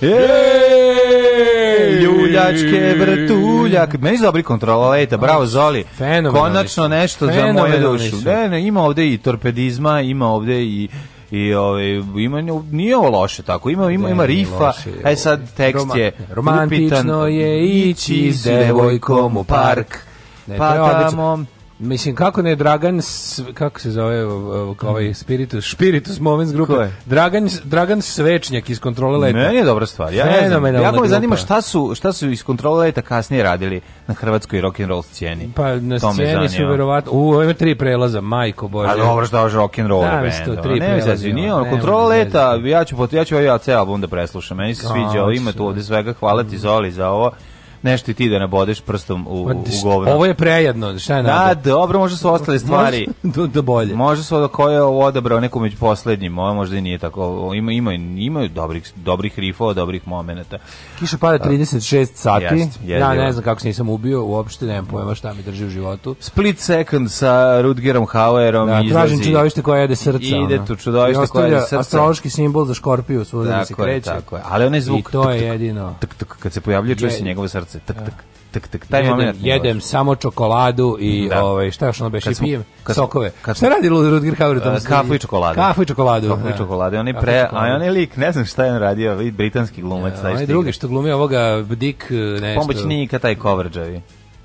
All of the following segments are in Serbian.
Ej! Ljuljačke vrtuljak. Meni su dobri kontrola leta, bravo Zoli. Fenomenalni Konačno nešto za moju dušu. Ne, ne, ima ovde i torpedizma, ima ovde i i ovaj ima nije ovo loše tako ima ima ima rifa aj e, sad tekst Roma, je romantično lupitan. je ići s devojkom u park pa ne, pa tamo Mislim, kako ne, Dragan, kako se zove ovaj Spiritus, Spiritus Moments grupa, Dragan, Dragan Svečnjak iz Kontrole leta. Meni je dobra stvar, ja ne znam, jako me zanima šta su, šta su iz Kontrole leta kasnije radili na hrvatskoj rock'n'roll sceni. Pa na to sceni su verovatno, u, ovo tri prelaza, majko bože. Ali dobro što je rock'n'roll da, band, tri ne, prelaza, nije ono, Kontrola leta, ja ću, ja ću ovaj ceo album da preslušam, meni se sviđa, ima tu ovde svega, hvala ti Zoli za ovo nešto i ti da nabodeš prstom u, pa u govno. Ovo je prejedno, šta je nada? Da, dobro, možda su ostale stvari. Možda da bolje. Možda su da koje je ovo odabrao neko među poslednjim, ovo možda i nije tako. Ima, ima, ima dobrih, dobrih rifova, dobrih momenata. Kiša pada 36 sati, jest, ja ne znam kako se nisam ubio, uopšte nemam pojma šta mi drži u životu. Split second sa Rudgerom Hauerom da, izlazi. Tražim čudovište koje jede srca. Ide tu čudovište koje jede srca. astrološki simbol za škorpiju, svuda da se kreće. Tako je, ali onaj zvuk. I to je jedino. Kad se pojavljuje, čuje se njegovo srce srce, tak, tak. Tak, tak, taj da, jedem, moment jedem samo čokoladu i da. ovaj šta još ono beše pijem kad, sokove. Kad, šta radi Rudger Hauer tamo? kafu i čokoladu. Kafu i čokoladu. Kafu i da. čokoladu. Oni pre, a onaj lik, ne znam šta je on radio, vid britanski glumac taj. Onaj drugi što glumi ovoga Dick e, nešto. Pomoćnika taj coverđavi.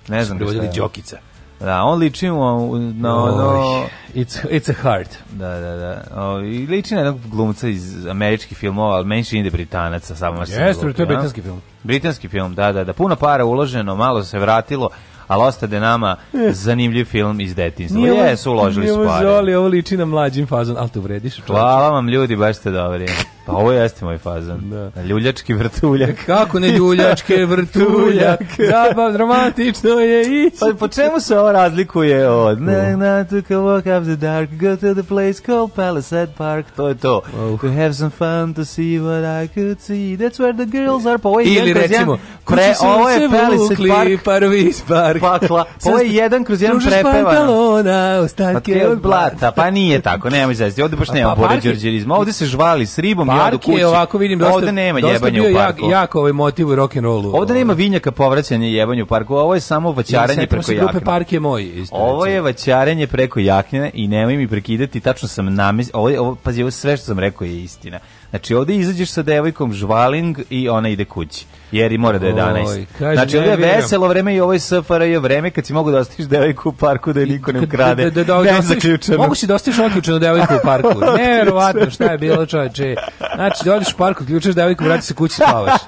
Ne znam šta je. Jokica. Da, on liči mu na ono... It's, it's a heart. Da, da, da. O, I liči na jednog glumca iz američkih filmova, ali meni čini da je Britanaca. Samo Jeste, to je britanski film. Britanski film, da, da, da. Puno para uloženo, malo se vratilo, ali ostade nama eh. zanimljiv film iz detinjstva. Jesu, uložili su pare. Nije ovo žali, ovo liči na mlađim fazon, ali to vrediš. Hvala vam ljudi, baš ste dobri. Pa ovo jeste moj fazon. Da. Ljuljački vrtuljak. Kako ne ljuljačke vrtuljak? Zabav, dramatično je ići. Pa po čemu se ovo razlikuje od... Na, da. na, took a walk up the dark, go to the place called Palisade Park. To je to. Oh. To have some fun, to see what I could see. That's where the girls are. Pa ovo je Ili jedan recimo, kroz jedan... ovo je Palisade Park. Parvis Park. Pakla. Pa ovo je jedan kroz jedan prepevano. Pa ostatke od blata. Pa nije tako, nemoj zavljati. Ovdje baš nema pa, poređorđerizma. Ovdje se žvali s ribom, pa rad u kući. Je ovako vidim dosta, ovde nema jebanja u parku. Jak, jako ovaj motiv u rock and rollu. Ovde nema ovaj. vinjaka povraćanja jebanja u parku. Ovo je samo vaćaranje preko jakne. Grupe Park je moj. Isto, ovo je vaćaranje preko jakne i nemoj mi prekidati, tačno sam namislio. Ovo, ovo, pazi, ovo sve što sam rekao je istina. Znači, ovde izađeš sa devojkom žvaling i ona ide kući jer i mora da je 11. Oj, znači, ovo je veselo vreme i ovo je SFRJ vreme kad si mogu da ostaviš devojku u parku da je niko ne da- ukrade. Da, da, da, da, mogu si da ostaviš otključenu devojku u parku. Neverovatno šta je bilo čoveče. Znači, dođeš da u parku, ključaš devojku, vrati se kući, spavaš.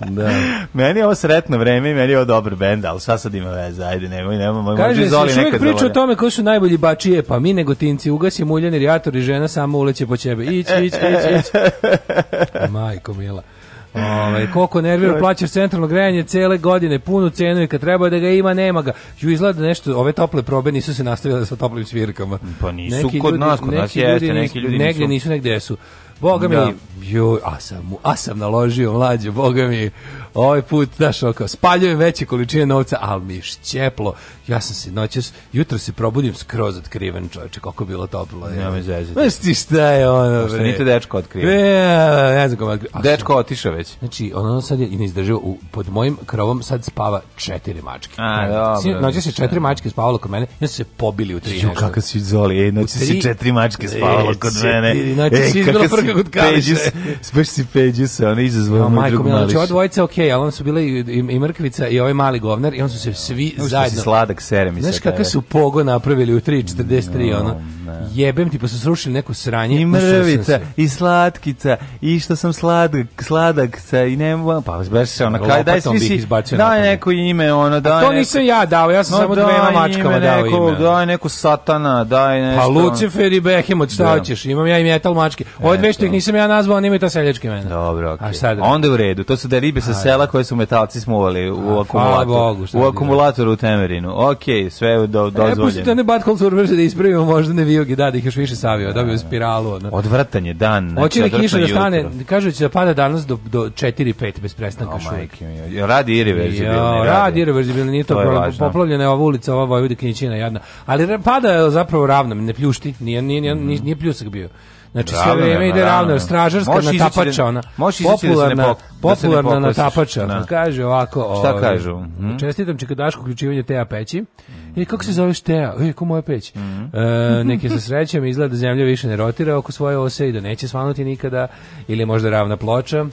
Da. Meni je ovo sretno vreme i meni je ovo dobar bend, ali šta sad ima veze, ajde, nemoj, nemoj, nemoj, Kaže, možda znači, izoli nekad priča o tome ko su najbolji bačije, pa mi negotinci, ugasi muljani rijator i žena samo uleće po ćebe. Ić, ić, ić, ić. Majko mila. Ovaj koliko nervira plaćaš centralno grejanje cele godine, punu cenu i kad treba da ga ima, nema ga. Ju izgleda da nešto, ove tople probe nisu se nastavile sa toplim svirkama. Pa nisu neki kod ljudi, nas, kod neki nas ljudi, jeste, neki ljudi negde nisu, nisu negde su. Boga mi, da. jo, a sam, a sam naložio mlađe, boga mi, ovaj put, znaš, ono kao, spaljujem veće količine novca, ali mi šćeplo. Ja sam se noćas, jutro se probudim skroz otkriven čovječe, koliko bilo toplo. Ja me zezite. Znaš ti šta je ono, bre. Što nite dečko otkriven. Ja, ne znam kako. Dečko otišao već. Znači, ono sad je neizdrživo, u, pod mojim krovom sad spava četiri mačke. A, dobro. Noćas se četiri mačke spavalo kod mene, ja se pobili u tri. Ju, kako si zoli, ej, noćas se četiri mačke spavalo kod mene. Noćas si izbila prka kod kališe. Speš si peđu se, ono izazvao. Majko, mi, znači, odvojice, okej, ej, ali on su bile i, i, i mrkvica i ovaj mali govnar i on su se svi zajedno... sladak serem Znaš kakav su pogo napravili u 3.43, no. ono Ne. Jebem ti, pa su srušili neko sranje. I pa mrvica, i slatkica, i što sam sladak, sladakca, i ne mogu, pa baš se ona kaj, daj svi si, daj neko ime, ono, daj to nisam ja dao, ja sam no, samo dvema mačkama dao neko, ime. Daj neko satana, daj nešto. Pa Lucifer i Behemoth, šta da. hoćeš, imam ja i metal mačke. Ove dve što ih nisam ja nazvao, oni imaju ta seljačka imena. Dobro, okej. Okay. da? Onda u redu, to su da ribe sa sela koje su metalci smuvali u akumulatoru, u akumulatoru u Temerinu. Okej, sve do e, dozvoljeno. E, pustite ne bad culture da ispravimo možda ne vijuge, da, da ih još više savio, dobio da. spiralu. Ono. Odvrtanje dan, znači Hoće li kiša da stane, kažu će da pada danas do, do 4-5 bez prestanka oh, šuvek. Radi irreverzibilni. Jo, radi irreverzibilni, nije to, to problem. Poplavljena je ova ulica, ova Vojvodina Kinićina, jadna. Ali pada je zapravo ravno, ne pljušti, nije, nije, nije, mhm. nije pljusak bio. Znači ravno, da, sve da, vrijeme da, ide ravno, stražarska možeš natapača ona. Popularna, da ne popularna da natapača. Na. Kaže ovako, Šta ovaj, kažu? Mm. Čestitam čeka Daško uključivanje Teja peći. I e, kako se zoveš Teja? E kako moja peć? Mm. E, neke se srećem, izgleda da zemlja više ne rotira oko svoje ose i da neće svanuti nikada ili možda ravna ploča.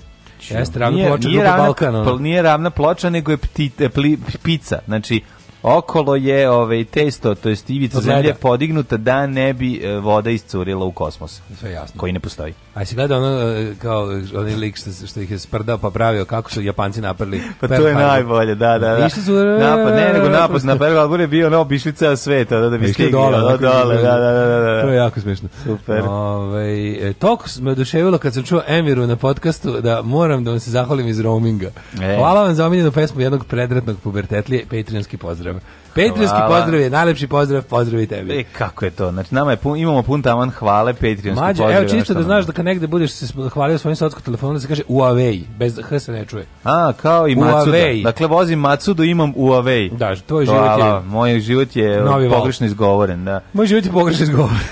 Jeste, ravna nije, ploča, nije ravna, Balkana. Nije ravna ploča, nego je pti, e, pli, pica. Znači, okolo je ovaj testo, to jest ivica zemlje podignuta da ne bi e, voda iscurila u kosmos. Sve jasno. Koji ne postoji. A si gledao ono, e, kao, onaj lik što, što ih je sprdao pa pravio, kako su Japanci naprli. Pa to je najbolje, da, da, da. Išli su... E, napad, ne, nego napad na Pearl Harbor je bio ono, obišli ceo da, da bi stigli. Dole, da, dole, da, da, da, da. To je jako smiješno. Super. Ove, ovaj, toliko me oduševilo kad sam čuo Emiru na podcastu da moram da vam se zahvalim iz roaminga. E. Hvala vam za omiljenu pesmu jednog predretnog pubertetlije, patreonski pozdrav. Patreonski pozdrav je najlepši pozdrav, pozdrav i tebi. E, kako je to? Znači, nama je pun, imamo pun taman hvale, Patreonski Mađe, pozdrav. Evo, čisto da znaš da kad negde budeš se hvalio svojim sotskom telefonom, da se kaže Uavej, bez H se ne čuje. A, kao i Matsuda. Uavej. Dakle, vozim Matsudu, imam Uavej. Da, tvoj život Hvala, je... Moj život je pogrešno izgovoren, da. Moj život je pogrešno izgovoren.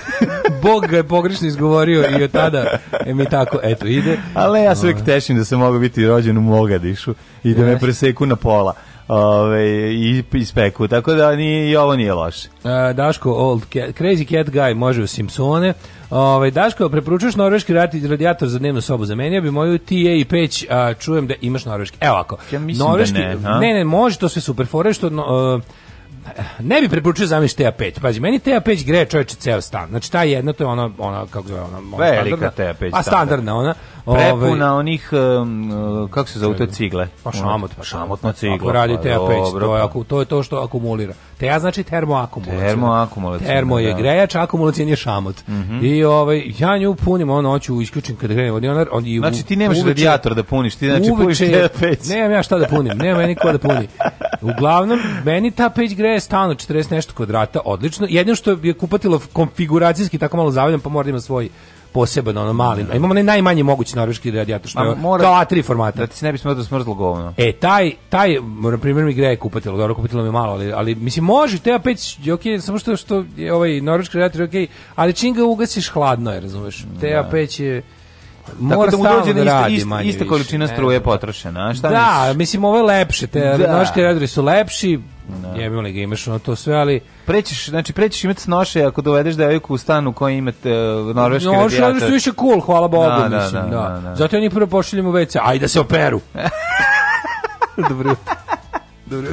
Bog ga je pogrešno izgovorio i od tada e, mi tako, eto, ide. Ali ja se uvijek tešim da se mogu biti rođen u Mogadišu i da me preseku na pola ove, i ispeku, tako da ni, i ovo nije loše. Daško, old cat, crazy cat guy, može u Simpsone. Ove, Daško, preporučuješ norveški radijator za dnevnu sobu za meni, ja bi moju TA i peć, a, čujem da imaš norveški. Evo ako, ja da norveški, da ne, ne, ne, može, to sve super, fore što... No, e, ne bi preporučio da zamiš TA5. Pazi, meni TA5 greje čoveče ceo stan. Znači ta jedna to je ona ona kako zove ona, ona velika TA5. A pa standardna ona. Prepuna onih, um, kako se zove to cigle? šamot. Pa šamotna cigla. Ako radi pa TAP, to, je, ako pa- to je to što akumulira. Te ja znači termoakumulacija. Termoakumulacija. Termo je da, da. grejač, akumulacija je šamot. Mm -hmm. I ovaj, ja nju punim ono noću, isključim kad grejem vodionar. On, i znači ti nemaš uveče, radijator da puniš, ti znači uveče, puniš TAP. Nemam ja šta da punim, nemam ja nikoga da puni. Uglavnom, meni ta peć greje stalno 40 nešto kvadrata, odlično. Jedino što je kupatilo konfiguracijski tako malo zavaljan, pa mora da ima svoj poseban ono mali. A da. imamo najmanje mogući norveški radijator što je mora, kao A3 formata. Da ti se ne bi smelo da smrzlo govno. E taj taj na primjer mi greje kupatilo, dobro kupatilo mi malo, ali ali mislim može te A5 okej, samo što što je ovaj norveški radijator okej, okay, ali čim ga ugasiš hladno je, razumeš? Te A5 da. je Mora Tako da mu dođe da radi ista, ista, ista količina struje potrošena. Šta da, mislim, ovo je lepše. Te da. su lepši, Ja da. Jebim ga imaš ono to sve, ali... Prećeš, znači prećeš imati snoše ako dovedeš devojku u stan u kojem imate uh, norveški no, radijator. No, su više cool, hvala Bogu, no, da, no, da, mislim. Da, no, Zato ja njih prvo pošaljem u WC, ajde se operu. Dobro jutro. Dobro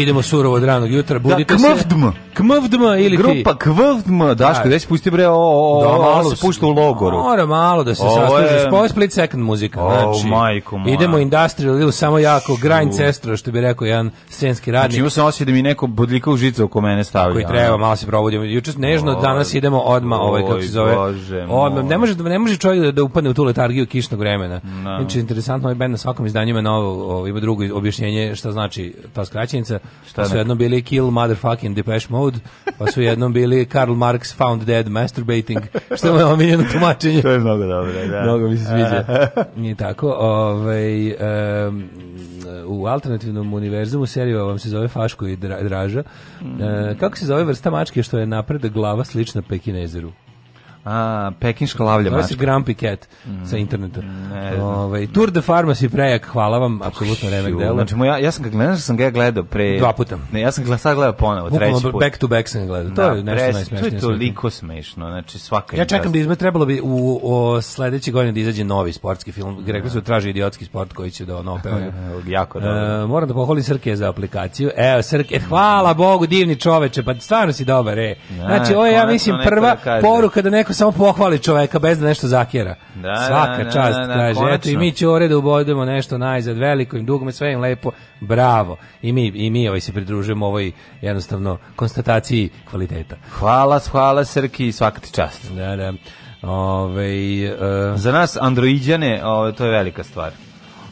Idemo surovo od ranog jutra. Budite da, kmfdm. KMVDM ili grupa ti? Grupa KMVDM, Daško, da. gde si pusti bre, o, o, da, malo se pušta u logoru. Mora malo da se sastuže, spoje split second muzika. O, znači, majko moja. Idemo industrial, ili samo jako, grind cestro, što bi rekao jedan scenski radnik. Znači imao sam osjeća da mi neko bodljika u žicu oko mene stavlja. Koji treba, malo se provodimo. Juče nežno, danas idemo odma, ovaj, kako se zove. Bože odma, ne, može, ne može čovjek da, da upadne u tu letargiju kišnog vremena. No. Da. Znači, interesantno, ovaj band na svakom izdanju ima novo, ovo, ovaj, ima drugo objašnjenje šta znači ta skraćenica. Šta pa su jedno bili Kill, Motherfucking, Depeche Mode, Road, pa su jednom bili Karl Marx Found Dead Masturbating, što je omiljeno tumačenje. to je mnogo dobro, da. Mnogo mi se sviđa. Nije tako. Ovaj, um, u alternativnom univerzumu serija vam se zove Faško i Draža. Mm. E, kako se zove vrsta mačke što je napred glava slična Pekinezeru? A, pekinška lavlja mačka. Ovo Grumpy Cat mm. sa interneta. Ne, Ove, ovaj, Tour de Pharmacy prejak, hvala vam, pa apsolutno remek dela. Znači, ja, ja sam ga gledao, da sam ga gledao pre... Dva puta. Ne, ja sam ga sad gledao ponovo, treći put. Back to back sam ga gledao, to da, je nešto najsmešnije. To je toliko smešno, znači svaka... Ja čekam da izme, trebalo bi u o, sledeće godine da izađe novi sportski film, da. rekli su da traži idiotski sport koji će da ono pevaju. jako e, dobro. E, moram da pohvalim Srke za aplikaciju. Evo, Srke, e, hvala Bogu, divni čoveče, pa stvarno si dobar, e. Znači, ovo je, ja mislim, prva poruka da neko kako samo pohvali čoveka bez da nešto zakjera. Da, da Svaka da, da, čast, da, da, kaže, konačno. eto i mi ćore da ubodemo nešto najzad veliko im dugme, sve im lepo, bravo. I mi, i mi ovaj se pridružujemo ovoj jednostavno konstataciji kvaliteta. Hvala, hvala Srki, svaka ti čast. Da, da. Ove, ovaj, uh, Za nas androidjane, ovo, ovaj, to je velika stvar.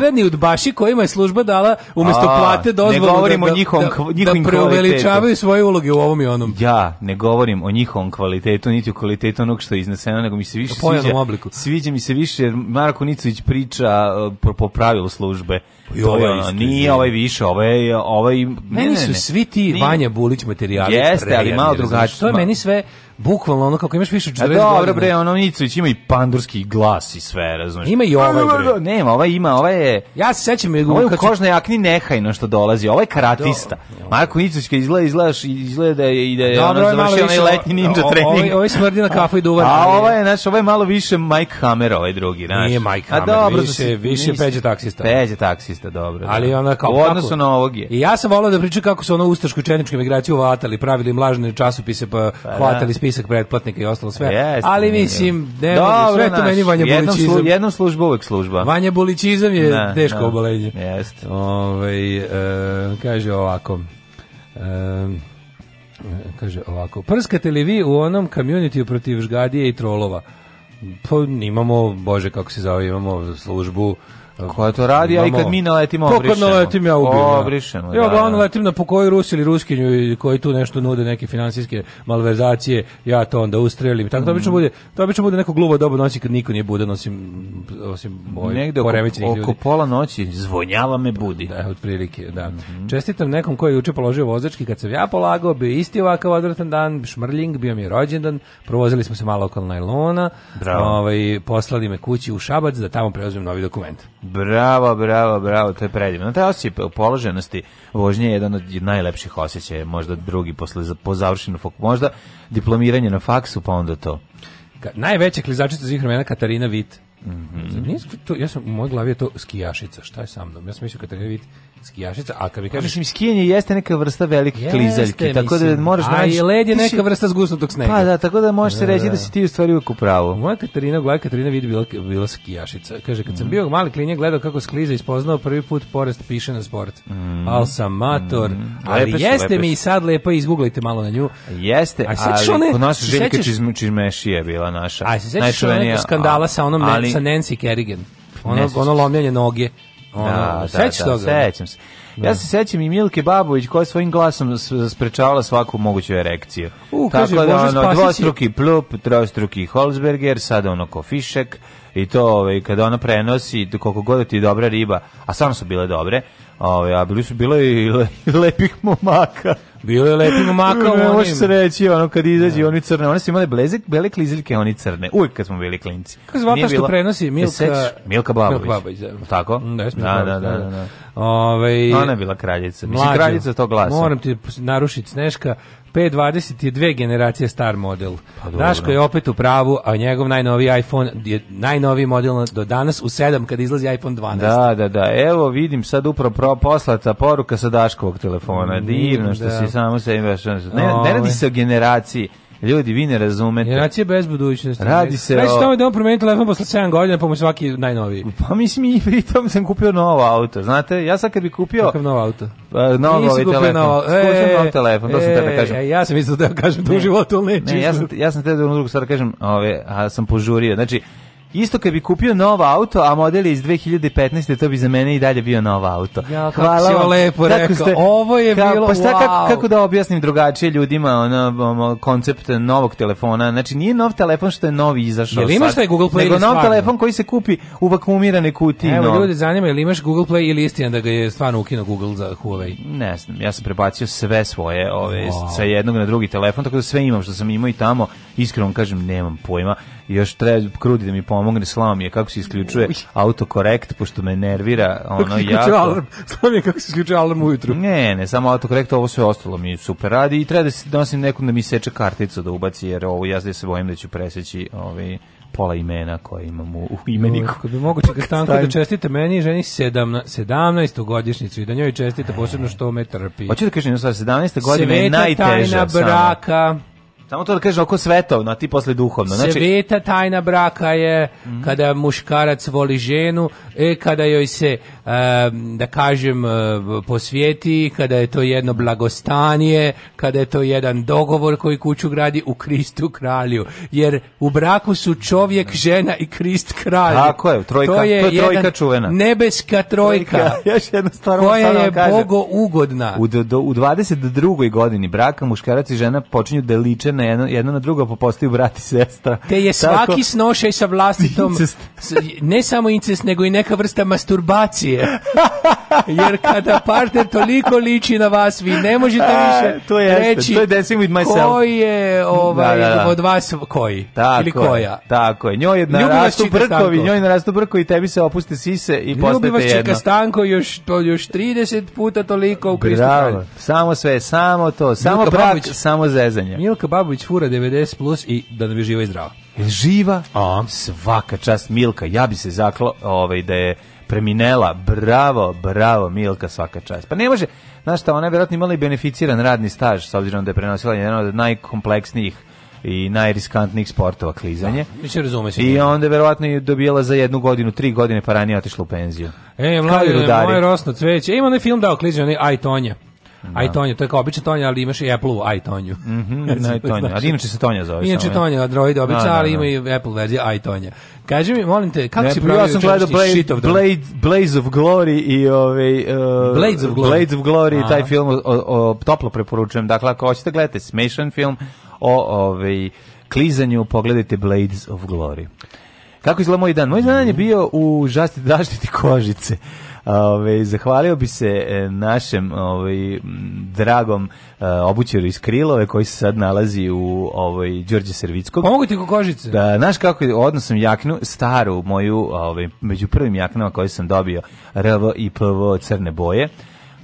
napredni udbaši kojima je služba dala umesto A, plate dozvolu ne govorim da, o da- njihovom, da, da preuveličavaju svoje uloge u ovom i onom. Ja ne govorim o njihovom kvalitetu, niti o kvalitetu onog što je izneseno, nego mi se više sviđa. Obliku. Sviđa mi se više jer Marko Nicović priča uh, po pravilu službe. Pa I ovaj to ovaj isto, nije da. ovaj više, ovo ovaj ovaj meni ne, ne, svi ti nije. Vanja Bulić materijali. Jeste, ali malo drugačije. To je meni sve Bukvalno ono kako imaš više od 40 godina. Dobro bre, ono Nicović ima i pandurski glas i sve, razumiješ. Ima i ovaj pa bre. Nema, ovaj ima, ovaj je... Ja se sećam... je... Ovaj u kožnoj jakni nehajno što dolazi, ovaj je karatista. Marko Nicović kad izgleda, izgledaš, i izgleda da i da je ono završio onaj letnji ninja trening. Ovaj smrdi na kafu i duvan. A ovaj je, znaš, ovaj malo više Mike Hammer, ovaj drugi, znaš. Nije Mike Hammer, više, više peđe taksista. Peđe taksista, dobro. Ali da. ona kao... U odnosu na ovog je. I ja sam volao da pričam kako su ono ustaško-četničke migracije uvatali, pravili im lažne časopise, pa, pa da. hvatali spisak pretplatnika i ostalo sve. Yes, ali mislim, ne Dobro, sve to meni Vanja jednom Bulićizam. Slu, jednom služba uvek služba. Vanja Bulićizam je na, da, teško na. Da. obolenje. Jeste. Ovaj e, kaže ovako. E, kaže ovako. Prskate li vi u onom communityu protiv žgadije i trolova? Pa imamo, bože kako se zove, imamo službu Ko to radi, a i kad mi naletimo obrišeno. Ko kad naletim ja ubijem. Da. Obrišeno, ja. Da, da. uglavnom letim na pokoju Rusi ili Ruskinju koji tu nešto nude, neke financijske malverzacije, ja to onda ustrelim. Tako da obično mm. bude, to obično bude neko glubo doba noći kad niko nije budan, nosim, osim boj, Negde oko, oko pola noći zvonjava me budi. Da, otprilike, da. Mm -hmm. Čestitam nekom koji je juče položio vozački kad sam ja polagao, bio isti ovakav odvratan dan, šmrling, bio mi je rođendan, provozili smo se malo oko Najlona, ovaj, poslali me kući u Šabac da tamo preuzmem novi dokument. Bravo, bravo, bravo, to je predivno. Taj osjećaj položenosti vožnje je jedan od najlepših osjećaja, možda drugi posle, po završenu možda diplomiranje na faksu, pa onda to. Ka, najveća klizačica svih vremena Katarina Vit. Mm -hmm. Znači, to, ja sam, u mojoj glavi je to skijašica, šta je sa mnom? Ja sam mislio Katarina Vit skijašica, a kad mi kažeš... Mislim, skijanje jeste neka vrsta velike jeste, klizaljke, tako da moraš... A naći, i led je neka vrsta zgusnutog snega. Pa da, tako da možeš se da, da, reći da, da si ti u stvari uvijek u Moja Katarina, gleda Katarina vidi bila, bila skijašica. Kaže, kad sam mm. bio mali klinje gledao kako skliza i spoznao prvi put porest piše na sport. Mm. Al sam mator. Mm. Ali lepe jeste lepe mi i sad lepo izguglajte malo na nju. Jeste, a ali one, kod nas Željka čizm, Čizmešija je bila naša. A se sećaš skandala sa onom ali, sa Nancy Kerrigan? Ono, ono lomljanje noge. Ono, da, da sećaš da, toga? Sećam se. Da. Ja se sećam i Milke Babović koja svojim glasom sprečavala svaku moguću erekciju. Uh, Tako kaže, da, ono, spasići... dvostruki plup, trostruki Holzberger, sad ono ko fišek i to ovaj, kada ona prenosi koliko god da ti dobra riba, a samo su bile dobre, Ove, a bili su bile i le, lepih momaka. Bilo je lepih momaka. Ne može se reći, ono kad izađe, oni crne. Oni su imali blezek, bele kliziljke, oni crne. Uvijek kad smo bili klinci. Kako zvata što prenosi Milka... Milka Babović. Milka Babović, Tako? Da, da, da, da, da. Ove, Ona je bila kraljica. Mislim, kraljica to glasa. Moram ti narušiti Sneška. P20 je dve generacije star model. Pa Daško je opet u pravu, a njegov najnoviji iPhone je najnoviji model do danas u 7 kad izlazi iPhone 12. Da, da, da. Evo vidim sad upravo pro poslata poruka sa Daškovog telefona. Mm, Divno što da. si samo se Ne, ne radi se o generaciji, Ljudi, vi ne razumete. Generacija bez budućnosti. Radi se Reći o... tome da on promenio telefon posle 7 godina, pa mu svaki najnoviji. Pa mislim i pritom sam kupio novo auto. Znate, ja sad kad bih kupio... Kakav novo auto? Pa, novo ovaj telefon. Novo... E, nov telefon, to sam te da e, kažem. E, ja sam mislio da kažem to u životu, neću. Ne, ja sam, ja sam te da drugu stvar da kažem, ove, a sam požurio. Znači, Isto kad bi kupio novo auto, a model je iz 2015. to bi za mene i dalje bio novo auto. Ja, kako Hvala si ovo lepo rekao. Kako Ste, ovo je ka, bilo, pa šta, wow. kako, kako da objasnim drugačije ljudima ono, koncept novog telefona? Znači, nije nov telefon što je novi izašao Jel imaš sad, taj Google Play nego nov stvarno? telefon koji se kupi u vakumirane kutije. Evo, ljudi, zanima je li imaš Google Play ili istina da ga je stvarno ukinuo Google za Huawei? Ne znam, ja sam prebacio sve svoje ove, wow. sa jednog na drugi telefon, tako da sve imam što sam imao i tamo. Iskreno kažem, nemam pojma još treba krudi da mi pomogne, slao mi je kako se isključuje autokorekt, pošto me nervira ono jako. Alarm. Slao mi je kako se isključuje alarm ujutru. Ne, ne, samo autokorekt, ovo sve ostalo mi super radi i treba da se da nosim nekom da mi seče karticu da ubaci, jer ovo ja se bojim da ću preseći ovaj, pola imena koje imam u, imeniku. Kako bi moguće da stanko da čestite meni i ženi 17. 17. godišnicu i da njoj čestite posebno što me trpi. Hoću da kažem, 17. godina je najteža. Sveta tajna braka. Sama. Samo to da kažeš oko svetovno, a ti posle duhovno. Znači... Sveta tajna braka je mm -hmm. kada muškarac voli ženu, e, kada joj se, da kažem, uh, posvijeti, kada je to jedno blagostanje, kada je to jedan dogovor koji kuću gradi u Kristu kralju. Jer u braku su čovjek, da. žena i Krist kralj. Tako je, trojka, to je, to je trojka čuvena. Nebeska trojka, trojka. Još jednu stvar koja je kažem. bogo ugodna. U, do, u 22. godini braka muškarac i žena počinju da liče na jedno, jedno na drugo pa postaju brat i sestra. Te je svaki snošaj sa vlastitom incest. ne samo incest, nego i neka vrsta masturbacije. Jer kada partner toliko liči na vas, vi ne možete više to je reći to je dancing with myself. koji je ovaj, da, da, da. od vas koji tako ili koja. Je, tako je. Njoj je rastu brkovi, njoj je rastu brkovi, tebi se opuste sise i Ljubi postajete jedno. Ljubi vas čeka stanko još, to, još 30 puta toliko u Kristu Bravo, samo sve, samo to, samo brak, samo zezanje. Milka Babović Pavlović fura 90 plus i da nam je živa i zdrava. Živa? A. Svaka čast Milka. Ja bi se zaklo ovaj, da je preminela. Bravo, bravo Milka, svaka čast. Pa ne može, znaš šta, ona je vjerojatno imala i beneficiran radni staž, s obzirom da je prenosila jedan od najkompleksnijih i najriskantnijih sportova klizanje. Da, mi razume se. I onda je verovatno je dobijala za jednu godinu, tri godine, pa ranije otišla u penziju. E, mladi, moje rosno cveće. E, ima onaj film dao klizanje, onaj Aj Tonje. Da. iTonju, to je kao obična Tonja, ali imaš i Apple-u iTonju. Mhm, mm iTonju. Ali inače se Tonja zove. Inače Tonja, Android da, obična, da, ali da. ima i Apple verzija iTonja. Kaži mi, molim te, kako ne, si pravio ja sam gledao Blade, of Blade, Blaze of Glory i ovaj uh, Blades of Glory, Blades of Glory taj film o, o, toplo preporučujem. Dakle, ako hoćete gledate smešan film o ovaj klizanju, pogledajte Blades of Glory. Kako izgleda moj dan? Moj dan je mhm. bio u žasti, zaštiti kožice. Ove, zahvalio bi se e, našem ove, dragom e, obućeru iz Krilove koji se sad nalazi u ovoj Đorđe Servickog. Pomogu ti kokožice. Da, znaš kako je, odnosno sam jaknu staru moju, ovaj među prvim jaknama koje sam dobio, RV i PV crne boje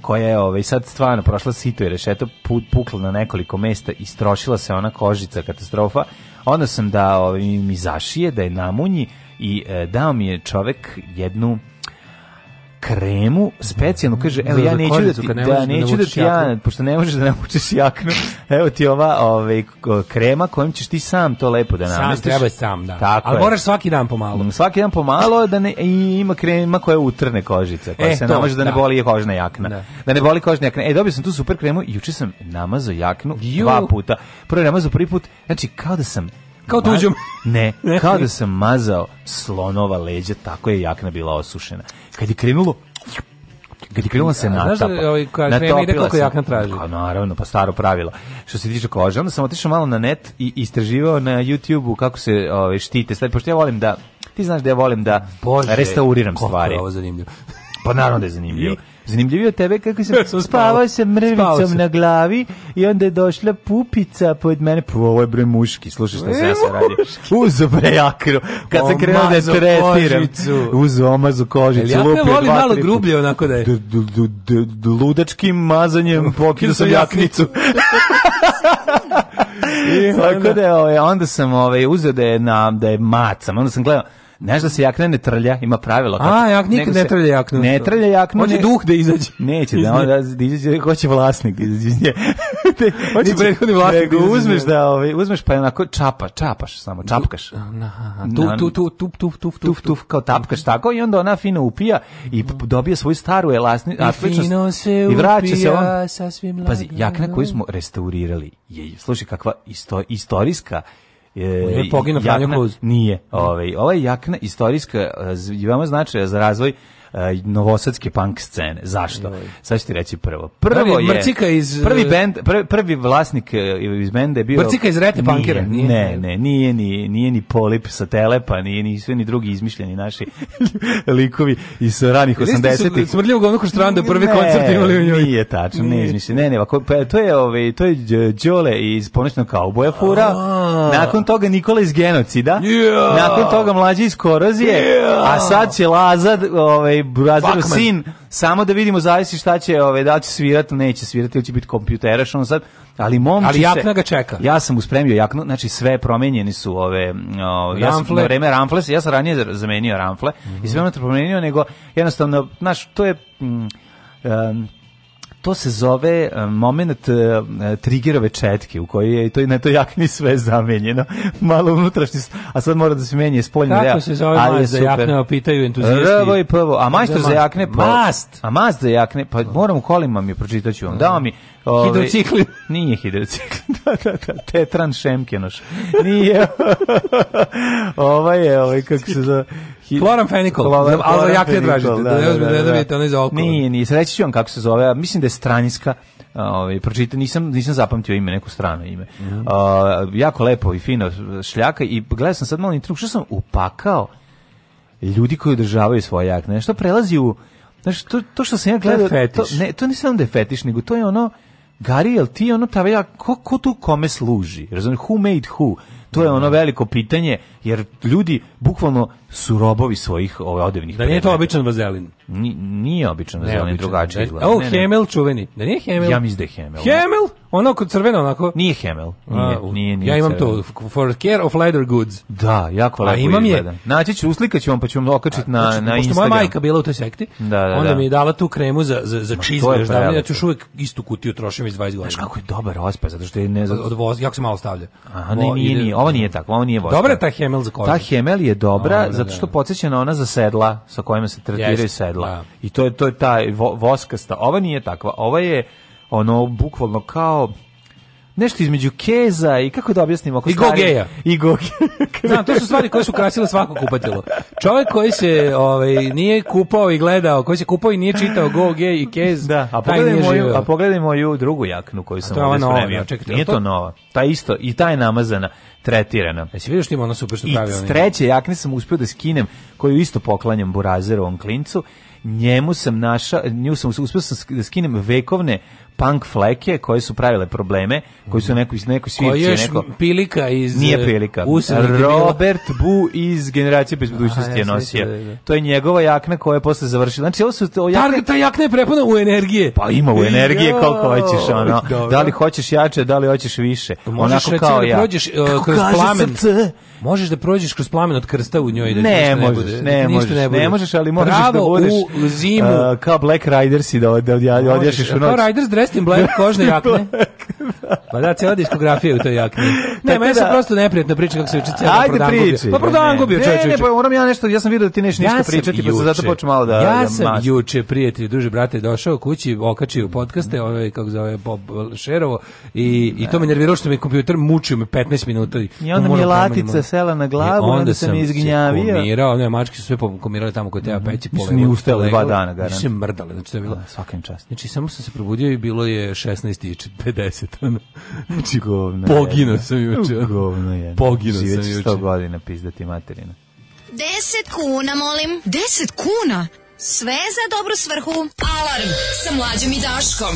koja je ovaj sad stvarno prošla sito i rešeto put pukla na nekoliko mesta i strošila se ona kožica katastrofa onda sam da ovaj mi zašije da je namunji i e, dao mi je čovek jednu kremu specijalno mm, kaže evo ja neću da ti da, da neću da ti ja pošto ne možeš da navučeš jaknu evo ti ova ovaj krema kojom ćeš ti sam to lepo da namestiš sam treba sam da Tako ali moraš svaki dan pomalo mm, svaki dan pomalo da ne i ima krema koja utrne kožice pa e, se namaže da, da ne boli kožna jakna da. da ne boli kožna jakna e dobio sam tu super kremu juče sam namazao jaknu dva puta prvo namazao prvi put znači kao da sam Kao tuđom. Ne, kao da sam mazao slonova leđa, tako je jakna bila osušena. Kad je krenulo, kad je krenula da, se natapa. Znaš da ovaj, kada krema ide koliko jakna traži? Ka, pa, naravno, pa staro pravilo. Što se tiče kože, onda sam otišao malo na net i istraživao na YouTube-u kako se ovaj, štite. Sad, pošto ja volim da, ti znaš da ja volim da Bože, restauriram stvari. Bože, ovo zanimljivo. Pa naravno da je zanimljivo. I? zanimljivije od tebe kako sam spavao, spavao sam mrvicom na glavi i onda je došla pupica pod mene. Pa ovo je bre muški, slušaj šta se ja sam radio. Uzo bre jakro, kad sam krenuo da tretiram. Uzo omazu kožicu, lupio dva, voli malo grublje onako da je. Ludačkim mazanjem pokidao sam jaknicu. Tako da, ovaj, onda sam ovaj, uzeo da je, na, da je macam, onda sam gledao, Ne da se jakne ne trlja, ima pravilo. Kako, A, jak, nikad ne trlja jaknu. Ne trlja jaknu. Hoće ne, duh da izađe. Neće, da onda da izađe, hoće vlasnik izađe iz nje. hoće prethodni vlasnik da uzmeš, da. da, ovaj, uzmeš pa onako čapa, čapaš samo, čapkaš. Tu, tu, tu, tu, tu, tu, tu, tu, kao tapkaš tako i onda ona fino upija i dobije svoju staru elasni, I fino se i vraća se on. Pazi, jakna koju smo restaurirali, je, slušaj kakva isto, istorijska E, je poginuo Franjo Kluz. Nije. Ovaj, ovaj jakna istorijska e, veoma značaja za razvoj E, novosadske punk scene. Zašto? Sad ću ti reći prvo. Prvo je Mrcika iz prvi e, bend prvi, prvi vlasnik e, iz benda je bio Mrcika iz Rete Punkera. Nije, ne, ne, nije ni nije ni Polip sa Telepa, nije ni sve ni drugi izmišljeni naši likovi iz ranih 80-ih. Smrdljivog onog Štranda prvi koncert imali u njoj. Nije tačno, nije izmišljen. Ne, ne, ovako, pa, to je ovaj to je Đole iz Ponoćnog kauboja fura. Nakon toga Nikola iz genocida. Nakon toga mlađi iz korozije. A sad će Lazad ovaj ovaj Brazeru sin, samo da vidimo zavisi šta će, ovaj da će svirati, neće svirati ili će biti kompjuteraš on sad, ali momči Ali jakna se, ga čeka. Ja sam uspremio jakno znači sve promijenjeni su ove o, ja sam na vrijeme ramfle, ja sam ranije zamenio ramfle mm -hmm. i sve ono promenio, nego jednostavno, znaš, to je mm, um, to se zove e, moment e, triggerove četke u kojoj je to na to jakni sve zamenjeno. Malo unutrašnji, a sad mora da se menja spoljni deo Kako se zove ali za jakne, pitaju entuzijasti. prvo, pa- a majstor za jakne, pa, mast. a mast za jakne, pa moram kolima mi pročitaću vam. Dao mi Ove, ovaj, hidrociklin. Nije hidrociklin, da, da, da, tetran šemkenoš. Nije. Ova je, ovaj, kako se zove... Hid... Kloramfenikol, Kloram, ali jak je dražite, da, da, da, da, da, vidite, ono iz Nije, nije, sreći ću vam kako se zove, mislim da je straniska. ovaj, pročita, nisam, nisam zapamtio ime, neko strano ime. Mm -hmm. uh, jako lepo i fino šljaka i gledao sam sad malo internet, što sam upakao ljudi koji održavaju svoje jakne, nešto prelazi u, znaš, to, to što sam ja gledao, to, ne, to ne samo da je fetiš, nego to je ono, Gari, jel ti ono ta velja, ko, ko tu kome služi? Razumem, who made who? to je ono veliko pitanje, jer ljudi bukvalno su robovi svojih ove odevnih. Da nije to običan vazelin. Ni, nije običan vazelin, običan. drugačije da. izgleda. O, ne, Hemel čuveni. Da nije Hemel? Ja mislim da je Hemel. Hemel? Ono kod crveno onako. Nije Hemel. Nije, A, u, nije, nije, ja imam crveno. to for care of leather goods. Da, jako lepo imam Je. Naći ću uslikaću vam pa ću vam okačiti na znači, na Instagram. moja majka bila u toj sekti, da, da, onda da. mi je dala tu kremu za za za čizme, da ja ću uvek istu kutiju trošim iz 20 godina. Znaš kako je dobar ospa, zato što je ne za, od voz, jako se malo stavlja. Aha, ne, nije, nije, ovo nije tako, ovo nije voska. Dobra ta Hemel za kožu. Ta Hemel je dobra, o, da, zato što da. podsjeća na ona za sedla, sa kojima se tretiraju sedla. Da. I to je, to je ta voskasta. Ova nije takva, ova je ono bukvalno kao nešto između keza i kako da objasnim ako I gogeja. I gogeja. Da, Znam, to su stvari koje su krasile svako kupatilo. Čovjek koji se ovaj, nije kupao i gledao, koji se kupao i nije čitao goge i kez, da, a pogledaj taj moju, živeo. A pogledaj moju drugu jaknu koju sam ovdje spremio. Čekajte, nije to, nova. Ta isto, i ta je namazana tretirana. Jesi vidio što ima ono super što pravi? I s treće jakne sam uspio da skinem, koju isto poklanjam Burazerovom klincu njemu sam našao, nju sam uspio da skinem vekovne punk fleke koje su pravile probleme, koji su neko iz neko svirci, je neko pilika iz Nije e, pilika. Robert Bu iz generacije bez budućnosti je nosio. Da, da. To je njegova jakna koja je posle završila. Znači ovo su to jakne. ta jakna je prepuna u energije. Pa ima u energije jo. koliko hoćeš ono. Dobro. Da li hoćeš jače, da li hoćeš više. Možeš Onako kao da prođeš uh, kroz plamen. Srce Možeš da prođeš kroz plamen od krsta u njoj i da ne, ništa možeš, ne bude. Ne, da ništa možeš, ne, ne možeš, ali moraš da budeš u zimu. Uh, kao Black Riders i da od, da od, od, odješiš u noć. Kao Riders dressed in black, kožne jakne. pa da, cijela diskografija u toj jakni. Ne, da, meni se da- prosto neprijatno priča kako se uči cijela Ajde priči. Pa prodan gubio čovječ Ne, ne, pa moram ja nešto, ja sam vidio da ti neš ništa pričati, pa zato počnem malo da... Ja sam juče, prijatelj, duže brate, došao kući, okačio podcaste, ove, kako zove, Bob Šerovo, i, i to me nervirao što mi kompjuter mučio me 15 minuta. I onda mi je latica sela na glavu, onda, onda sam, sam je izgnjavio. Komirao, ne, mačke su sve komirale tamo kod teba mm -hmm. peći. Nisu ni ustale dva dana, garant. Nisu se mrdale, znači to je bilo... A, da, svakim čast. Znači, samo sam se probudio i bilo je 16 i 50. Ono. Znači, govno Pogino sam juče. Govno je. Pogino sam juče. Živeći 100 godina pizdati materina. 10 kuna, molim. 10 kuna? Sve za dobru svrhu. Alarm sa mlađom i Daškom.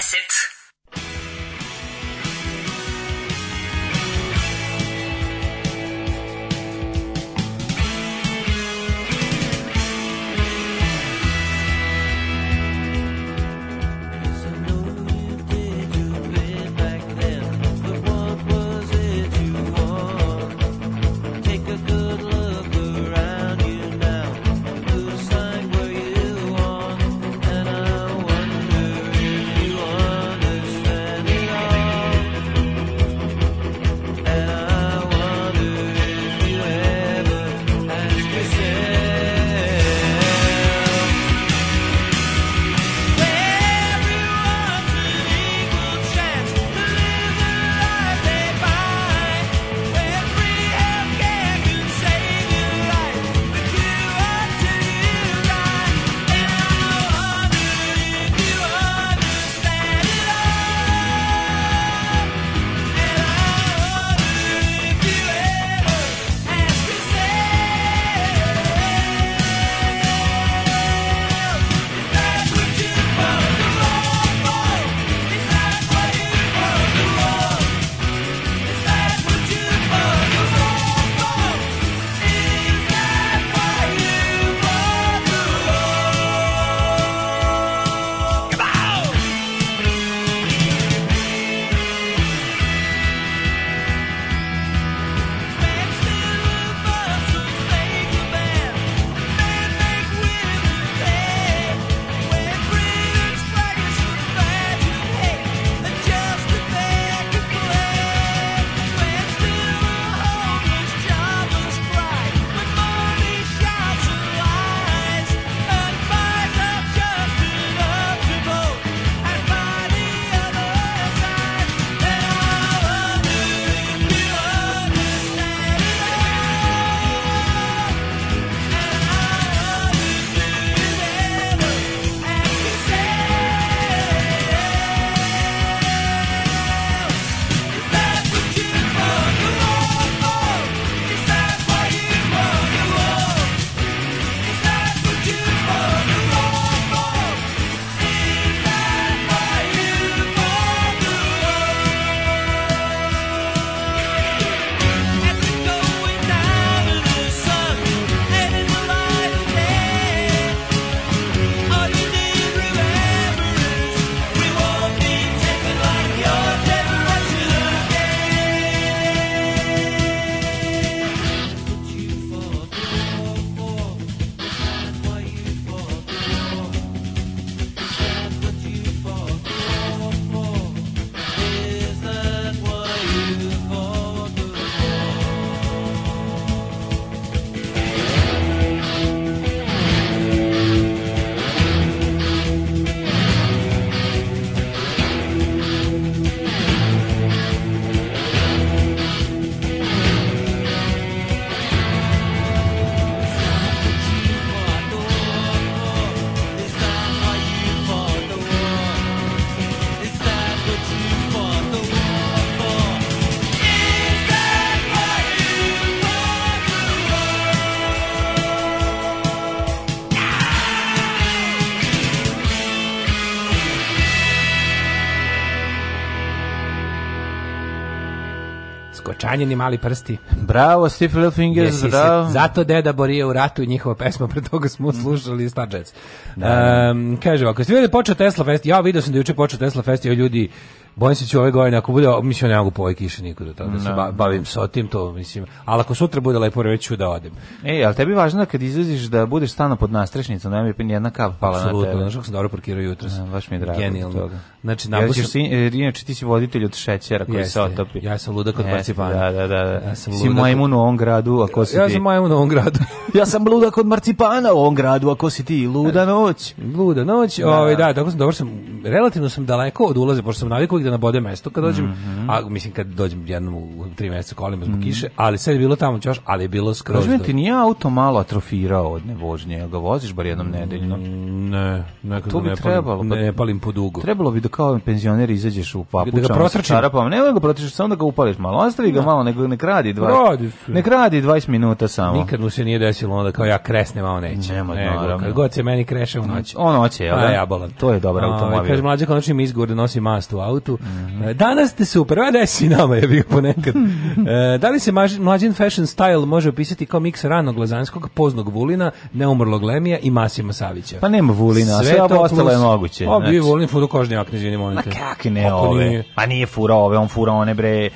Ranjeni mali prsti. Bravo, Steve Littlefingers, yes, bravo. Se, zato Deda Borije u ratu i njihova pesma, pre toga smo slušali Star Jets. Da. Um, kaže, ako ste vidjeli počeo Tesla Fest, ja vidio sam da juče počeo Tesla Fest, i ljudi, bojim se da ću ove godine, ako bude, mislim, ne mogu po ovoj kiši nikada tada, da se da. bavim sa tim, to mislim, ali ako sutra bude lepo reći ću da odem. E, ali tebi je važno da kad izlaziš da budeš stano pod nastrešnicom, da mi je jedna kap pala Absolutno, na tebe. Absolutno, znaš sam dobro parkirao jutro. Ja, baš mi je drago. Genijalno. Toga. Znači, nabusam... Ja si, e, inače, ti si voditelj od šećera koji Jeste, se otopi. Ja sam ludak od marcipana. Da, da, da, da. Ja sam si majmun u ovom gradu, ako si ja, ti. Ja sam majmun u ovom gradu. ja sam ludak od marcipana u ovom gradu, ako si ti. Luda noć. Luda noć. Da. Ove, ovaj, da, tako sam, dobro sam, relativno sam daleko od ulaze, pošto sam navikao uvijek da nabode mesto kad dođem, mm -hmm. a mislim kad dođem jednom u 3 mjeseca kolima zbog mm -hmm. kiše, ali sve je bilo tamo ćoš, ali je bilo skroz. Kažem ti, nije auto malo atrofirao od nevožnje, jel ga voziš bar jednom nedeljno? Mm, ne, nekako to ne trebalo. Palim, ne palim podugo. Trebalo bi da kao penzioner izađeš u papučama. Da ga protrčim. Čarapama. Ne, ga protrčiš, samo da ga upališ malo. Ostavi ga da. malo, nek, nek radi 20, Ne kradi 20 minuta samo. Nikad mu se nije desilo onda kao ja kresnem, a on neće. Nema, Nego, kad god se meni kreše u noć. On hoće, jel? Pa da? Ja, bolam. to je dobar ovaj, automobil. Kaže mlađa konačno mi izgovor da nosi mast u auto, Mm -hmm. Danas ste super, a daj si nama je bio ponekad. E, da li se mlađin fashion style može opisati kao miks ranog lazanskog, poznog Vulina, neumrlog Lemija i Masima Savića? Pa nema Vulina, sve, sve ovo ostalo je moguće. Ovo pa, znači. je Vulin furo kožnjak, ne izvinim. Ma kakvi ne Kako ove? Nije? Pa nije fura ove, on fura one bre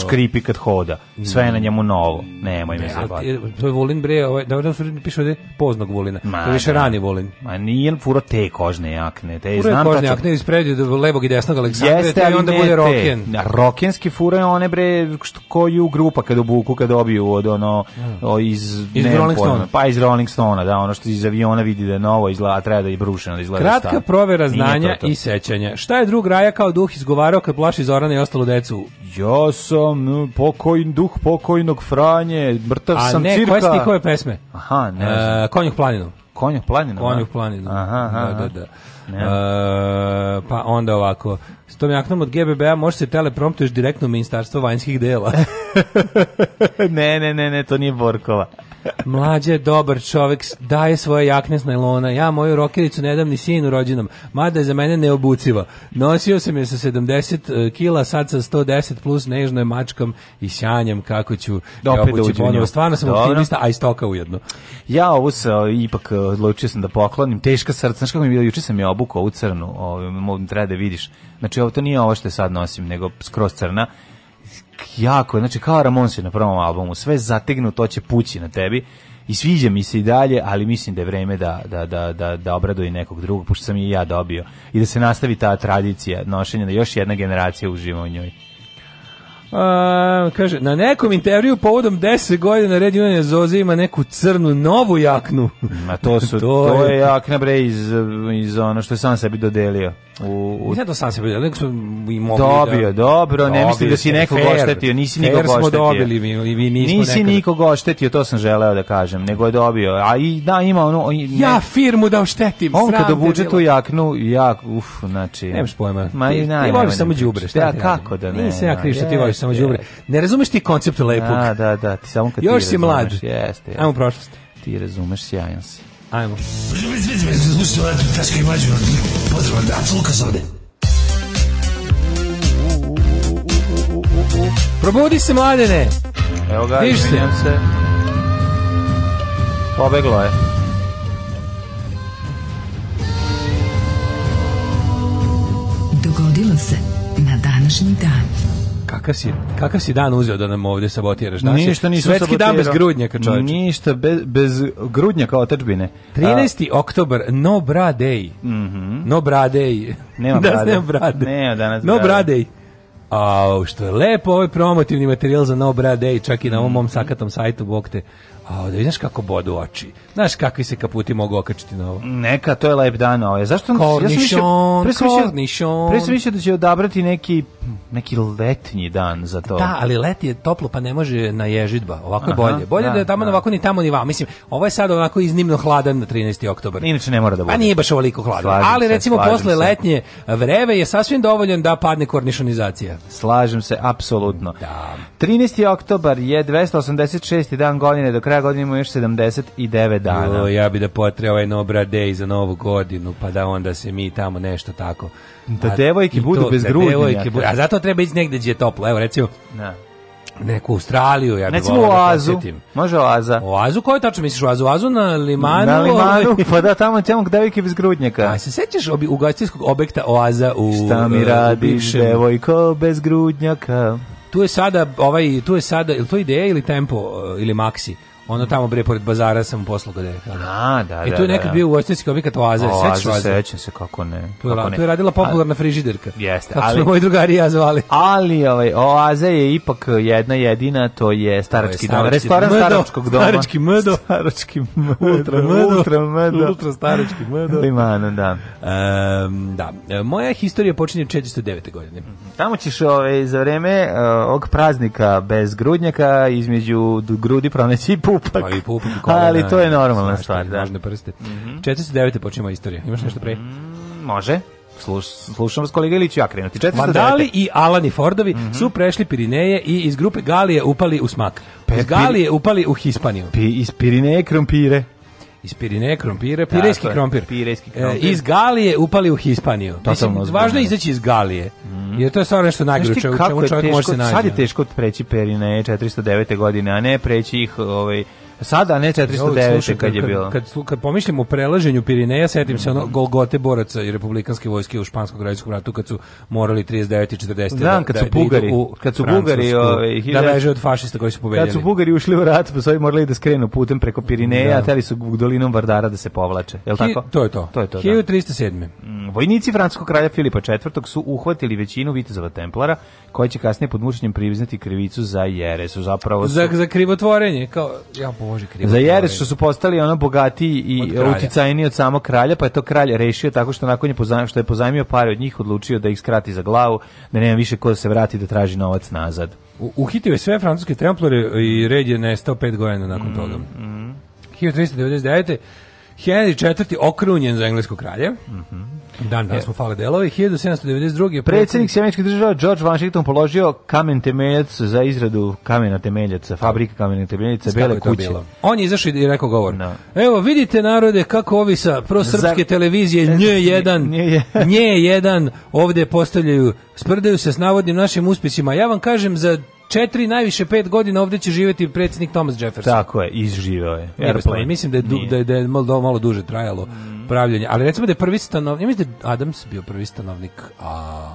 škripi kad hoda. Sve je na njemu novo. Nemoj me zajebati. To je Vulin bre, ovaj, da ovdje piše ovdje poznog Vulina. Ma, to više da. rani Vulin. Ma nije fura te kožne jakne. Te, fura znam kožne jakne ispredi levog i desnog Aleksandra. Jeste, ali onda bude roken. Da, rokenski fure one bre, što, koju grupa kad obuku, kad dobiju od ono, hmm. iz... Iz Rolling Stone. Pa iz Rolling Stone, da, ono što iz aviona vidi da je novo, izgleda, treba da je brušeno, da izgleda Kratka staro. provera znanja i sećanja. Šta je drug Raja kao duh izgovarao kad plaši Zorana i ostalo decu? Jo, Umro sam, pokojn, duh pokojnog Franje, mrtav sam ne, cirka. A ne, koje su njihove pesme? Aha, ne e, znam. E, Konjuh planinu. Konjuh planinu? Konjuh da. planinu. Aha, aha. Da, da, da. E, pa onda ovako, s tom jaknom od GBB-a može se teleprompteš direktno u ministarstvo vanjskih dela. ne, ne, ne, ne, to nije Borkova. Mlađe dobar čovek, daje svoje jakne s najlona. Ja moju rokericu ne dam ni sinu rođenom, mada je za mene neobuciva. Nosio sam je sa 70 e, kila, sad sa 110 plus nežno je mačkam i sjanjem kako ću da Opet ja ponovo. Stvarno sam Dobro. optimista, a i stoka ujedno. Ja ovu sa, e, ipak e, odlučio sam da poklonim. Teška srca, znaš kako mi je bilo, juče sam je obukao u crnu, ovo, ovaj, treba da vidiš. Znači ovo to nije ovo što sad nosim, nego skroz crna jako, znači kao Ramonsi na prvom albumu, sve zategnu, to će pući na tebi i sviđa mi se i dalje, ali mislim da je vreme da, da, da, da, da obraduje nekog drugog, pošto sam i ja dobio, i da se nastavi ta tradicija nošenja, da još jedna generacija uživa u njoj. Uh, kaže, na nekom intervju povodom 10 godina Red Union Zoze ima neku crnu novu jaknu. Ma to su, to, to je jakna bre iz, iz ono što je sam sebi dodelio u, u... Ne to sam se nego smo i mogli da- Dobio, da, dobro, ne mislim da si nekog fair, oštetio, nisi nikog oštetio. smo dobili mi, i mi nismo Nisi nekada. nikog oštetio, to sam želeo da kažem, nego je dobio. A i da, ima ono... I, ne, ja firmu da oštetim, On kad obuče tu jaknu, ja, uf, znači... Nemaš pojma. Ma, i, na, ti voliš samo đubre, šta da, ti kako da ne? Nisam ja kriv ti voliš samo đubre. Ne razumeš ti koncept lepog. Da, da, da, ti samo kad Još si mlad. Jeste, jeste. Ajmo prošlost. Ti razumeš, sjajan si. Ajmo. Slušajte, ovo je Daška i Mlađu, potreban da, Lukas ovde. Probudi se, mladene! Evo ga, Diš se. Pobeglo je. Dogodilo se na današnji dan kakav si, kakav si dan uzeo da nam ovde sabotiraš? Da Ništa nisam Svetski dan bez grudnjaka, čovječe. Ništa bez, bez grudnjaka otečbine. 13. A... oktober, no bra day. Mm -hmm. No bra day. Nema da, brade. nema brade. Nema danas No bra day. A, što je lepo ovaj promotivni materijal za No Bra Day, čak i na ovom mom mhm. sakatom sajtu, bog te. A, da vidiš kako bodu oči. Znaš kakvi se kaputi mogu okačiti na ovo? Neka, to je lep dan ovo. Ovaj. Zašto Kornišon, ja kornišon. Pre sam mislio da će odabrati neki, neki letnji dan za to. Da, ali let je toplo pa ne može na ježidba. Ovako je bolje. Bolje da, da je tamo da. ovako ni tamo ni vam. Mislim, ovo je sad onako iznimno hladan na 13. oktobar. Inače ne mora da pa bude. Pa nije baš ovoliko hladan. Slažim ali se, recimo posle se. letnje vreve je sasvim dovoljen da padne kornišonizacija. Slažem se, apsolutno. Da. 13. oktobar je 286. dan godine, do kraja godine imamo još 79 dana. Jo, ja bi da potreo ovaj No Day za novu godinu, pa da onda se mi tamo nešto tako. Da a, devojke budu to, bez da grudnjaka. Bu... A zato treba ići negde gdje je toplo. Evo, recimo, na da. neku Australiju, ja bih Recimo da oazu, da može oaza. Oazu, koju tačno misliš, oazu? Oazu na limanu? Na limanu, ovaj... pa da, tamo tamo devojke bez grudnjaka. A se sećaš obi, ugostiteljskog objekta oaza u... Šta mi e, radiš, uh, devojko bez grudnjaka? Tu je sada, ovaj, tu je sada, ili to ideja ili tempo, e, ili maksi? ono tamo bre pored bazara sam poslao gde. A, da, da. I tu je da, nekad da, da. bio ugostiteljski objekat Oaza, sećaš se? Sećam se kako ne. Tu je, kako tu je radila popularna frižiderka. Jeste, kako ali smo moji drugari ja zvali. Ali ovaj Oaza je ipak jedna jedina, to je starački, to je starački dom, restoran mdo, staračkog doma. Starački mdo, starački mdo, ultra mdo, ultra mdo, ultra starački mdo. Ima, da. Um, da. Moja istorija počinje 409. godine. Mhm. Tamo ćeš ovaj za vreme uh, ovog praznika bez grudnjaka između grudi pronaći put pupak. Pa i pupak i kolena. Ali to je da, normalna stvar, da. Možda prste. Mm -hmm. 49. počinjemo istoriju. Imaš nešto pre? Mm, može. Sluš, slušam vas kolega Ilić ja krenuti. 409. Vandali i Alani Fordovi mm -hmm. su prešli Pirineje i iz grupe Galije upali u smak. Iz Galije upali u Hispaniju. Pi, iz Pirineje krompire iz Pirine krompira, pirejski krompir. Pirejski e, krompir. E, iz Galije upali u Hispaniju. Totalno Mislim, važno je da. izaći iz Galije. Mm. Jer to je stvarno nešto najgore u čemu čovjek može se naći. Sad je teško preći Pirine 409. godine, a ne preći ih ovaj Sada, a ne 409. Slušam, kad je bilo. Kad, kad, kad pomišljam o prelaženju Pirineja, setim se ono Golgote boraca i republikanske vojske u Španskog građanskom ratu kad su morali 39 i 40. Dan, kad da, su Bugari, da kad su Bugari, ove, ovaj, da beže od fašista koji su pobeljeni. Kad su Bugari ušli u rat, pa su ovi morali da skrenu putem preko Pirineja, da. a teli su dolinom Vardara da se povlače. Je li tako? To je to. To je to, 1307. Da. Mm, vojnici francuskog kralja Filipa IV. su uhvatili većinu vitezova templara, koji će kasnije pod mučenjem priznati krivicu za jeresu, zapravo su... Za, za krivotvorenje, kao, ja po može krivo. Za Jerez što su postali ono bogati i uticajniji od samog kralja, pa je to kralj rešio tako što nakon je pozajmio, što je pozajmio pare od njih odlučio da ih skrati za glavu, da nema više ko da se vrati da traži novac nazad. uhitio je sve francuske templore i red je nestao pet godina nakon mm, toga. Mm. 1399. Henry IV. okrunjen za engleskog kralja. Mm -hmm. Dan danas smo e. fale delovi. 1792. Predsednik Sjemeničkih država George Washington položio kamen temeljac za izradu kamena temeljaca, da. fabrika kamena temeljaca, Stavno bele kuće. Bilo. On je izašao i rekao govor. No. Da. Evo, vidite narode kako ovi sa prosrpske za... televizije nje jedan, nje jedan ovde postavljaju, sprdaju se s navodnim našim uspjesima. Ja vam kažem za 4 najviše 5 godina ovde će živeti predsednik Thomas Jefferson. Tako je, izživao je. Airplane. Mislim da je, du, da je, da je malo, malo duže trajalo mm. pravljenje. Ali recimo da je prvi stanovnik, ja mislim da je Adams bio prvi stanovnik, a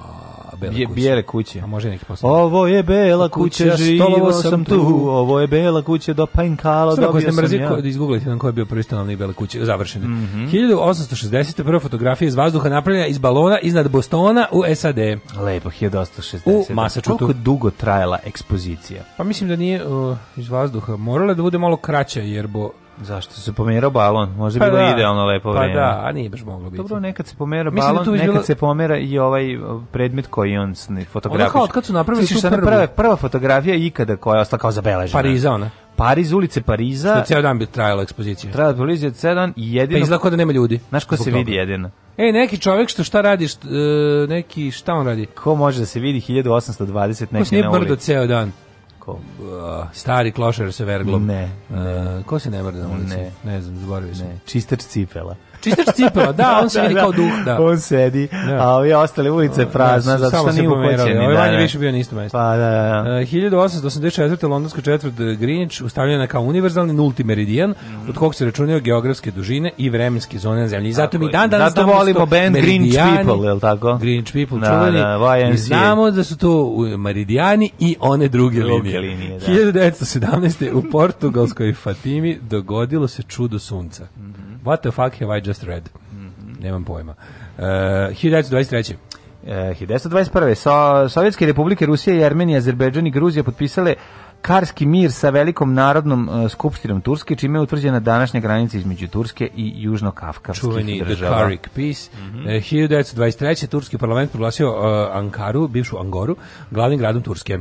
bela Bije, kuća. Bijele kuće. A može neki posao. Ovo je bela pa kuća, kuća živio sam tu. Ovo je bela kuća do Pankala, dobio sam mrzi, ja. Da izgooglite nam ko je bio prvi stanovnik bele kuće, završene. Mm -hmm. 1860. prva fotografija iz vazduha napravljena iz balona iznad Bostona u SAD. Lepo, 1860. U Massachusettsu. Koliko dugo trajala ekspozicija? Pa mislim da nije uh, iz vazduha. Morala da bude malo kraća, jer bo Zašto se pomerao balon? Možda pa bilo da, idealno lepo pa vreme. Pa da, a nije baš moglo biti. Dobro, nekad se pomera Mislim da balon, da nekad bilo... se pomera i ovaj e, predmet koji on fotografiš. Ono kad su napravili tu prvu. Prva, prva fotografija ikada koja je ostala kao zabeležena. Pariza ona. Pariz, ulice Pariza. Što ceo dan bi trajala ekspozicija. Trajala ekspozicija ceo dan i jedino... Pa izlako da nema ljudi. Znaš ko se toga. vidi jedino? E, neki čovek što šta radi, šta, e, neki šta on radi? Ko može da se vidi 1820 neki na ulici? Ko se nije brdo ceo dan? ko? Uh, stari klošar se verglom. Ne. Uh, ne. Uh, ko se ne mrda na ulici? Ne. Ne znam, zaboravio sam. Ne. Čistač cipela. Čistač cipela, da, da on se vidi da, kao duh, da. On sedi, da. a ovi ostale ulice prazna, zato što nije upoćeni. Ovo Vanja više bio na istom mestu. Pa, da, da. 1884. E, Londonska četvrt eh, Greenwich ustavljena kao univerzalni nulti meridijan, mhm. od kog se računaju geografske dužine i vremenske zone na zemlji. I zato mi dan danas znamo volimo band Greenwich People, je li tako? Greenwich People, čuveni. I znamo da su to meridijani i one druge linije. 1917. u portugalskoj Fatimi dogodilo se čudo sunca. Mhm. What the fuck have I just read? Mm -hmm. Nemam pojma. Uh, 1923. 1921. So, Sovjetske republike Rusije, Armenije, Azerbejdžan i Gruzija potpisale Karski mir sa velikom narodnom uh, skupštinom Turske, čime je utvrđena današnja granica između Turske i južno-kafkarskih država. Čuveni The Karik Peace. Mm -hmm. 1923. Turski parlament proglasio uh, Ankaru, bivšu Angoru, glavnim gradom Turske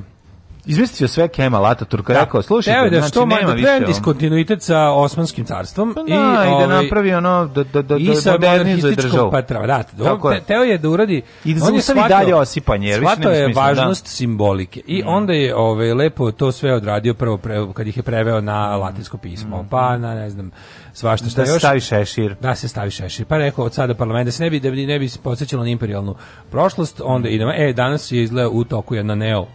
izmislio sve Kemal Ataturk, da. rekao, slušaj da znači, što nema da više. Trend diskontinuitet sa Osmanskim carstvom pa da, i, i da ovaj, napravi ono da da da i da sa modernizuje državu. Pa treba, da, Tako te, teo je da uradi i da on je shvatio, dalje osipanje, jer više je da. važnost da. simbolike. I mm. onda je ovaj lepo to sve odradio prvo pre, kad ih je preveo na latinsko pismo, mm. pa na ne znam svašta šta da još. Da stavi šešir. Da se stavi šešir. Pa rekao od sada parlament da se ne bi da ne bi podsećalo na imperijalnu prošlost, onda idemo. E danas je izgleda u toku jedna neo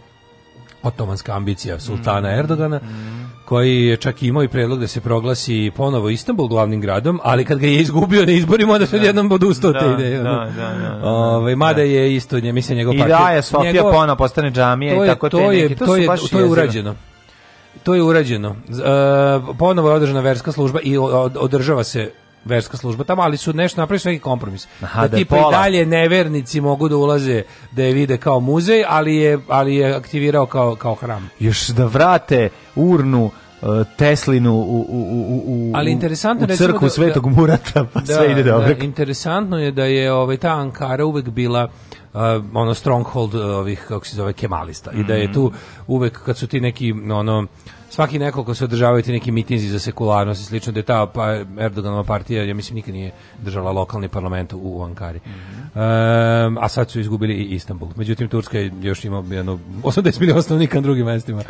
otomanska ambicija sultana mm. Erdogana, mm. koji je čak imao i predlog da se proglasi ponovo Istanbul glavnim gradom, ali kad ga je izgubio na izborima, onda se da. jednom odustao te da, ideje. Da, da, da, da, Ove, ovaj, mada je isto, nje, mislim, njegov I partij... I da je Sofija njegov, ponovno postane džamija i tako to te je, neke, to, je, to je urađeno. To je urađeno. E, ponovo je održana verska služba i održava se verska služba tamo, ali su nešto napravili neki kompromis. Aha, da, da tipa i dalje nevernici mogu da ulaze da je vide kao muzej, ali je, ali je aktivirao kao, kao hram. Još da vrate urnu e, Teslinu u, u, u, u, Ali interesantno u crku da-, da, Svetog Murata, pa da, sve ide da, dobro. Da, interesantno je da je ovaj, ta Ankara uvek bila uh, ono stronghold ovih, kako se zove, kemalista. Mm -hmm. I da je mhm. tu uvek, kad su ti neki, ono, svaki nekoliko se održavaju ti neki mitinzi za sekularnost i slično, da je ta pa, Erdoganova partija, ja mislim, nikad nije držala lokalni parlament u Ankari. Mm um, a sad su izgubili i Istanbul. Međutim, Turska je još ima jedno 80 milijuna stanovnika na drugim mestima.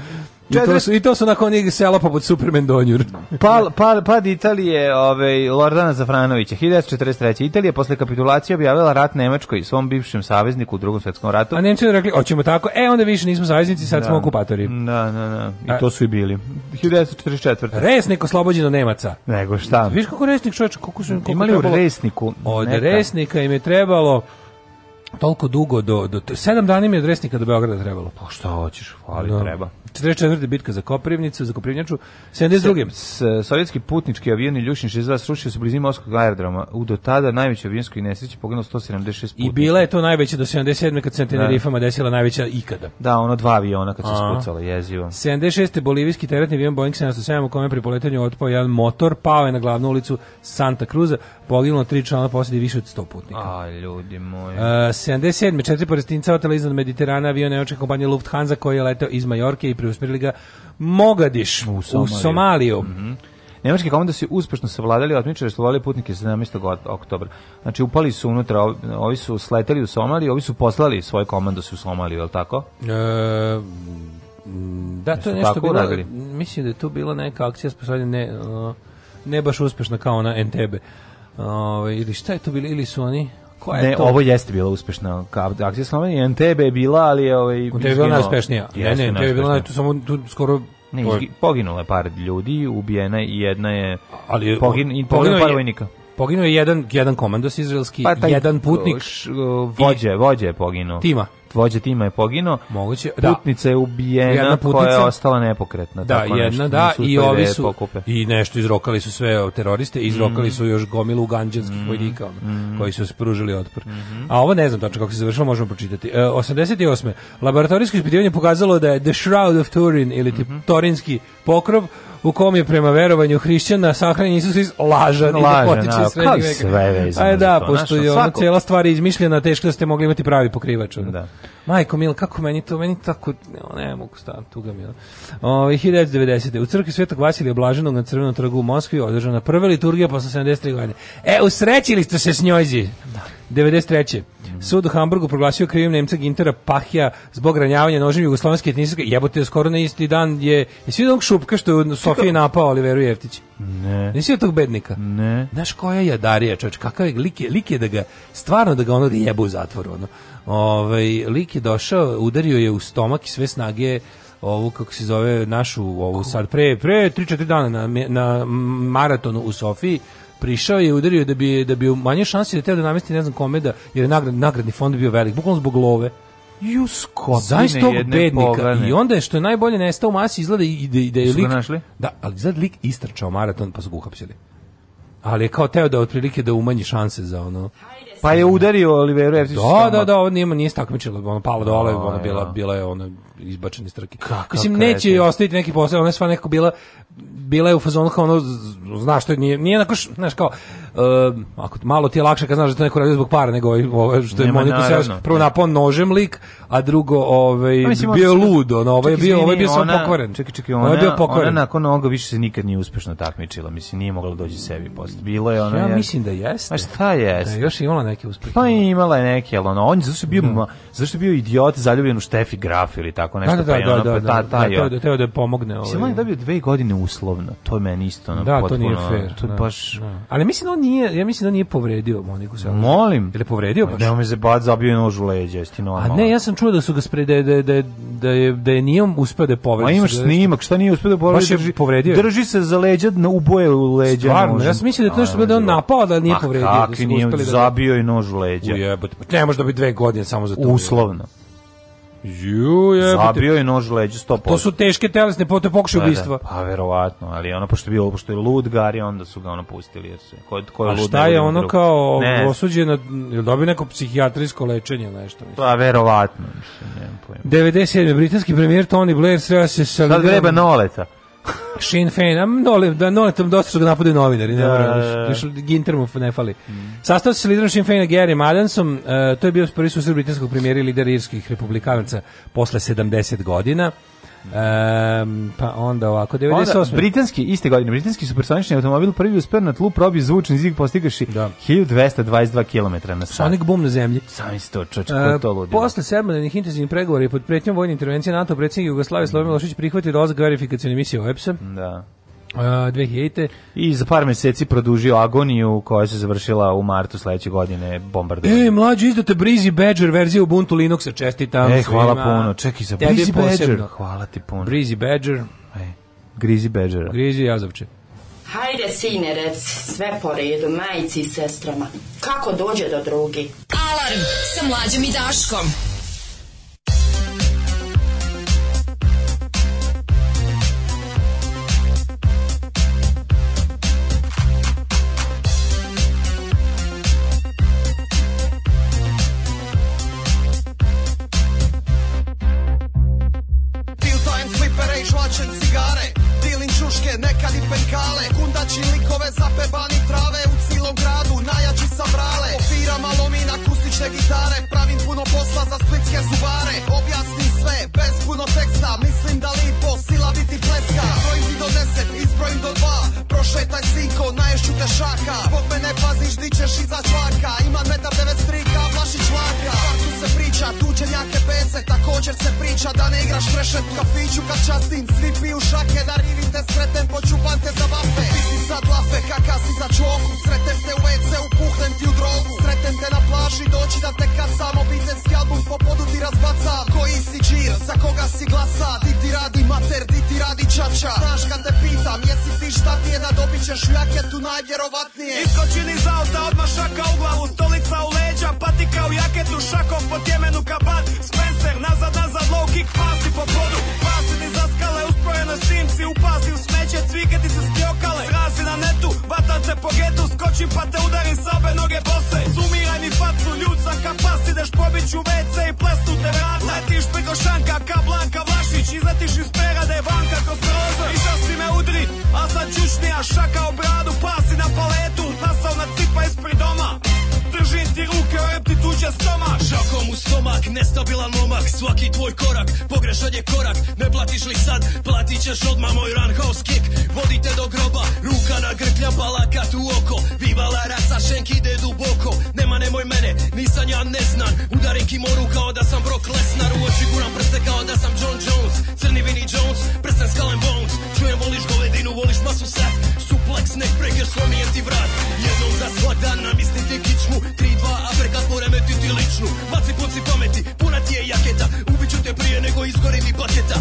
I to, su, I to su nakon njih sela poput Superman Donjur. pal, pal, pad Italije ovaj, Lordana Zafranovića, 1943. Italija posle kapitulacije objavila rat Nemačkoj, svom bivšem savezniku u drugom svetskom ratu. A Nemci rekli, hoćemo tako, e onda više nismo saveznici, sad da. smo okupatori. Da, da, da. I to su i bili pobuni. 1944. Resnik oslobođen od Nemaca. Nego šta? Viš kako resnik čovječ, koliko su... Imali u resniku. Od neka. resnika im je trebalo toliko dugo do, do 7 dana mi je adresnika do Beograda trebalo. Pa šta hoćeš, ali da. treba. 44. bitka za Koprivnicu, za Koprivnjaču, 72. S, s, sovjetski putnički avion Iljušin 62 srušio se blizini Moskog aerodroma. U do tada najvećoj avionskoj nesreći poginulo 176 putnika. I bila je to najveća do 77. kad se Tenerifama da. desila najveća ikada. Da, ono dva aviona kad se spucala jezivo. 76. bolivijski teretni avion Boeing 707 u kome pri poletanju otpao jedan motor, pao je na glavnu ulicu Santa Cruza poginulo tri člana posade više od 100 putnika. A, ljudi moji. Uh, e, 77. četiri palestinca otela iznad Mediterana avion nemačke kompanije Lufthansa koji je letao iz Majorke i preusmerili ga Mogadiš u Somaliju. U Somaliju. Mm -hmm. Nemački komando su uspešno savladali otmičare što putnike 17. oktobra. Znači upali su unutra, ovi su sleteli u Somaliju, ovi su poslali svoje komando komandose u Somaliju, je li tako? E, da, to je nešto bilo, radili? mislim da je to bila neka akcija sposobnja ne, ne baš uspešna kao ona Entebe. Ove, ili šta je to bilo, ili su oni Koja ne, je to? ovo jeste bila uspešna akcija Slovenije. NTB je bila, ali ovaj NTB je bila najuspešnija. Ne, ne, NTB je bila tu samo tu skoro ne, izgi, poginulo je par ljudi, ubijena i jedna je ali pogin, poginuo par vojnika. Poginuo je jedan jedan komandos izraelski, pa taj, jedan putnik š, vođe, i, vođe je poginuo. Tima vođa tima je poginuo. Moguće, da. Putnica je ubijena, jedna putnica, koja je ostala nepokretna. Da, tako jedna, nešto, da, i da ovi su, pokupe. i nešto izrokali su sve teroriste, izrokali mm. su još gomilu uganđanskih mm. vojnika, ono, mm. koji su spružili otpor. Mm-hmm. A ovo ne znam tačno kako se završilo, možemo pročitati. E, 88. Laboratorijsko ispitivanje pokazalo da je The Shroud of Turin, ili ti, mm-hmm. Torinski pokrov, u kom je prema verovanju hrišćana sahranjen Isus iz lažan, lažan i da sve veka. Sve da, to, pošto je ona cijela stvar izmišljena, teško da ste mogli imati pravi pokrivač. Da. Majko mil, kako meni to, meni tako, ne, ne mogu staviti, tuga mi. Ono. O, 1990. U crkvi Svetog Vasilija Blaženog na Crvenom trgu u Moskvi održana prva liturgija posle 73 godine. E, usrećili ste se s njojzi. Da. 93. Mm -hmm. Sud u Hamburgu proglasio krivim Nemca Gintera Pahija zbog ranjavanja nožem jugoslovenske etniske. Jebote, skoro na isti dan je... I vidio onog šupka što je u napao Oliveru Jeftić? Ne. Nisi od tog bednika? Ne. Znaš koja je Darija, čovječ, kakav je lik, je, lik je da ga, stvarno da ga ono jebe u zatvoru, ono. Ovaj, lik je došao, udario je u stomak i sve snage ovu kako se zove našu ovu sad pre pre 3 4 dana na na maratonu u Sofiji prišao je udario da bi, da bi manje šanse da teo da namesti ne znam kome da, jer je nagrad, nagradni fond bio velik, bukvalno zbog love. Ju Zaista tog bednika. Pogane. I onda je što je najbolje nestao u masi izgleda i da, i da je da lik... Našli? Da, ali izgleda lik istrčao maraton pa su ga uhapsili. Ali je kao teo da otprilike da umanji šanse za ono... Pa je udario Oliveru Eftić. Da, da, da, da, on nije, nije stakmičilo, ono palo dole, da, ono bila, bila je ono izbačene strke. Kakav Mislim, neće joj ostaviti neki posao, ona je sva nekako bila, bila je u fazonu kao ono, znaš što je, nije, nije onako, znaš kao, uh, ako, malo ti je lakše kad znaš da to neko radi zbog para, nego ovaj, ovaj što je Moniku Seoš, prvo napon nožem lik, a drugo, ovaj, pa mislim, bio je lud, ono, ovaj je bio, ovaj bio sam pokvaren. Čekaj, čekaj, ovaj ona, bio ona nakon ovoga više se nikad nije uspešno takmičila, mislim, nije mogla da doći sebi posle. Bilo je ona... Ja jer, mislim da jeste. A šta jeste? Da je još imala neke uspehe. Pa imala je neke, ali ono, on zašto je bio, da. mm. zašto je bio idiot zaljubljen u Štefi Graf ili tako tako da, nešto. Da, pa da, da, pa da, da, da, da, da, da, da, da pomogne. Ovaj. Simon da dobio dve godine uslovno, to je meni isto. Da, potpuno, to nije fair. To je da, baš... Da. Ali mislim da on nije, ja mislim da nije povredio Moniku Selak. Molim. Je li povredio baš? Nemo me se bad zabio nož u leđe, jesi normalno. A ne, ja sam čuo da su ga spre, da, da, da, da, je, da je da nije uspeo da povredi. Ma imaš snimak, šta nije uspeo da povredi? Baš je povredio. Drži se za leđa, na uboje u leđa. Stvarno, ja sam mislio da je to nešto da on napao, da nije povredio. Ma kakvi da zabio i nož u leđa. Ujebate, pa ne može da bi dve godine samo za to. Uslovno. Ju, je, Zabio je nož leđu 100%. To su teške telesne, pote pokušaj da, da. ubistva. Da, pa verovatno, ali ono pošto je bio pošto je lud Gari, onda su ga ono pustili jer se. ko ko je lud. A šta je ono kao osuđen na je dobio neko psihijatrijsko lečenje nešto mislim. Pa verovatno, mislim, ne znam pojma. 97. britanski premijer Tony Blair sreo se sa Sad greba noleta. Sinn Féin, nole, da nole tam dosta što ga napadaju novinari, ne da, moram, da, da. Ginter mu ne fali. Mm. Sastao se sa liderom Sinn Feina Gerrym Adamsom, uh, e, to je bio prvi susret britanskog premijera i lidera irskih republikanaca posle 70 godina. Um, pa onda ovako, 98. Onda, britanski, iste godine, britanski supersonični automobil prvi uspeo na tlu probi zvučni zig postigaši da. 1222 km na sat. Sonic boom na zemlji. Sami sto, čoče, uh, e, to ludilo. Posle sedmadenih intenzivnih pregovora i pod pretnjom vojne intervencije NATO predsjednik Jugoslavije Slobodan Milošević prihvatio dolazak verifikacione misije OEPS-a. Da. Uh, 2000. I za par meseci produžio agoniju koja se završila u martu sledeće godine bombardovanjem. E, mlađi izdate Breezy Badger verziju Ubuntu Linuxa, čestitam. E, hvala svima. puno. Čekaj za Breezy Badger. Hvala ti puno. Breezy Badger. E, Grizi Badgera. Grizi Jazovče. Hajde, sinerec, sve po redu, majici i sestrama. Kako dođe do drugi? Alarm sa mlađom i Daškom. splitske gitare Pravim puno posla za splitske zubare Objasnim sve, bez puno teksta Mislim da lipo, sila biti pleska Brojim ti do deset, izbrojim do dva Prošetaj sinko, naješću te šaka Zbog mene paziš, di ćeš iza čvaka Imam metar devet strika, vlašić laka Partu se priča priča Tuđenjake bece, također se priča Da ne igraš u kafiću kad častim Svi piju šake, da rivite sretem Počupan te za vafe, ti si sad lafe Kaka si za čoku, sretem te u WC Upuhnem ti u drogu, sretem te na plaži Doći da te kasam, obiteljski album Po podu ti razbaca koji si džir Za koga si glasa, di ti radi mater Di ti radi čača, znaš kad te pitam Jesi ti šta ti je da dobit ćeš u jaketu Najvjerovatnije Iskočini za auta, odmah šaka u glavu Stolica u leđa, patika u jaketu Šakom po tjeme ramenu kabat Spencer, nazad, nazad, low kick, pasi po podu Pasini za skale, usprojene simci Upasi u smeće, cvike ti se stjokale Srazi na netu, vatan te po getu Skočim pa te udarim sabe, noge bose Sumiraj mi facu, ljud za kapas Ideš pobit ću WC i plesnu te vrata Letiš preko šanka, ka Blanka Vlašić Izletiš iz perade, vanka kroz prozor Iša si me udri, a sad čučnija Šaka obradu, pasi na paletu Nasao na cipa ispred doma Drži ti ruke, rep ti tuđe stomak Žakom u stomak, nestabilan momak Svaki tvoj korak, pogrešan je korak Ne platiš li sad, platit ćeš odmah Moj run house kick, vodite do groba Ruka na grklja, balakat u oko Bivala raca, šenk ide duboko Nema nemoj mene, nisam ja neznan Udarim kimoru kao da sam Brock Lesnar U oči guram prste kao da sam John Jones Crni Vinnie Jones, prsten Skull and Bones Čujem voliš govedinu, voliš masu set Super Rolex nek breker slomijem ti vrat Jednom za svakda namisliti kičmu 3-2 aperkat poremeti ti ličnu Baci punci pameti, puna ti je jaketa Ubiću te prije nego izgori mi paketa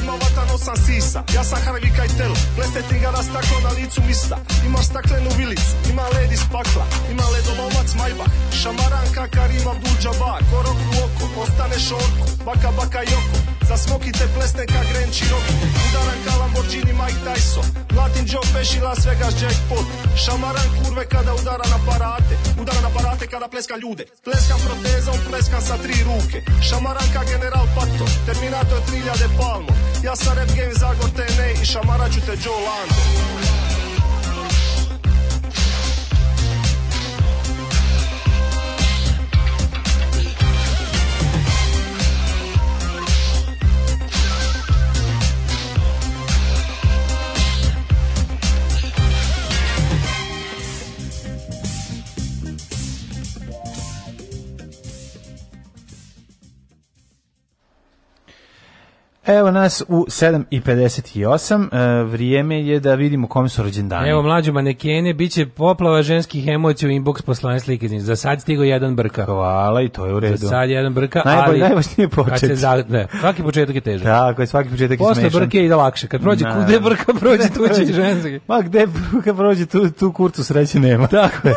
odmah vatano sam sisa Ja sam Harvey Keitel, plesteti ga na staklo na licu mista Ima staklenu vilicu, ima led iz pakla Ima ledolomac Majbach, šamaranka Karim Abdul Jabbar Korok u oko, ostane šorku, baka baka joko Zasmokite plesne ka Grand Cherokee Udaran ka Lamborghini Mike Tyson Latin Joe Pesci Las Vegas Jackpot Šamaran kurve kada udara na parate Udara na parate kada pleska ljude Pleska protezom, pleska sa tri ruke Šamaran ka General Pato Terminator 3000 palmo Ja sam rap game Zagor TN e i šamarat te Joe Lando Evo nas u 7.58, e, vrijeme je da vidimo kome su rođendani. Evo mlađu manekene, bit će poplava ženskih emocija u inbox poslane slike. Za sad stigo jedan brka. Hvala i to je u redu. Za sad jedan brka, Najbolj, ali... Najvažnije početi. Za, ne, svaki početak je težak. Tako je, svaki početak je smešan. Posle brke je i da lakše. Kad prođe, Na, gde brka prođe, tu će ženski. Ma gde brka prođe, tu, tu kurcu sreće nema. Tako je.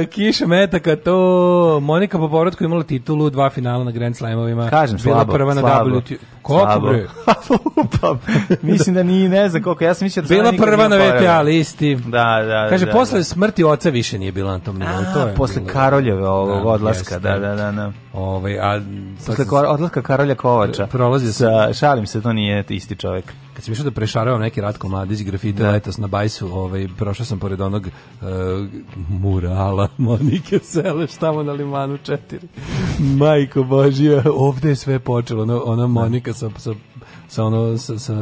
E, kiša metaka, to... Monika po povratku imala titulu, dva finala na Grand Slamovima. Kažem, Bila slabo, prva slabo. na WT Koliko bre? pa, mislim da ni ne znam koliko. Ja sam mislio da bila prva na VTA listi. Da, da. da. Kaže da, posle da. smrti oca više nije bila na tom nivou. To je posle bilo... Karoljeve ovog da, odlaska, da, da, da, da. Ovaj a posle odlaska Karolja Kovača. Prolazi sa šalim se, to nije isti čovjek kad sam išao da prešaravam neki Ratko Mladić grafite da. letos na Bajsu, ovaj, prošao sam pored onog uh, murala Monike Seleš tamo na Limanu 4. Majko Božija, ovde je sve počelo, ona, ona da. Monika sa, sa, sa ono, sa, sa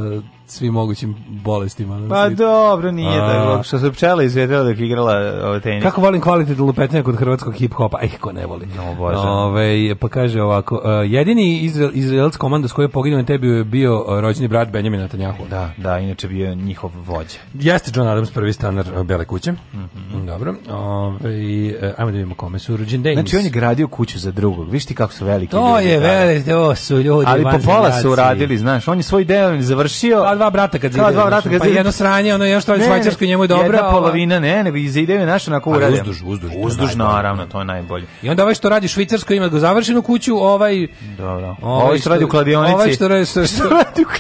svim mogućim bolestima. Pa dobro, nije a... da što se pčela izvedela dok igrala ovaj tenis. Kako volim kvalitet lupetnja kod hrvatskog hip-hopa, ej, ko ne voli. No, bože. Ove, ovaj, pa kaže ovako, uh, jedini izrael, izraelski komando s kojoj je poginuo na tebi je bio rođeni brat Benjamin Netanjahu. Da, da, inače bio njihov vođa. Jeste John Adams, prvi stanar e, Bele kuće. Mm -hmm. Dobro. Ove, ovaj, ajmo da vidimo kome su rođen Dames. Znači, on je gradio kuću za drugog. Viš ti kako su veliki to ljudi. To je veliki, to su ljudi. Ali po pola su uradili, znaš. On je svoj deo završio, pa dva brata kad zidaju. Kao dva brata kad pa zidaju. Pa jedno sranje, ono jedno što je švajcarsko njemu je dobro. Jedna polovina, ne, ne, zidaju naše onako urade. Uzduž, uzduž. Uzduž, naravno, to je najbolje. I onda ovaj što radi švajcarsko ima go završenu kuću, ovaj... Dobro. Ovaj, ovaj što radi u kladionici. Ovaj što radi što, što,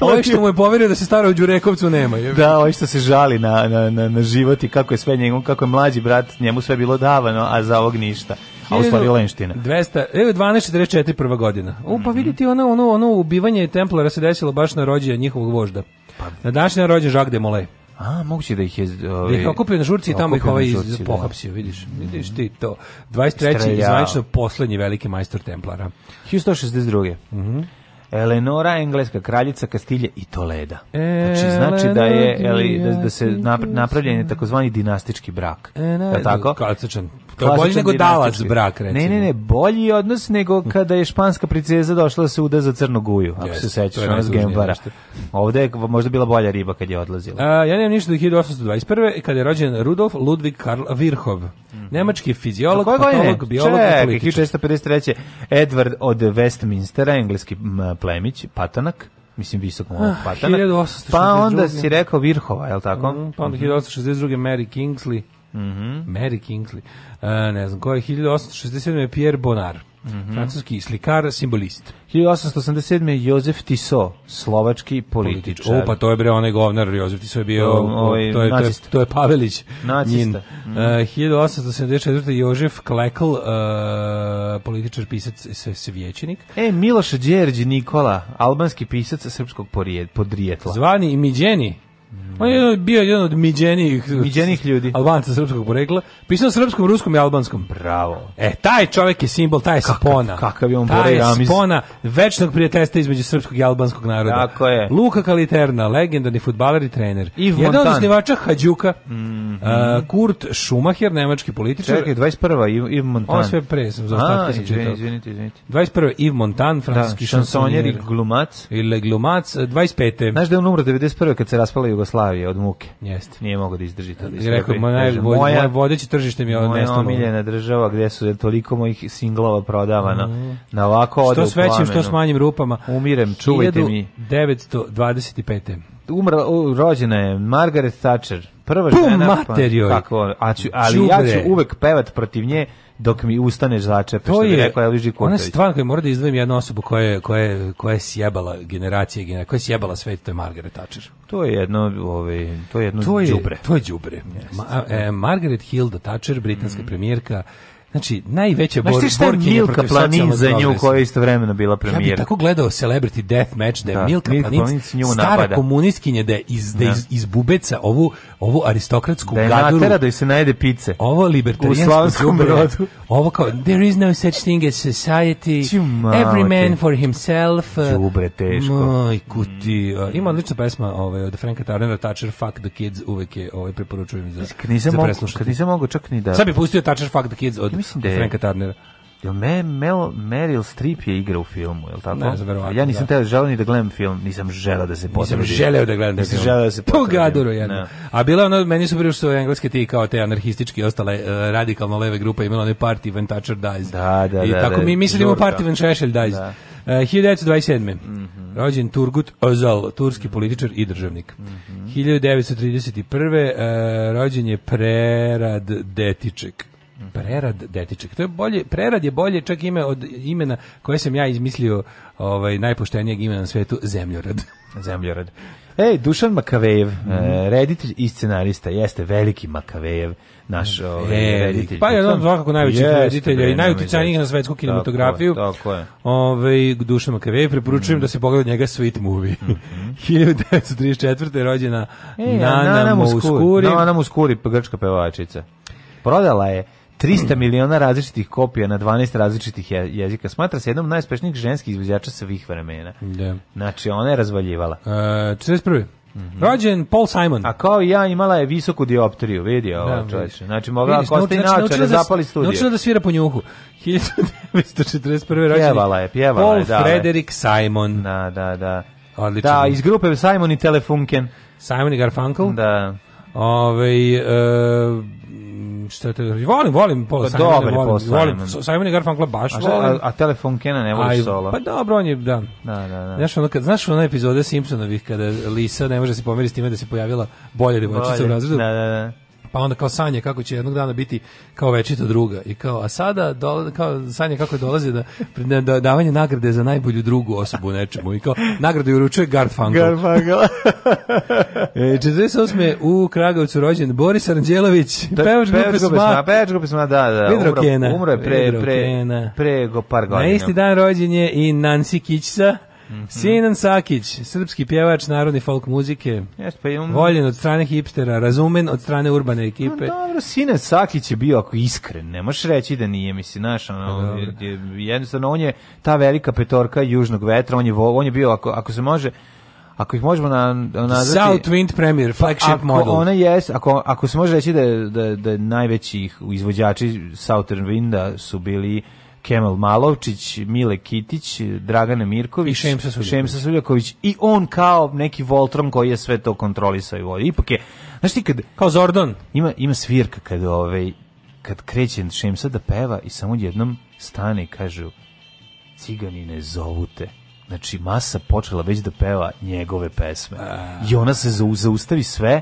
Ovaj što mu je poverio da se stara u Đurekovcu nema. Je. Da, ovaj što se žali na, na, na, na život i kako je sve njemu, kako je mlađi brat, njemu sve bilo davano, a za ovog ništa a u stvari lenština. 200, evo 1244 prva godina. O, pa mhm. vidite ono, ono, ono ubivanje Templara se desilo baš na rođenje njihovog vožda. Pa- na današnji dan Jacques de A, moguće da ih je... Ove, ovaj, da ih okupio na žurci i tamo ih ovaj žurci, da. pohapsio, da. vidiš. Vidiš ti to. 23. Streljao. zvanično poslednji veliki majstor Templara. 1162. Mhm. Mm Eleonora, engleska kraljica Kastilje i Toleda. Znači, znači da je da, da se napravljen je takozvani dinastički brak. E, ne, tako? Klasičan, To je bolji nego davac brak, recimo. Ne, ne, ne, bolji odnos nego kada je španska princeza došla da se uda za crnu guju, ako yes, se sećaš, ona s Gembara. Ovde je možda bila bolja riba kad je odlazila. A, ja nemam ništa do 1821. kada je rođen Rudolf Ludwig Karl Virchow, mhm. nemački fiziolog, patolog, biolog Čekaj, i političar. 1653. Edward od Westminstera, engleski plemić, patanak mislim visok moj ah, patanak. Pa onda si rekao Virhova, je li tako? Mm, pa onda 1862. Mhm. Mary Kingsley, Mm -hmm. Mary Kingsley. Uh, ne znam ko je, 1867. je Pierre Bonar. Mm -hmm. Francuski slikar, simbolist. 1887. je Jozef Tiso, slovački političar. O, pa to je bre onaj govnar, Jozef Tiso je bio, um, ovaj, to, je, to, je, to je Pavelić. Nacista. Mm -hmm. uh, 1874. Jožef Klekl, uh, e, političar, pisac, svećenik. E, Miloš Đerđi Nikola, albanski pisac srpskog podrijetla. Zvani Midjeni On je bio jedan od miđenijih, miđenijih ljudi. Albanca srpskog porekla. Pisao srpskom, ruskom i albanskom. Bravo. E, taj čovjek je simbol, taj je kakav, spona. Kakav je on Taj je spona večnog prijateljstva između srpskog i albanskog naroda. Tako je. Luka Kaliterna, legendarni futbaler i trener. I jedan od osnivača Hadjuka. Mm -hmm. uh, Kurt Schumacher, nemački političar. Čekaj, 21. Iv Montan. Ovo sve pre sam za ostatke sam Izvinite, izvinite. 21. Iv Montan, da, francuski da, šansonjer. i glumac. Ili glumac, 25. Znaš da je on umro 91. kad se raspala Jugoslavije od muke. Jeste. Nije mogao da izdrži to. Da rekao, moja, moja vodeće tržište mi je odneslo. Moja omiljena država gdje su toliko mojih singlova prodavano. Mm. Na ovako ode Što s većim, što s manjim rupama. Umirem, čuvajte mi. 925. Umrla, rođena je Margaret Thatcher. Prva Pum, žena. Pum, materijoj. Pa, tako, a ću, ali Čubre. ja ću uvek pevat protiv nje dok mi ustaneš začepe, to što je, bi rekao Elvis G. Ona je stvarno koja mora da izdvojim jednu osobu koja je, koja koja je sjebala generacije, generacije, koja je sjebala sve, to je Margaret Thatcher. To je jedno, ovaj, to je jedno to je, To je džubre. Yes. Ma, e, Margaret Hilda Thatcher, britanska mm -hmm. premijerka, Znači, najveća bor, znači, borkinja Milka Planin za nju koja je istovremeno bila premijer. Ja bih tako gledao Celebrity Death Match da je da, Milka, Milka Planinc, nju stara napada. komunistkinja da je iz, da, da. iz, bubeca ovu, ovu aristokratsku da je gaduru. Da je da se najede pice. Ovo libertarijansko brodu. Ovo kao, there is no such thing as society, Čuma, every man for himself. Čubre, teško. Majku ti. Uh, ima odlična pesma ovaj, od Franka Tarnera, Thatcher, Fuck the Kids, uvek je ovaj, preporučujem za, znači, kad nisam za mogu, Kad nisam mogu čak ni da... Sad bi pustio Thatcher, Fuck the Kids od mislim da je Franka Tarnera. Jel me, Mel, Meryl Streep je igra u filmu, je li tako? Ne, znam, ja nisam da. teo želeo ni da gledam film, nisam želeo da se potrebi. Nisam želeo da gledam nisam želeo da se potrebi. To gaduro jedno. Da. A bila ono, meni su prije što engleske ti kao te anarhistički ostale uh, radikalno leve grupe imala one Party When Thatcher Dies. Da, da, I da, tako da, mi mislimo da Party When Šešelj Dies. Da. Uh, 1927. Mm -hmm. Rođen Turgut Özal, turski političar i državnik. Mm -hmm. 1931. Uh, rođen je Prerad Detiček Prerad Detiček. To je bolje, prerad je bolje čak ime od imena koje sam ja izmislio ovaj, najpoštenijeg imena na svetu, Zemljorad. Zemljorad. Ej, Dušan Makavejev, mm -hmm. reditelj i scenarista, jeste veliki Makavejev, naš ovaj, reditelj. Pa je on svakako najveći reditelja i najuticajnijih na svetsku kinematografiju. Tako je, tako je. Ove, ovaj, Dušan Makavejev, preporučujem mm -hmm. da se pogleda njega Sweet Movie. Mm -hmm. 1934. rođena e, Nana, Nana Muskuri. Muskuri. Nana Muskuri, grčka pevačica. Prodala je 300 miliona različitih kopija na 12 različitih jezika. Smatra se jednom najuspešnijih ženskih izvođača svih vremena. Da. Znači, ona je razvaljivala. E, 41. Mm -hmm. Rođen Paul Simon. A kao ja imala je visoku dioptriju, vidi ovo da, čovječe. Znači mogla ako ostaje znači, da, da zapali studiju. Naučila da svira po njuhu. 1941. rođen. Pjevala je, pjevala Paul je. Paul da, Frederick Simon. Da, da, da. Odlično. Da, iz grupe Simon i Telefunken. Simon i Garfunkel. Da. Ovaj e, šta te volim, volim Paul pa Simon, dobar volim, Paul volim, Simon. i Garfunkel baš a, volim. A, a telefon Kena ne voliš solo. Pa dobro, on je, da. Da, da, da. Znaš, ono, kad, znaš ona epizoda Simpsonovih kada Lisa ne može se pomeriti s time da se pojavila bolja devojčica u razredu? Da, da, da pa onda kao sanje kako će jednog dana biti kao večita druga i kao a sada dola, kao sanje kako dolazi da, da, da, davanje nagrade za najbolju drugu osobu nečemu i kao nagradu uručuje Gartfangel. Gartfangel. e, 48. u Kragovcu rođen Boris Aranđelović, pevač grupe Sma. Pevač grupe Sma, da, da. Pedro umro, Umro je pre, pre, pre, pre par godina. Na isti dan rođen je i Nancy Kičsa Mm -hmm. Sinan Sakić, srpski pjevač narodne folk muzike, yes, pa imam... voljen od strane hipstera, razumen od strane urbane pa ekipe. No, dobro, Sinan Sakić je bio ako iskren, ne možeš reći da nije, misli, naš, ono, pa je, jednostavno, on je ta velika petorka južnog vetra, on je, on je bio, ako, ako se može, ako ih možemo na nazvati Southwind Premier pa flagship ako model. Ona jes, ako ako se može reći da da da najveći izvođači Southern Winda su bili Kemal Malovčić, Mile Kitić, Dragana Mirković, Šemsa Suljaković. Šemsa Suljaković. I on kao neki Voltron koji je sve to kontrolisao i vodio. Ipak je, znaš ti kad... Kao Zordon. Ima, ima svirka kad, ovaj, kad kreće Šemsa da peva i samo jednom stane i kažu ciganine zovute. Znači, masa počela već da peva njegove pesme. I ona se zaustavi sve,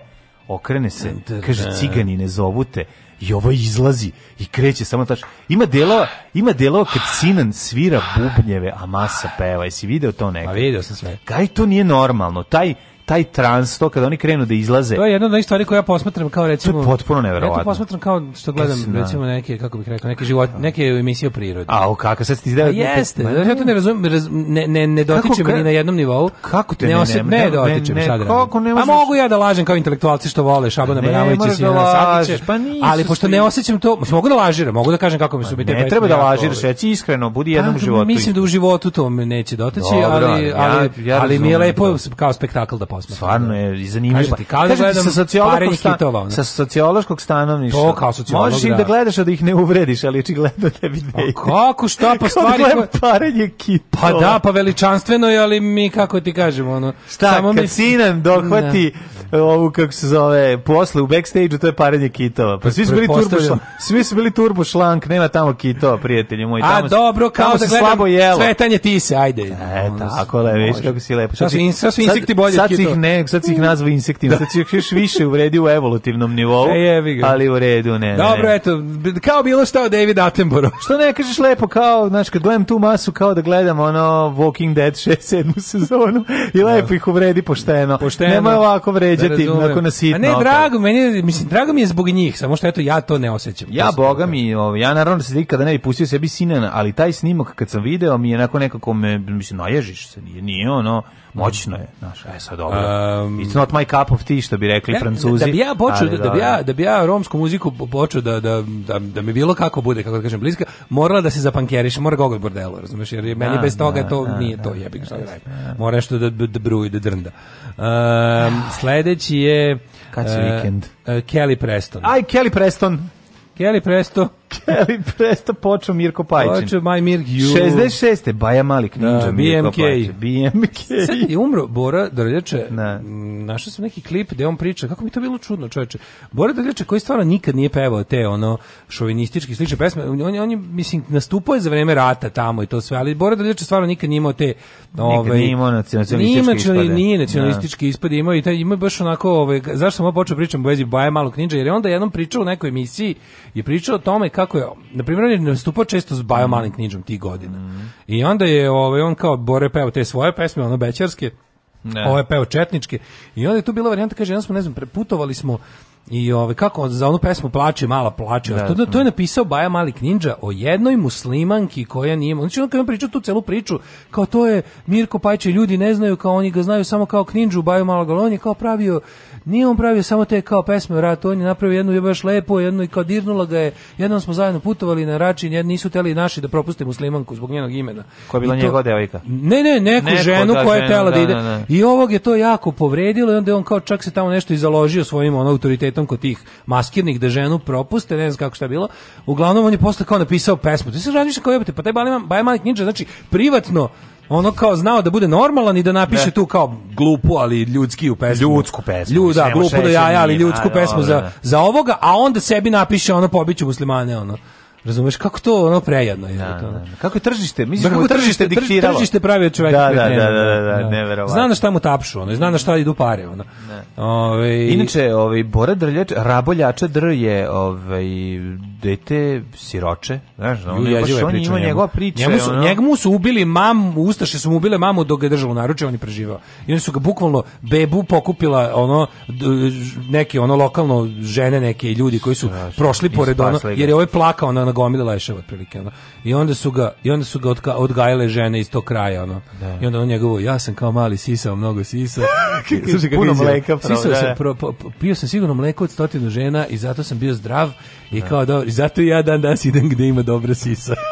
okrene se, kaže cigani ne zovute i ovo izlazi i kreće samo tač. Ima delova, ima delova kad Sinan svira bubnjeve, a masa peva. Jesi video to neko? A video sam sve. Kaj to nije normalno? Taj taj trans to kada oni krenu da izlaze. To je jedna od onih stvari koje ja posmatram kao recimo to je potpuno neverovatno. Ja to posmatram kao što gledam Jasna. Da. recimo neke kako bih rekao neke život neke emisije prirode. A o kako se ti izdaje? Jeste. Ne, ja to ne razumem, raz, ne ne ne dotičem kako, ni na jednom nivou. Kako te ne ne, ne, ne, dotičem ne, sad. Kako ne možeš? Pa A mogu ja da lažem kao intelektualci što vole Šabana Bajramovića i Jelena da Savića. Pa ali pošto ne osećam to, mogu da lažem, mogu da kažem kako mi su bite. Ne treba da lažiraš, reci iskreno, budi jednom u pa, životu. Mislim da u životu to me neće dotaći, ali ali ali mi je lepo kao spektakl da osmatra. Stvarno je zanimljivo. Kažete, kao da gledam sa sociološkog, stan, sa sociološkog stanovništva. To kao sociolog, Možeš da. da gledaš, a da ih ne uvrediš, ali očigledno tebi ne ide. Pa kako, šta, pa stvari... Kako koje... parenje kitova. Pa da, pa veličanstveno je, ali mi, kako ti kažemo, ono... Šta, samo kad mi... Sinan da. dohvati da. ovu, kako se zove, posle u backstage-u, to je parenje kitova. Pa svi su bili turbo šlank, svi su bili turbo šlank, nema tamo kitova, prijatelji moji. Tamo, a dobro, kao da gledam svetanje se, ajde. E, tako, le, viš kako si lepo. Sad su insekti bolje od kitova ih ne, sad si ih nazvao insektima, da. sad si ih još više uvredi u evolutivnom nivou, e, ali u redu, ne. Dobro, ne. eto, kao bilo šta David Attenborough. Što ne kažeš lepo, kao, znači, kad gledam tu masu, kao da gledam ono Walking Dead 6, 7 sezonu i da. lepo ih uvredi pošteno. pošteno. Nemoj ovako vređati, da ako nas A ne, drago, meni, mislim, drago mi je zbog njih, samo što eto, ja to ne osjećam. Ja, boga mi, ovaj, ja naravno da se nikada ne bi pustio sebi sinena, ali taj snimak kad sam video mi je onako nekako me, mislim, naježiš se, nije, nije ono, moćno je, znaš, aj e, sad dobro. Um, It's not my cup of tea, što bi rekli ne, francuzi. Da bi ja počeo, da, da, da, bi ja, da bi ja romsku muziku počeo da, da, da, da mi bilo kako bude, kako da kažem, bliska, morala da se zapankeriš, mora gogol bordelo, razumeš, jer meni da, bez toga da, to da, nije da, to jebik, što da, da, da, Mora nešto da, da bruji, da drnda. Um, sledeći je... Kad uh, vikend? Uh, Kelly Preston. Aj, Kelly Preston! Kelly Preston! Kelly Presto počeo Mirko Pajčin. Počeo Maj Mirk Ju. 66. Baja Malik da, Ninja da, Mirko BMK. BMK. Sad je umro Bora Drljače. Da. Mm, našao sam neki klip gde on priča, kako mi to bilo čudno čoveče. Bora Drljače koji stvarno nikad nije pevao te ono šovinistički slične pesme. On, on je, mislim, nastupao je za vreme rata tamo i to sve, ali Bora Drljače stvarno nikad nije imao te... Ove, nikad ovaj, nije imao nacionalistički ispade. Nije nacionalistički da. ispade, imao i taj, imao baš onako, ove, ovaj, zašto sam ovo počeo pričam u vezi Baja Malog Ninja, jer je onda jednom pričao u nekoj emisiji, je pričao o tome kako je, na primjer, on je nastupao često s Bajo Malim knjižom tih godina. Mm. I onda je ovaj, on kao Bore peo te svoje pesme, ono bećarske, ne. ovo ovaj, je peo četničke. I onda je tu bila varijanta, kaže, jedan smo, ne znam, preputovali smo i ovaj, kako za onu pesmu plače, mala plače. Da, to, to da. je napisao Baja Mali Kninđa o jednoj muslimanki koja nije... Znači, on kad on pričao tu celu priču, kao to je Mirko Pajče, ljudi ne znaju, kao oni ga znaju samo kao Kninđu, Baja Mala on je kao pravio Nije on pravio samo te kao pesme o ratu, on je napravio jednu je baš lepo, jednu i kao dirnula ga je. Jednom smo zajedno putovali na Račin, jedni nisu teli naši da propuste muslimanku zbog njenog imena. Koja je bila njegova devojka? Ne, ne, neku Neko, ženu da, koja je tela da, da ide. Da, da. I ovog je to jako povredilo i onda je on kao čak se tamo nešto i založio svojim on, autoritetom kod tih maskirnih da ženu propuste, ne znam kako šta je bilo. Uglavnom on je posle kao napisao pesmu. Ti se razmišljaš kao jebote, pa taj Bajman Ninja, znači privatno ono kao znao da bude normalan i da napiše ne. tu kao glupu, ali ljudski u pesmu. Ljudsku pesmu. Ljuda, glupu da jaja, ali ljudsku pesmu za, da. za ovoga, a onda sebi napiše ono pobiću muslimane, ono. Razumeš kako to ono prejedno je da, to. Da. Kako je tržište? Mislim kako tržište, tržište diktiralo. Tržište pravi od čoveka. Da, da, da, da, da, neverovatno. Zna na šta mu tapšu, ono, zna na šta idu pare, ono. Ovaj Inače, ovaj Bora Drljač, Raboljača Dr je ovaj dete siroče, znaš, on je baš on ima njegova priča. Njemu su, ono... njemu su ubili mam, ustaše su mu ubile mamu dok ga držalo naruče, on je preživao. I oni su ga bukvalno bebu pokupila ono neke ono lokalno žene neke ljudi koji su prošli pored ono jer je ovaj plakao na ona gomila leševa otprilike ono. I onda su ga i onda su ga od odgajale žene iz tog kraja ono. Da. I onda on njegovo ja sam kao mali sisao mnogo sisa. Slušaj kako vizio. mleka. Pravo, sisao sam da. pro, pro, pio sam sigurno mleko od stotinu žena i zato sam bio zdrav i da. kao dobro. I zato ja dan danas idem gde ima dobra sisa.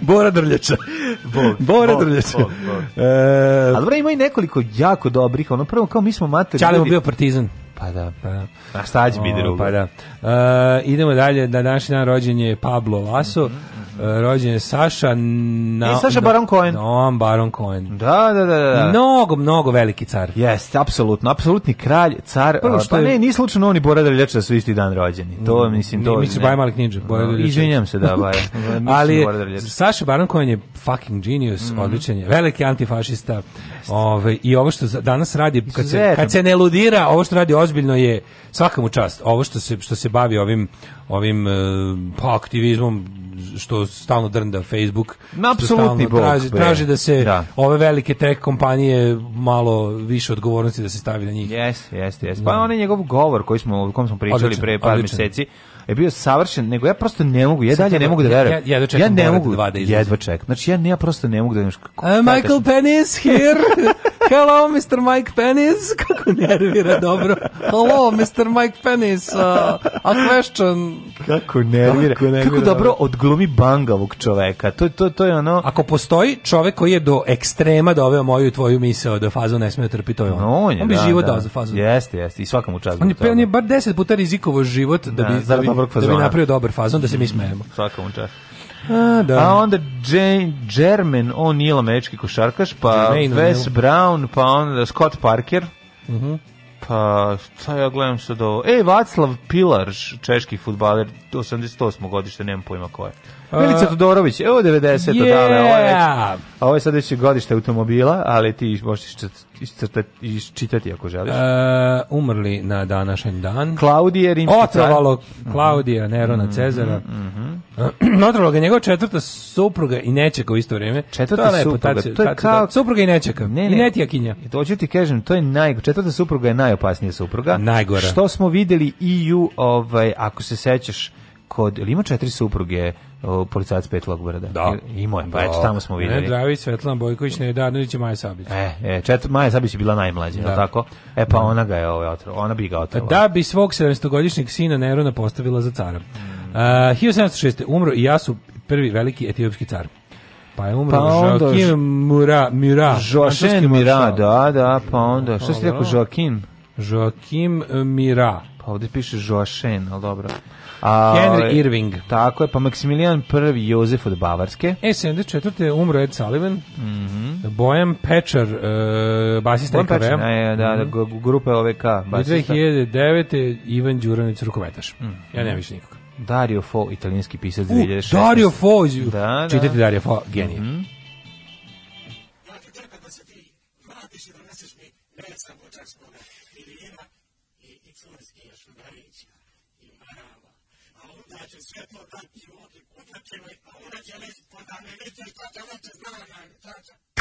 Bora Drljača. Bog, Bora Bog, Drljača. Bog, Bog. E, Ali ima i nekoliko jako dobrih. Ono prvo kao mi smo mater. Čale bio partizan. Pa da, pa da. A šta će drugo? Pa da. Uh, idemo dalje, na današnji dan rođen je Pablo Laso, mm -hmm rođen je Saša na, e, Saša Baron Cohen. Da, no, Baron Cohen. Da, da, da, da. Mnogo, mnogo veliki car. Jeste, apsolutno, apsolutni kralj, car. Prvo što pa je... ne, ni slučajno oni Bora Drljača da su isti dan rođeni. To mm, mislim to. Mi se bajimo Malik Ninja, da, Bora no, Izvinjam se da baje. Da Ali Saša Baron Cohen je fucking genius, mm odličan je. Veliki antifašista. Ove, i ovo što danas radi kad se kad se ne ludira, ovo što radi ozbiljno je svakamu čast. Ovo što se što se bavi ovim ovim e, pa, aktivizmom što stalno drnda Facebook, apsolutni traži, traži da se da. ove velike tech kompanije malo više odgovornosti da se stavi na njih. Jes, jes, jes. Da. Pa onaj njegov govor koji smo o kom smo pričali odličan, pre par meseci je bio savršen, nego ja prosto ne mogu, ja dalje ne mogu da verujem. Ja, ja, ja ne da mogu, da jedva čekam. Znači ja, ne, ja prosto ne mogu da... Znači, uh, Michael Penis is here! Hello, Mr. Mike Penis. Kako nervira, dobro. Hello, Mr. Mike Penis. Uh, a question. Kako nervira. Kako, nervira. Kako dobro odglumi bangavog čoveka. To, to, to je ono... Ako postoji čovek koji je do ekstrema doveo moju i tvoju misle da fazu ne smije trpiti, to je on. No, on, je, on bi da, život da. dao za fazu. Jeste, jeste. I svakom čast. On je, on je bar deset puta rizikovao život da, bi, da, da, bi, da bi da napravio dobar fazon, da se mi smijemo. smejemo. Svakom čast. A, da. a onda Jane, Jermaine O'Neal, američki košarkaš, pa Jermaine Wes Brown, pa onda Scott Parker. Mhm. Uh -huh. Pa, šta ja gledam sad ovo? E, Vaclav Pilarž, češki futbaler, 88. godište, nemam pojma ko je. Milica Todorović, evo 90 yeah. dale, ovo je, ovo je sad već godište automobila, ali ti možeš iščitati ako želiš. Uh, umrli na današnji dan. Klaudije Rimski Otrovalo car. Mhm. Klaudija Nerona mm -hmm. Cezara. Mm -hmm. Otrovalo ga njegova četvrta supruga i nečeka u isto vrijeme. Četvrta to je supruga, taci, to je taci, kao... Supruga i nečeka, ne, ne. i netijakinja. E, to ću ti kažem, to je naj... četvrta supruga je najopasnija supruga. Najgora. Što smo videli i ju, ovaj, ako se sećaš, kod, ili ima četiri supruge, o, policajac Petlogbrda. Da. I, imao je, pa eto tamo smo videli. Ne, Dravić, Svetlana Bojković, Nedanović i Maja Sabić. E, e čet, Maja Sabić je bila najmlađa, da. tako? E pa da. ona ga je ovaj otrala, ona bi ga otrala. Da bi svog 700-godišnjeg sina Nerona postavila za cara. Mm. Uh, 1706. umro i ja su prvi veliki etiopski car. Pa je umro pa onda Joaquin Mura, Mura. Joaquin Mura, da, da, pa onda. Šta si rekao, Joakim? Joakim e, Mira. Pa ovde piše Joašen, ali dobro. A, Henry ovaj, Irving. Tako je, pa Maksimilijan I Jozef od Bavarske. E, 74. umro Ed Sullivan. Mm -hmm. Bojan Pečar, uh, basista EKV. Bojan Pečar, e da, da, mhm. grupe OVK, basista. 2009. Ivan Đuranic, rukometaš. Mm. Ja ne više nikoga. Dario Fo, italijanski pisac 2016. Dario Fo! Da, da. Čitajte Dario Fo, genije. Mm -hmm.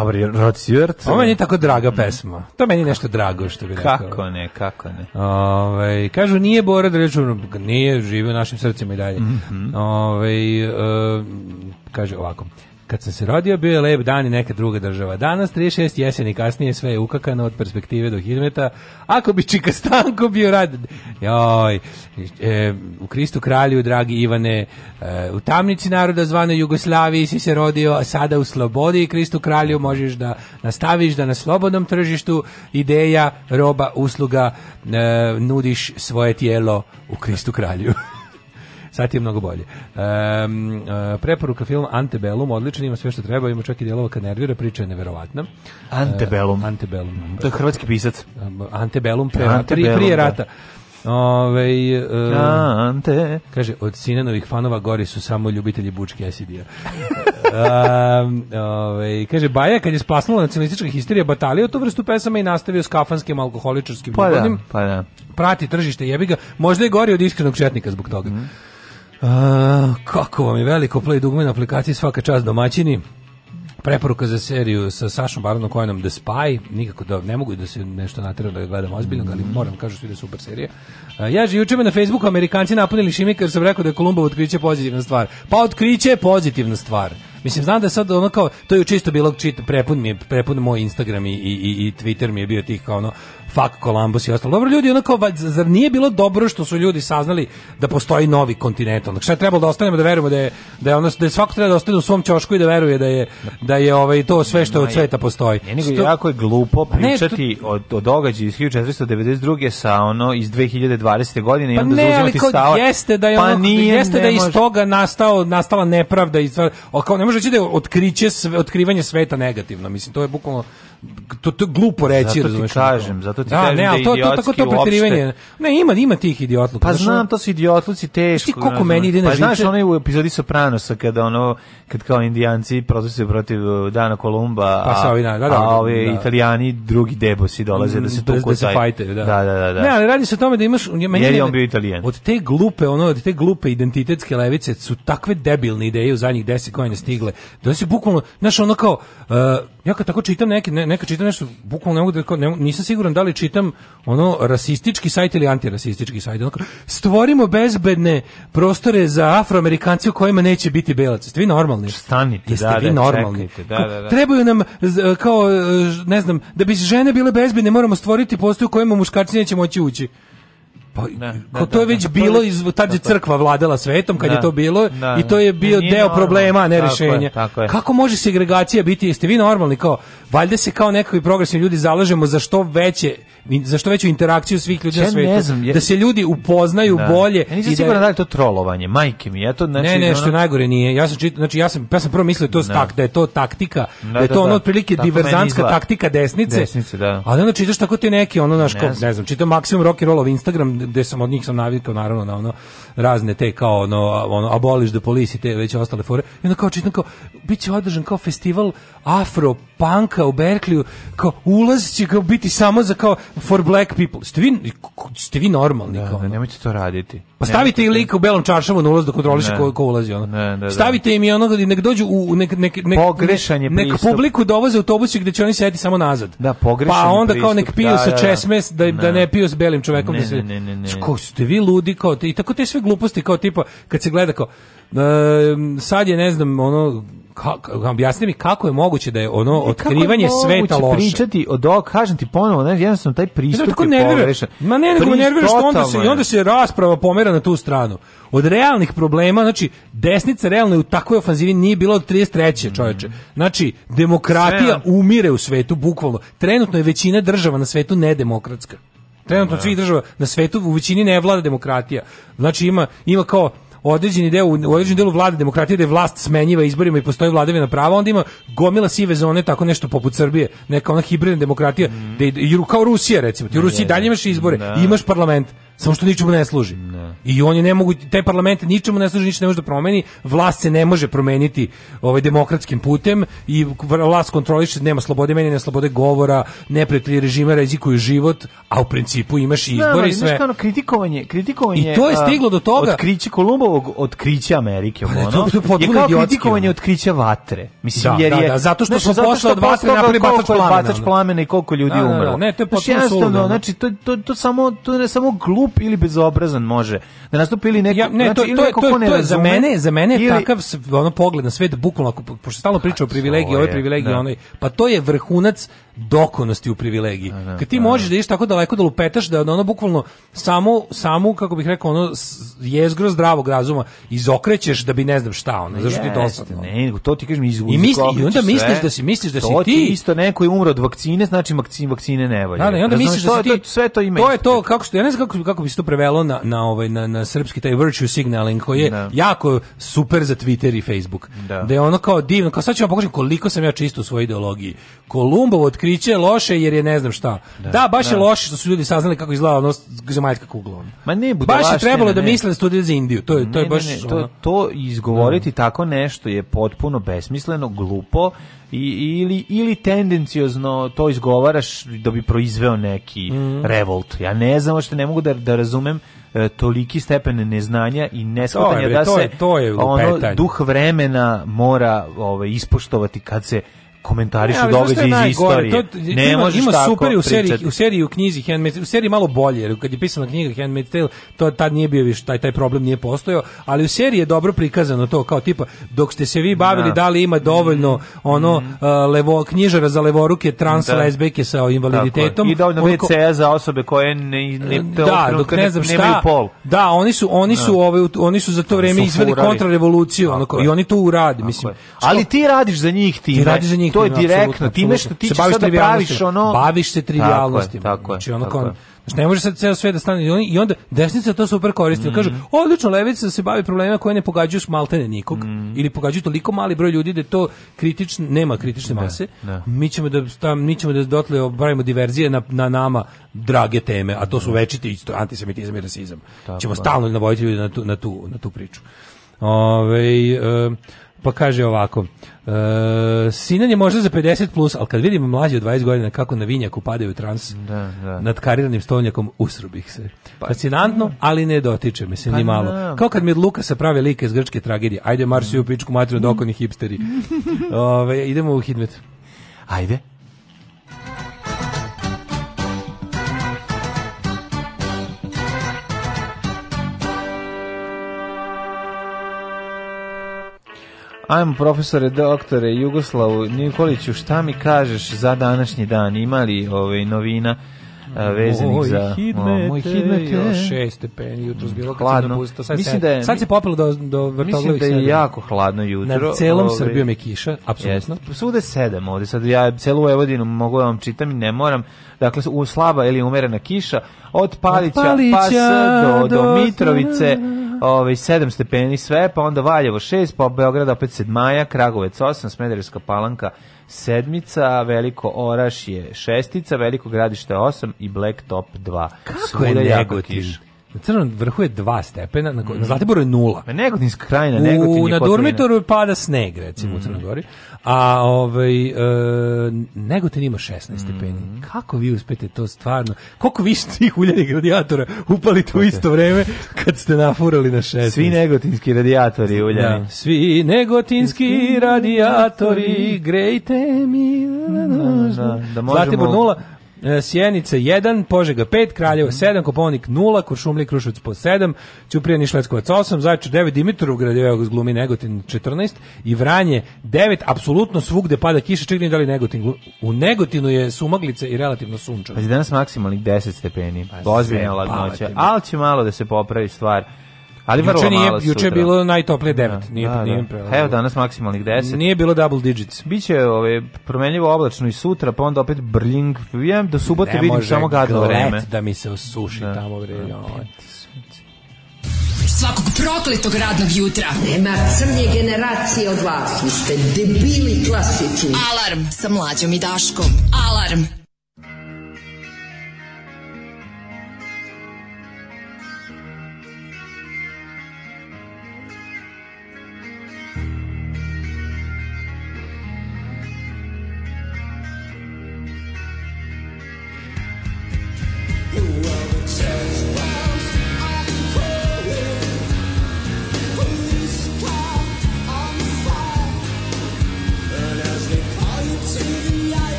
Dobri, Rod Stewart. Ovo meni je tako draga pesma. To meni je nešto drago što bi rekao. Kako ne, kako ne. Ove, kažu, nije Bora da reču, nije, žive u našim srcima i dalje. Mm -hmm. Ove, e, kaže ovako. Kad sam se rodio, bio je lep dan i neka druga država. Danas, 36 jeseni, kasnije sve je ukakano od perspektive do hilmeta. Ako bi Čika Stanko bio rad... Joj, e, u Kristu kralju, dragi Ivane, e, u tamnici naroda zvane Jugoslaviji si se rodio, a sada u slobodi i Kristu kralju možeš da nastaviš da na slobodnom tržištu ideja, roba, usluga e, nudiš svoje tijelo u Kristu kralju. Sad je mnogo bolje. Um, preporuka film Antebellum, odličan, ima sve što treba, ima čak i djelova kad nervira, priča je neverovatna. Antebellum. E, uh, Antebellum. To je da. hrvatski pisac. Antebellum, pre, Antebellum, prije, prije da. rata. Ove, uh, Ante. Kaže, od Sinanovih fanova gori su samo ljubitelji Bučke Esidija. um, ove, kaže, Baja kad je splasnula nacionalistička histerija batalio tu vrstu pesama i nastavio s kafanskim alkoholičarskim pa, da, pa da. Prati tržište, jebi ga. Možda je gori od iskrenog četnika zbog toga. Mm. A, kako vam je veliko play dugme na aplikaciji svaka čast domaćini preporuka za seriju sa Sašom Baronom Kojenom The Spy, nikako da ne mogu da se nešto natjeram da gledam ozbiljno, ali moram kažu svi da je da super serija. ja že juče me na Facebooku Amerikanci napunili šimika jer sam rekao da je Kolumbovo otkriće pozitivna stvar. Pa otkriće je pozitivna stvar. Mislim, znam da je sad ono kao, to je čisto bilo čit, prepun mi je, prepun moj Instagram i, i, i Twitter mi je bio tih kao ono, fuck Columbus i ostalo. Dobro ljudi, onako kao, zar nije bilo dobro što su ljudi saznali da postoji novi kontinent? Ono, šta je trebalo da ostanemo da verujemo da je, da je, ono, da je svako treba da ostane u svom ćošku i da veruje da je, da je ovaj, to sve što od sveta postoji. Ne, nego jako je glupo pričati ne, to... o, o događaju iz 1492. sa ono iz 2020. godine i pa onda ne, zauzimati ali stava. Jeste da je, pa ono, nije, jeste da iz toga nastao, nastala nepravda. Iz, o, kao, ne može reći da je otkriće, sve, otkrivanje sveta negativno. Mislim, to je bukvalno to, to glupo reći, zato ti kažem, zato ti da, kažem ne, da ali da to, to, tako to preterivanje. Ne, ima, ima tih idiotluka. Pa znam, to su idiotluci teško. Ti koliko meni ide na žice. Pa znaš, onaj u epizodi Sopranosa, kada ono, kad kao indijanci protestuju protiv uh, Dana Kolumba, pa, a, da, da, a da, ovi da. italijani, drugi debosi dolaze da se mm, to Da se da. Da, da, da. Ne, ali radi se o tome da imaš... Meni je on bio italijan. Od te glupe, ono, od te glupe identitetske levice su takve debilne ideje u zadnjih 10 godina stigle. Da se bukvalno, znaš, ono kao... Uh, ja kad tako čitam neke, ne, neka čitam nešto, bukvalno ne mogu da, ne, nisam siguran da li čitam ono rasistički sajt ili antirasistički sajt. Onako, stvorimo bezbedne prostore za afroamerikance u kojima neće biti belac. Ste vi normalni? Stanite, Jeste da, vi da, normalni? Čekajte, da, da, da. Trebaju nam, kao, e, ne znam, da bi žene bile bezbedne, moramo stvoriti postoje u kojima muškarci neće moći ući. Pa, ne, ko ne, to je da, već da. bilo, iz, tad je crkva vladala svetom kad je to bilo i to je bio deo normalno. problema, a ne tako Kako može segregacija biti, jeste vi normalni, kao, valjda se kao nekakvi progresivni ljudi zalažemo za što veće za što veću interakciju svih ljudi ja na svetu. znam, jer... Da se ljudi upoznaju da. bolje. Ja nisam da- siguran da... da je to trolovanje, majke mi. Ja to, znači, ne, ne, što najgore nije. Ja sam, čit... znači, ja sam, ja sam prvo mislio da to da. tak, da je to taktika, da, da je to ono otprilike diverzantska taktika desnice. Desnice, da. Ali onda čitaš tako te neke, ono, naš, ne, ne znam, čitam maksimum rock and Instagram, gde sam od njih sam navikao, naravno, na ono, razne te kao, ono, ono abolish the police i te već ostale fore. I onda kao čitam kao, bit će održan kao festival afro-panka u Berkliju, kao ulaziće kao biti samo za kao for black people. Ste vi, ste vi normalni? Da, kao, da, ono? nemojte to raditi. Pa stavite i lik u belom čaršavu na ulaz da kontroliše ko, ko ulazi. Ono. Ne, da, da. stavite im i onoga, nek dođu u nek, nek, nek, nek, nek publiku dovoze autobusi gde će oni sedeti samo nazad. Da, pogrešan Pa onda kao nek piju da, sa česmes, da, da, ne piju s belim čovekom. Ne, da se, ne, ne, ne. Ko ste vi ludi? Kao, I tako te sve gluposti, kao tipa, kad se gleda kao, uh, sad je, ne znam, ono, kako objasni mi kako je moguće da je ono otkrivanje sveta loše. pričati o dok kažem ti ponovo, znači jednostavno taj pristup da, tako je pogrešan. Ma ne, nego nervira što onda se i onda se rasprava pomera na tu stranu. Od realnih problema, znači desnica realno u takvoj ofanzivi nije bila od 33. Mm. čoveče. Znači demokratija Sve. umire u svetu bukvalno. Trenutno je većina država na svetu nedemokratska. Trenutno da. svih država na svetu u većini ne vlada demokratija. Znači ima ima kao određeni deo u određenom delu vlade demokratije da je vlast smenjiva izborima i postoji vladavina prava, onda ima gomila sive zone tako nešto poput Srbije, neka ona hibridna demokratija, mm. da i kao Rusija recimo, ti u Rusiji dalje imaš izbore, da. imaš parlament, samo što ničemu ne služi. Ne. I oni ne mogu taj parlament ničemu ne služi, ništa ne može da promeni, vlast se ne može promeniti ovaj demokratskim putem i vlast kontroliše, nema slobode menja, slobode govora, neprijatelji režima rizikuju život, a u principu imaš i izbore i sve. Znaš, ono, kritikovanje, kritikovanje. I to je stiglo do toga. Otkriće Kolumbovog, otkriće Amerike, pa ono. To, to, to je kao kritikovanje otkrića vatre. Mislim da, jer da, je da, zato što smo posle od vatre napravili bacač plamena. Bacač plamena i koliko ljudi da, da, umrlo. Ne, to je potpuno znači, to, to, to samo to ne samo glupo glup ili bezobrazan može da nastupi ili neki ja, ne, znači, to, ili to, neko to, ko ne to, razume, za mene za mene je takav ono pogled na svet bukvalno ako pošto stalno priča o pa, privilegiji, ove privilegije, da. onoj, pa to je vrhunac dokonosti u privilegiji. Da, da, Kad ti da, možeš da ideš tako daleko da lupetaš da ono bukvalno samo samo kako bih rekao ono jezgro zdravog razuma izokrećeš da bi ne znam šta ono. Zašto ti dosadno? Ne, to ti kažem izvuči. I, misli, i onda misliš da si misliš da si to ti. isto neko je umro od vakcine, znači vakcine vakcine ne valja. Da, da, onda misliš da si ti. To, sve to ima. To je to kako što ja ne znam kako kako bi se to prevelo na na ovaj na, na srpski taj virtue signaling koji je da. jako super za Twitter i Facebook. Da. da je ono kao divno, kao sad ću vam pokažem koliko sam ja čist u svojoj ideologiji. Kolumbovo otkriće loše jer je ne znam šta. Da, da baš da. je loše što su ljudi saznali kako izgleda ono zemaljska kugla. Ma ne, baš je trebalo da ne, da misle studije za Indiju. To je to je baš ne, ne, to, to izgovoriti da. tako nešto je potpuno besmisleno, glupo i, ili, ili tendenciozno to izgovaraš da bi proizveo neki mm. revolt. Ja ne znam, što ne mogu da, da razumem e, toliki stepen neznanja i neshvatanja da se to je, to je ono, duh vremena mora ovaj, ispoštovati kad se komentarišu ja, e, događaje iz istorije. To, ne ima, možeš ima tako super u seriji, u seriji u knjizi Handmaid's, u seriji malo bolje, jer kad je pisana knjiga Handmaid's Tale, to tad nije bio više taj taj problem nije postojao, ali u seriji je dobro prikazano to kao tipa dok ste se vi bavili ja. Da. da li ima dovoljno mhm. ono mm. uh, levo knjižara za levoruke trans da. lezbijke sa invaliditetom i dovoljno wc za osobe koje ne ne e, da, dok ne, ne znam šta, pol. Da, oni su oni da. su ove ovaj oni su za to vreme izveli kontrarevoluciju, onako i oni to urade, mislim. Ali ti radiš za njih ti. Ti radiš za njih to je direktno, time što ti se baviš praviš ono... Baviš se trivialnostima. Tako je, tako je. Znači, ono tako Znači, ne može sad ceo sve da stane i onda desnica to super koristi. Mm. Kaže, odlično, levica se bavi problemima koje ne pogađaju maltene nikog mm. ili pogađaju toliko mali broj ljudi da to kritično, nema kritične mase. Ne. Mi ćemo da tam, mi ćemo da dotle obravimo diverzije na, na nama drage teme, a to su večiti isto antisemitizam i rasizam. Tako, ćemo stalno navoditi ljudi na tu, na tu, na tu priču. Ove, ovaj, e, Pa kaže ovako, e, Sinan je možda za 50 plus, ali kad vidim mlađi od 20 godina kako na vinjaku padaju trans da, da. nad kariranim stolnjakom, usrubih se. Pa- Fascinantno, ali ne dotiče me se pa, ni malo. Da. Kao kad mi Luka Lukasa prave like iz grčke tragedije. Ajde Marsiju, pičku, materinu, dokoni, hipsteri. Ove, idemo u hitmet Ajde. Ajmo, profesore, doktore Jugoslavu Nikoliću, šta mi kažeš za današnji dan? Ima li ovaj, novina a, vezanih moj za... Hidmete, o, moj hidmete, još šest stepeni, jutro bilo hladno. Pusto, sad, mislim da je, sad se popilo do, do vrtoglavih Mislim da je jako hladno jutro. Na celom ovaj, Srbijom je kiša, apsolutno. Svude sedam ovde, sad ja celu Vojvodinu mogu da vam čitam i ne moram. Dakle, u slaba ili umerena kiša, od Palića, od Palića pa do, do, do Mitrovice, Ove, ovaj, 7 stepeni sve, pa onda Valjevo 6, pa Beograd opet 7 maja, Kragovec 8, Smederevska palanka sedmica, Veliko Oraš je šestica, Veliko gradište 8 i Black Top 2. Kako Svuda je Negotin? Na crnom vrhu je 2 stepena, na, mm. na Zlatiboru je 0. Na Negotinska krajina, Negotin je Na Durmitoru pada sneg, recimo, mm. u Crnoj Gori. A ovaj, e, Negotin ima 16 mm. stepeni. Kako vi uspete to stvarno? Koliko vi ste tih uljenih radijatora upalite u isto vreme kad ste nafurali na 16? Svi negotinski radijatori da, uljani. Da. Svi negotinski radijatori grejte mi na da, nožno. Da, da, da, da možemo... Zlatibor 0, E, Sjenica 1, Požega 5, Kraljevo 7, mhm. Koponik 0, Kuršumlija Kruševac po 7, Ćuprija Niš 8, Zaječar 9, Dimitrovgrad evo glumi Negotin 14 i Vranje 9, apsolutno svugde pada kiša, čak da li Negotin. U Negotinu je sumaglice i relativno sunčano. Pa danas maksimalnih 10 stepeni. Pa, Ozbiljna ladnoća, ali će malo da se popravi stvar. Ali juče nije, juče je bilo najtoplije 9, da, nije, da, nije da. Evo danas maksimalnih 10. Nije bilo double digits. Biće ove ovaj, promenljivo oblačno i sutra, pa onda opet brling. Ja do subote ne vidim samo gadno vreme. da mi se osuši da. tamo vreme. Da. Svakog prokletog radnog jutra. Nema crnje generacije od vas. Vi ste debili klasični. Alarm sa mlađom i daškom. Alarm.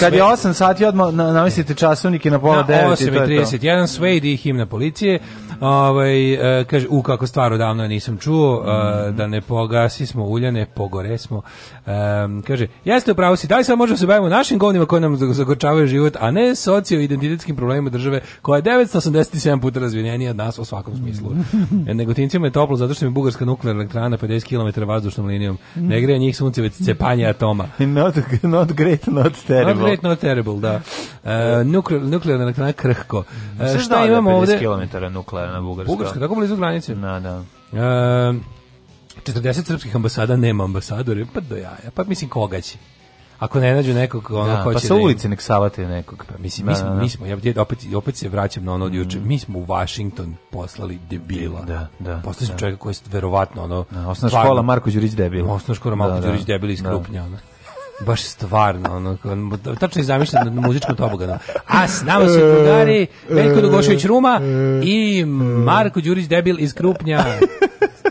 Kad je 8 sati odmah namislite časovnike na pola 9 i to je to. 8.31 Suede i himna policije. Ovaj e, kaže u kako stvar odavno nisam čuo mm. da ne pogasi smo uljane, pogore smo. Um, kaže jeste upravo si, daj sad možemo da se bavimo našim govnima koji nam zagorčavaju život, a ne socio-identitetskim problemima države koja je 987 puta razvijenija od nas u svakom smislu. Mhm. Negotincima je toplo zato što je bugarska nuklearna elektrana 50 km vazdušnom linijom. Ne mhm. greje njih sunce već cepanje atoma. Not, not great, not terrible terrible. Great, not terrible, da. Uh, nukle, nuklearna elektrana Krhko. Uh, šta imamo ovde? 50 km nuklearna Bugarska. Bugarska, tako blizu granice. Na, da. Uh, da. 40 e, srpskih ambasada nema ambasadore, pa do jaja. Pa mislim koga će? Ako ne nađu nekog, ono da, će... pa sa da ulice nek savate nekog. Pa mislim, da, mi smo, da, da. mi smo, ja opet, opet se vraćam na ono od juče. Mm. Mi smo u Washington poslali debila. Da, da. Poslali smo da. čovjeka koji je verovatno ono... Da, osnovna škola Marko Đurić debil. Osnovna škola Marko da, da Đurić debil iz Krupnja. Ono baš stvarno, ono, tačno je zamišljen na muzičkom toboganu. A s nama su drugari Veljko Dugošević Ruma i Marko Đurić Debil iz Krupnja.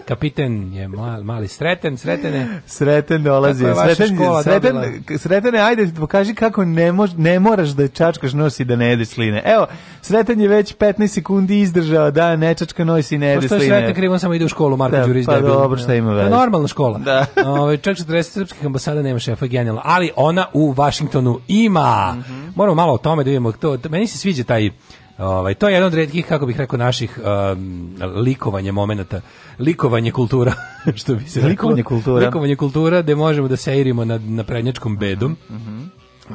Kapiten je mali, mali sreten, sretene. Sreten dolazi. Sreten, sreten, sretene, ajde pokaži kako ne, mož, ne moraš da čačkaš nosi da ne jedeš sline. Evo, sreten je već 15 sekundi izdržao da ne čačka nosi i ne jede sline. Pošto je sreten krivo, samo ide u školu, Marko da, Đurić. Pa debil. dobro, šta ima da, veze. Normalna škola. Da. Ove, čak 40 srpskih ambasada nema šefa, genijalno. Ali ona u Vašingtonu ima. Mm -hmm. Moramo malo o tome da vidimo. To, meni se sviđa taj Ovaj to je jedan od retkih kako bih rekao naših um, likovanja momenata, likovanje kultura, što bi se likovanje rekao, kultura. Likovanje kultura gde možemo da se nad na na prednjačkom bedom. Mm -hmm.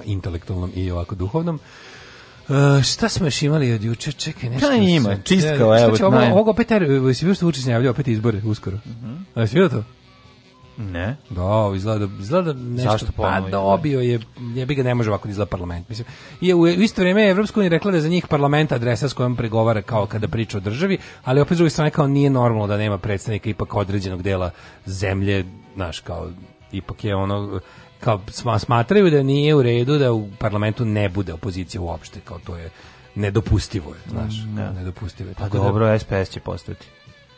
intelektualnom i ovako duhovnom. Uh, šta smo još imali od juče? Čekaj, nešto. Šta ima? Čistka, evo. Šta Ovo, ovo opet, er, si vidio što Vučić najavljava opet izbore uskoro. Mm -hmm. A, si vidio to? Ne. Da, izgleda, izgleda nešto. Zašto pa dobio da, je, je bi ga ne može ovako da izgleda parlament. Mislim, je u isto vrijeme Evropska unija rekla da je za njih parlament adresa s kojom pregovara kao kada priča o državi, ali opet s strane kao nije normalno da nema predstavnika ipak određenog dela zemlje, naš kao ipak je ono kao smatraju da nije u redu da u parlamentu ne bude opozicija uopšte, kao to je nedopustivo je, znaš, mm, da. ne. nedopustivo je. Pa Tako dobro, da, SPS će postati.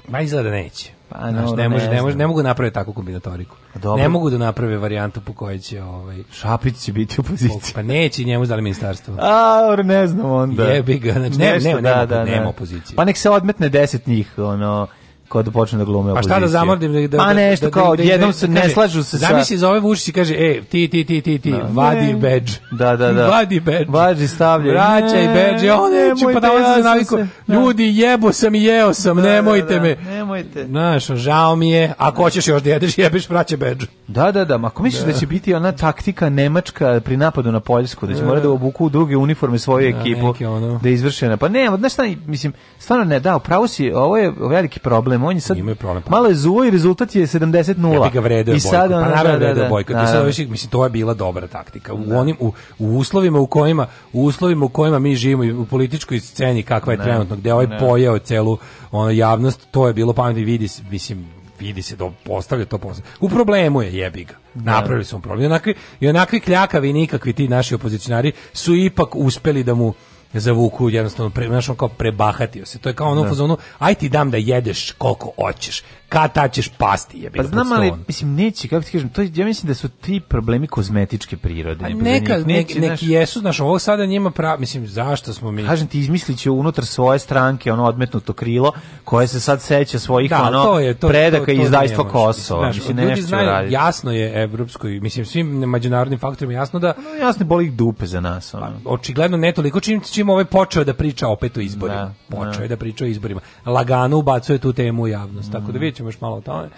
Ma izgleda da neće. Pa, Znaš, ne, može, ne, može, ne mogu da napraviti takvu kombinatoriku. Pa dobro. Ne mogu da naprave varijantu po kojoj će... Ovaj, Šapić će biti u poziciji. Pa neće njemu zdali ministarstvo. A, ne znam onda. Jebi ga, znači, ne, ne, da, da, nema da. opozicije. Pa nek se odmetne deset njih, ono kad počne da glume opozicije. Pa šta da zamrdim? da da Pa nešto da, da, da-, da, jednom da- se ne slažu se sa Zamisli za ove Vučić i kaže ej ti ti ti ti ti no. vadi bedž. Da da da. Vadi bedž. Vadi stavlja. Vraća i Ja ne ću e, znači, pa da se naviku. Ljudi jebo sam i jeo sam, nemojte me. Nemojte. Znaš, žao mi je. Ako hoćeš još da jedeš, jebeš vraća bedž. Da da da, ako misliš da će biti ona taktika nemačka pri napadu na Poljsku, da će morati da obuku druge uniforme svoju ekipu da izvršena. Pa ne, znaš šta, mislim, stvarno ne, da, upravo si, ovo je veliki problem problem. On je sad imaju problem. Pa. Malo je zuo i rezultat je 70:0. Ja bih ga vredeo. I sad on pa naravno da, da, bojkot. Da, da. mislim to je bila dobra taktika. U da. onim u, u uslovima u kojima u uslovima u kojima mi živimo i u političkoj sceni kakva je ne, trenutno gde ovaj ne. pojeo celu ono, javnost, to je bilo pametno vidi mislim vidi se da postavlja to postavlja. U problemu je jebiga. ga. Da. Napravili smo problem. I onakvi, i onakvi kljakavi nikakvi ti naši opozicionari su ipak uspeli da mu zavuku jednostavno pre, znaš, on kao prebahatio se. To je kao ono da. fazonu, aj ti dam da jedeš koliko hoćeš. Kad ta ćeš pasti, jebe. Pa znam, ali mislim neće, kako ti kažem, to ja mislim da su ti problemi kozmetičke prirode. A pa da neka, neće, neki, neki jesu, znaš, ovo sada njima pra, mislim zašto smo mi. Kažem ti izmisliće unutar svoje stranke ono odmetnuto krilo koje se sad seća svojih da, ono to je, to, predaka i izdajstva Kosova. Znaš, mislim, ljudi znaju, raditi. jasno je evropskoj, mislim svim međunarodnim faktorima jasno da pa, no, jasne boli dupe za nas. Ono. Pa, očigledno ne toliko čim, čim recimo ovaj počeo da priča opet o izborima. Ne, da, da. počeo je da priča o izborima. Lagano ubacuje tu temu u javnost. Mm. Tako da mm. vidjet ćemo još malo o tome.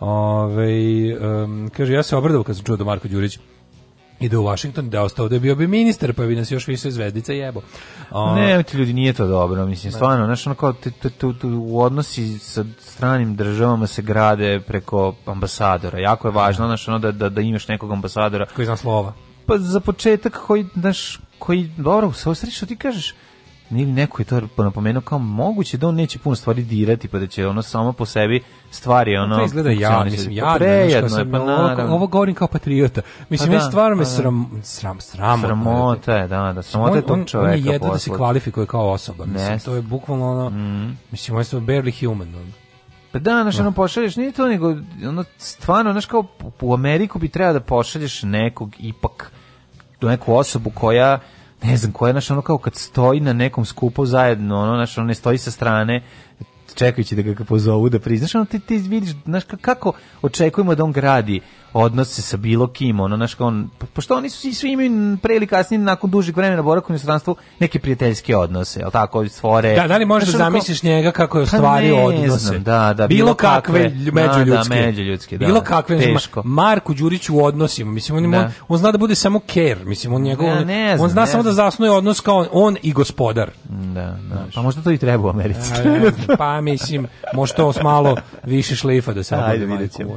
Ove, um, kaže, ja se obradao kad sam čuo da Marko Đurić ide u Washington, da ostao da bio bi ministar, pa bi nas još više zvezdica jebo. O... Ne, ti ljudi, nije to dobro, mislim, da. stvarno, znaš, ono kao, u odnosi sa stranim državama se grade preko ambasadora, jako je važno, znaš, ono, da, da, da imaš nekog ambasadora. Koji zna slova pa za početak koji, znaš, koji, dobro, se osreš, ti kažeš, ili neko je to napomenuo kao moguće da on neće puno stvari dirati pa da će ono samo po sebi stvari pa ono to izgleda ja mislim ja pa prejadno je pa ovo, ovo govorim kao patriota mislim pa da, stvarno me pa da. sram sram sramota sramota je da da sramota on, je tog čoveka on je jedno da se kvalifikuje kao osoba mislim yes. to je bukvalno ono mm. mislim on je barely human ono. Pa da, znaš, da. ono pošalješ, nije to nego, ono, stvarno, znaš, kao u Ameriku bi treba da pošalješ nekog ipak do neku osobu koja ne znam, koja je, znaš, ono kao kad stoji na nekom skupu zajedno, ono, znaš, ono ne stoji sa strane, čekajući da ga pozovu da priznaš, ono ti, ti vidiš, znaš, kako očekujemo da on gradi odnose sa bilo kim, ono, znaš, kao on, pošto oni su, svi imaju pre ili kasnije, nakon dužeg vremena boravka u inostranstvu, neke prijateljske odnose, jel tako, stvore... Da, da li možeš da zamisliš kao... njega kako je pa ostvario pa odnose? Znam, da, da, bilo, bilo kakve, kakve međuljudske. Da, da, međuljudske, da. Bilo kakve, teško. Znam, Marku Đuriću u odnosima, mislim, on, da. on, zna da bude samo care, mislim, on njegov, ja, da, ne znam, on zna ne samo da znam. da zasnuje odnos kao on, on i gospodar. Da, da, pa možda to i treba u Americi. A, pa, mislim, možda to s malo više šlifa da se Ajde, vidjet ćemo.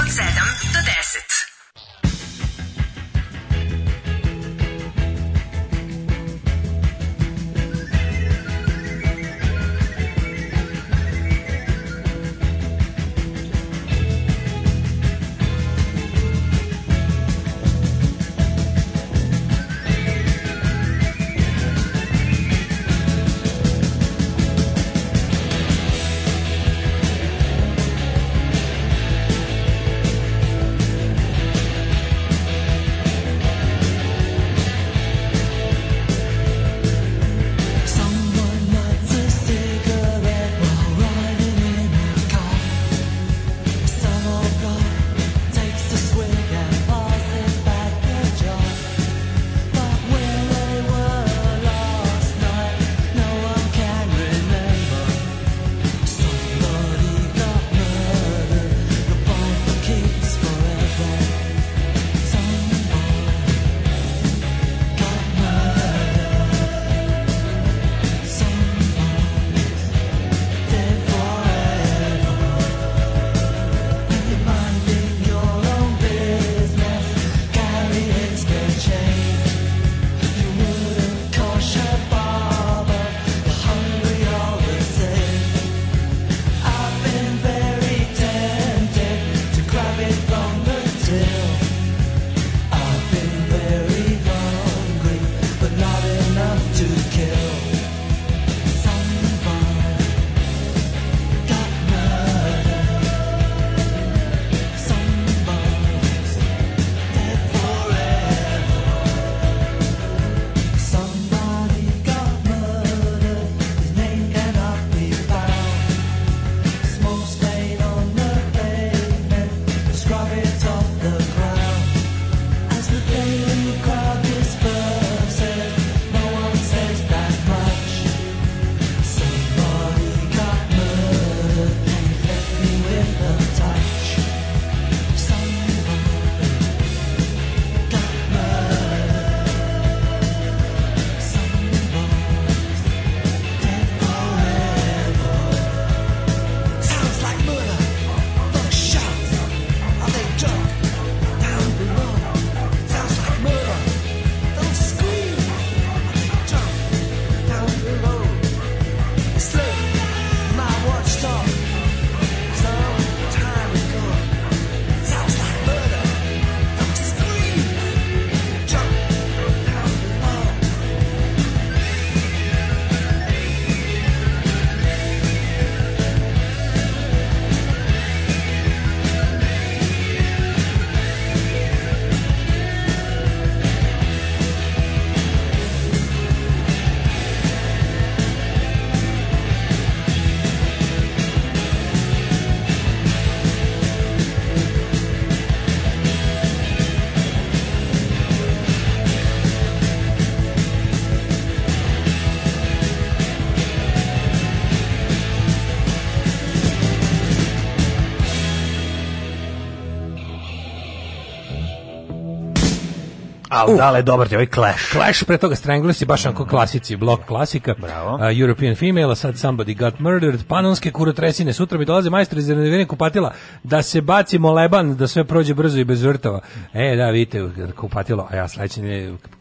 Au, Da, dale, dobar ti, ovaj Clash. Clash, pre toga Stranglers je baš onako mm. klasici, blok klasika. Bravo. Uh, European Female, a sad Somebody Got Murdered, panonske kurotresine, sutra mi dolaze majstor iz renoviranja kupatila da se bacimo leban, da sve prođe brzo i bez vrtova. E, da, vidite, kupatilo, a ja sledeće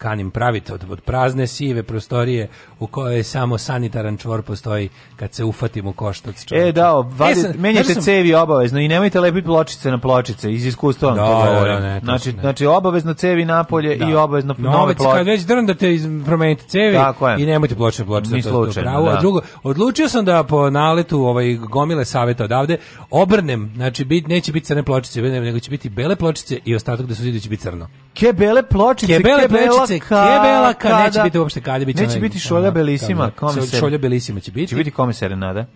kanim praviti od, od prazne sive prostorije u kojoj samo sanitaran čvor postoji kad se ufatimo koštac čovjeka. E da, vadite, e, menjajte da sam... cevi obavezno i nemojte lepiti pločice na pločice, iz iskustva vam da, da, da to govorim. Da, ne, znači, ne. znači obavezno cevi napolje da. i obavezno Novec, nove ovaj pločice. Kad već te promenite cevi i nemojte pločice na pločice. Ni slučajno, pravo. Da. A drugo, odlučio sam da po naletu ovaj, gomile saveta odavde obrnem, znači bit, neće biti crne pločice, nego će biti bele pločice i ostatak gde su zidu će biti crno. Ke bele pločice, ke bele pločice, se kebela, kada, neće biti uopšte Kaljebić. Neće biti Šolja Belisima, komisar. Šolja Belisima će biti. Će biti komisar, nada.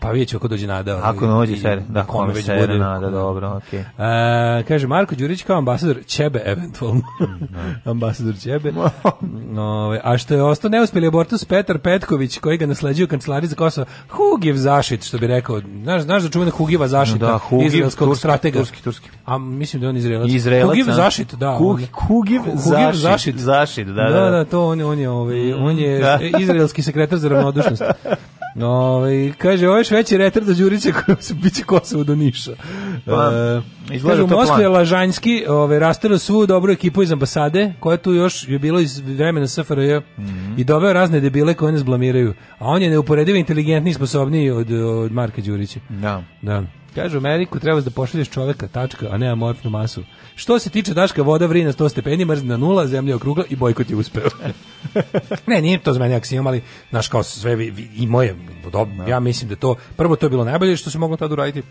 Pa vidjet ću ako dođe nada. Ako ovaj, dođe sere, da, kome već bude. nada, dobro, okej. Okay. E, kaže, Marko Đurić kao ambasador Čebe, eventualno. Da. ambasador Čebe. no, a što je ostao neuspjeli abortus Petar Petković, koji ga nasleđuje u kancelariji za Kosovo. Hugiv zašit, što bi rekao. Znaš, znaš da čuvena Hugiva zašita da, Hugiv, izraelskog turski, stratega. Turski, turski. A mislim da je on izraelac. Izraelac. Hugiv da. zašit, da. Hug, hugiv, hugiv zašit. Zašit, da, da. Da, da, da to on, on je, ovaj, on je izraelski sekretar za ravnodušnost. No, ovaj, kaže, ovo je veći retard od Đurića koji se biće Kosovo do Niša. Pa, e, kaže, u da Moskvi je Lažanjski ovaj, rastero svu dobru ekipu iz ambasade, koja tu još je bilo iz vremena SFRJ mm -hmm. i doveo razne debile koje nas blamiraju. A on je neuporedivo inteligentniji i sposobniji od, od Marka Đurića. Da. Da. Kaže, u Ameriku treba da pošalješ čoveka, tačka, a ne amorfnu masu. Što se tiče daška, voda vri na 100 stepeni, mrzne na nula, zemlja je okrugla i bojkot je uspeo. ne, nije to za mene aksijom, ali, znaš, kao sve, i moje, podobno, da. ja mislim da to, prvo to je bilo najbolje što se moglo tad uraditi,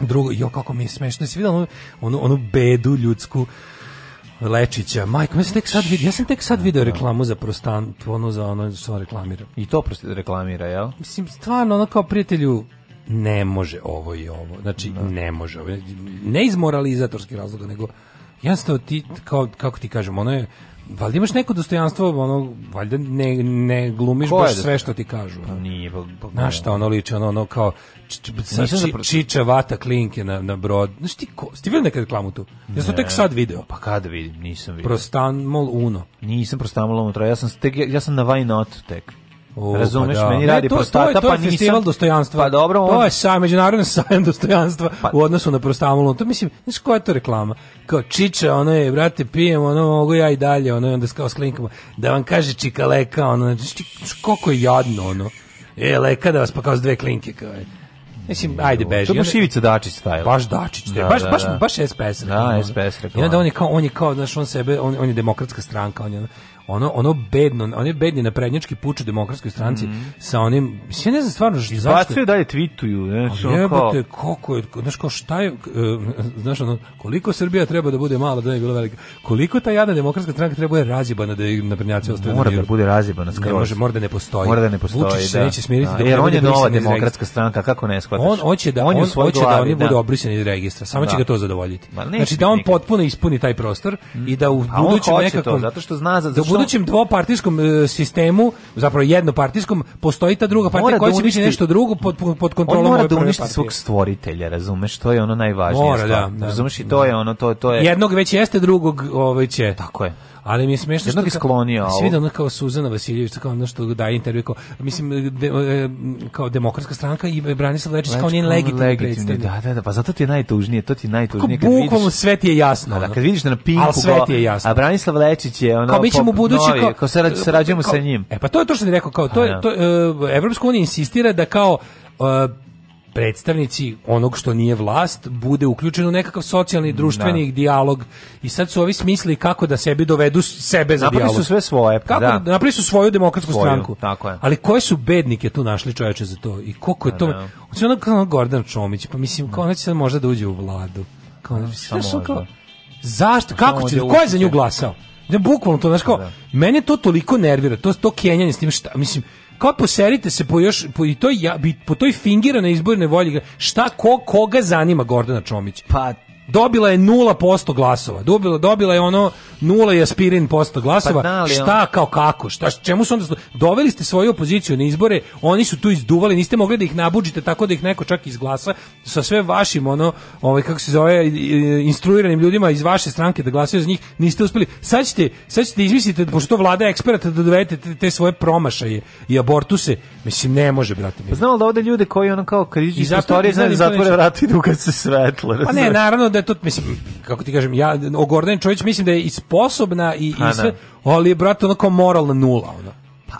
drugo, jo, kako mi je smešno, jesi vidio onu, onu, onu bedu ljudsku, Lečića. Majko, ja sam tek sad vidio, ja sam tek sad da, video da. reklamu za prostan, ono za ono što reklamira. I to prosto reklamira, jel? Mislim, stvarno, ono kao prijatelju, ne može ovo i ovo. Znači, da. ne može ovo. Ne iz moralizatorskih razloga, nego jasno ti, kao, kako ti kažem, ono je, Valjda imaš neko dostojanstvo, ono, valjda ne, ne glumiš Ko baš da- sve što ti kažu. Pa nije, pa, pa, Znaš šta ono liče, ono, ono kao č, č, či, čiča vata klinke na, na brod. Znaš ti, ko, ste videli nekad reklamu tu? Ja sam tek sad video. Pa kada vidim, nisam vidio. Prostanmol Uno. Nisam Prostanmol Uno, ja sam, tek, ja sam na Why Not tek. O, pa Razumeš, pa da. meni radi ne, to, prostata, to je, to pa nisam... festival dostojanstva. Pa dobro, on... To je saj, međunarodni sajam dostojanstva pa... u odnosu na prostamulu. To mislim, znaš koja je to reklama? Kao čiča, ono je, brate, pijem, ono mogu ja i dalje, ono je, onda kao s klinkama. Da vam kaže čikaleka, ono, znači, koliko je jadno, ono. E, leka da vas pa kao s dve klinke, kao je. Mislim, ajde beži. To je baš Ivica Dačić style. Baš Dačić, da, baš, da, baš, da. baš SPS. Da, ono. reklama. I onda on je kao, on je kao, znaš, on sebe, on, on je demokratska stranka, on je, ono ono bedno, oni bedni na prednjački puč u demokratskoj stranci mm. sa onim sve ne znam stvarno Izbacuju zašto. Izbacuju dalje tvituju, znači jebote kako je, znaš kao šta je, e, znaš ono, koliko Srbija treba da bude mala da ne bi bila velika. Koliko ta jadna demokratska stranka treba da je razjebana da je naprednjaci ostanu. Mora da bude razjebana skroz. Ne može, mora da ne postoji. Mora da ne postoji, Vučić da. se neće smiriti da, dok jer on je nova demokratska stranka, kako ne shvataš. On hoće da on, on hoće da oni bude da. obrisani iz registra, samo će da. ga to zadovoljiti. Znači da on potpuno ispuni taj prostor i da u pa budućem nekako zato što zna za da budućem dvopartijskom e, sistemu, zapravo jednopartijskom, postoji ta druga partija koja da će biti nešto drugo pod, pod kontrolom ove prve partije. On mora da uništi svog stvoritelja, razumeš, to je ono najvažnije. Mora, da, da, Razumeš i to je ono, to, to je... Jednog već jeste, drugog ovaj će. Tako je ali mi je smešno Jednog što... Jednog Svi da ono kao Suzana Vasiljević, kao ono što daje intervju, kao, mislim, de, e, kao demokratska stranka i Branislav Lečić kao njen legitimni da, predstavnik. Da, da, da, pa zato ti je najtužnije, to ti je najtužnije. Kao bukvalno sve ti je jasno. Da, kad vidiš da na Pinku, ali sve ti je jasno. a Branislav Lečić je ono... Kao mi ćemo budući... Novi, kao, kao sarađujemo sa njim. E, pa to je to što ti rekao, kao, to je, to, e, Evropska unija insistira da kao e, predstavnici onog što nije vlast bude uključeno u nekakav socijalni da. društveni da. dijalog i sad su ovi smisli kako da sebi dovedu sebe za dijalog. su sve svoje. Pa kako da. da. napravili su svoju demokratsku svoju, stranku. Tako je. Ali koji su bednike tu našli čoveče za to i koliko je pa to? Da, da. Ono kao Gordana Čomić, pa mislim kao ona će sad možda da uđe u vladu. Kao, da, samo sam kao, zašto? Pa kako će? Da Ko je za nju glasao? Ne, bukvalno to, znaš kao, meni to toliko nervira, to, to kenjanje s tim šta, mislim, kao poserite se po još po i toj ja, po toj fingirane izborne volji šta ko koga zanima Gordana Čomić pa dobila je 0% glasova. Dobila, dobila je ono 0 je aspirin posto glasova. Pa da šta kao kako? Šta čemu su onda doveli ste svoju opoziciju na izbore? Oni su tu izduvali, niste mogli da ih nabudžite tako da ih neko čak izglasa sa sve vašim ono, ovaj kako se zove instruiranim ljudima iz vaše stranke da glasaju za njih, niste uspeli. Sad ćete, sad ćete da izmislite pošto vlada eksperata da dovedete te, te, svoje promašaje i abortuse. Mislim ne može brate. Pa znamo da ovde ljude koji ono kao kad istorije prostorije da zatvore vrati dok se svetlo. Pa ne, naravno da je to, mislim, kako ti kažem, ja, o Čović mislim da je sposobna i, i da. sve, ali je, brate, ono moralna nula, ono. Pa,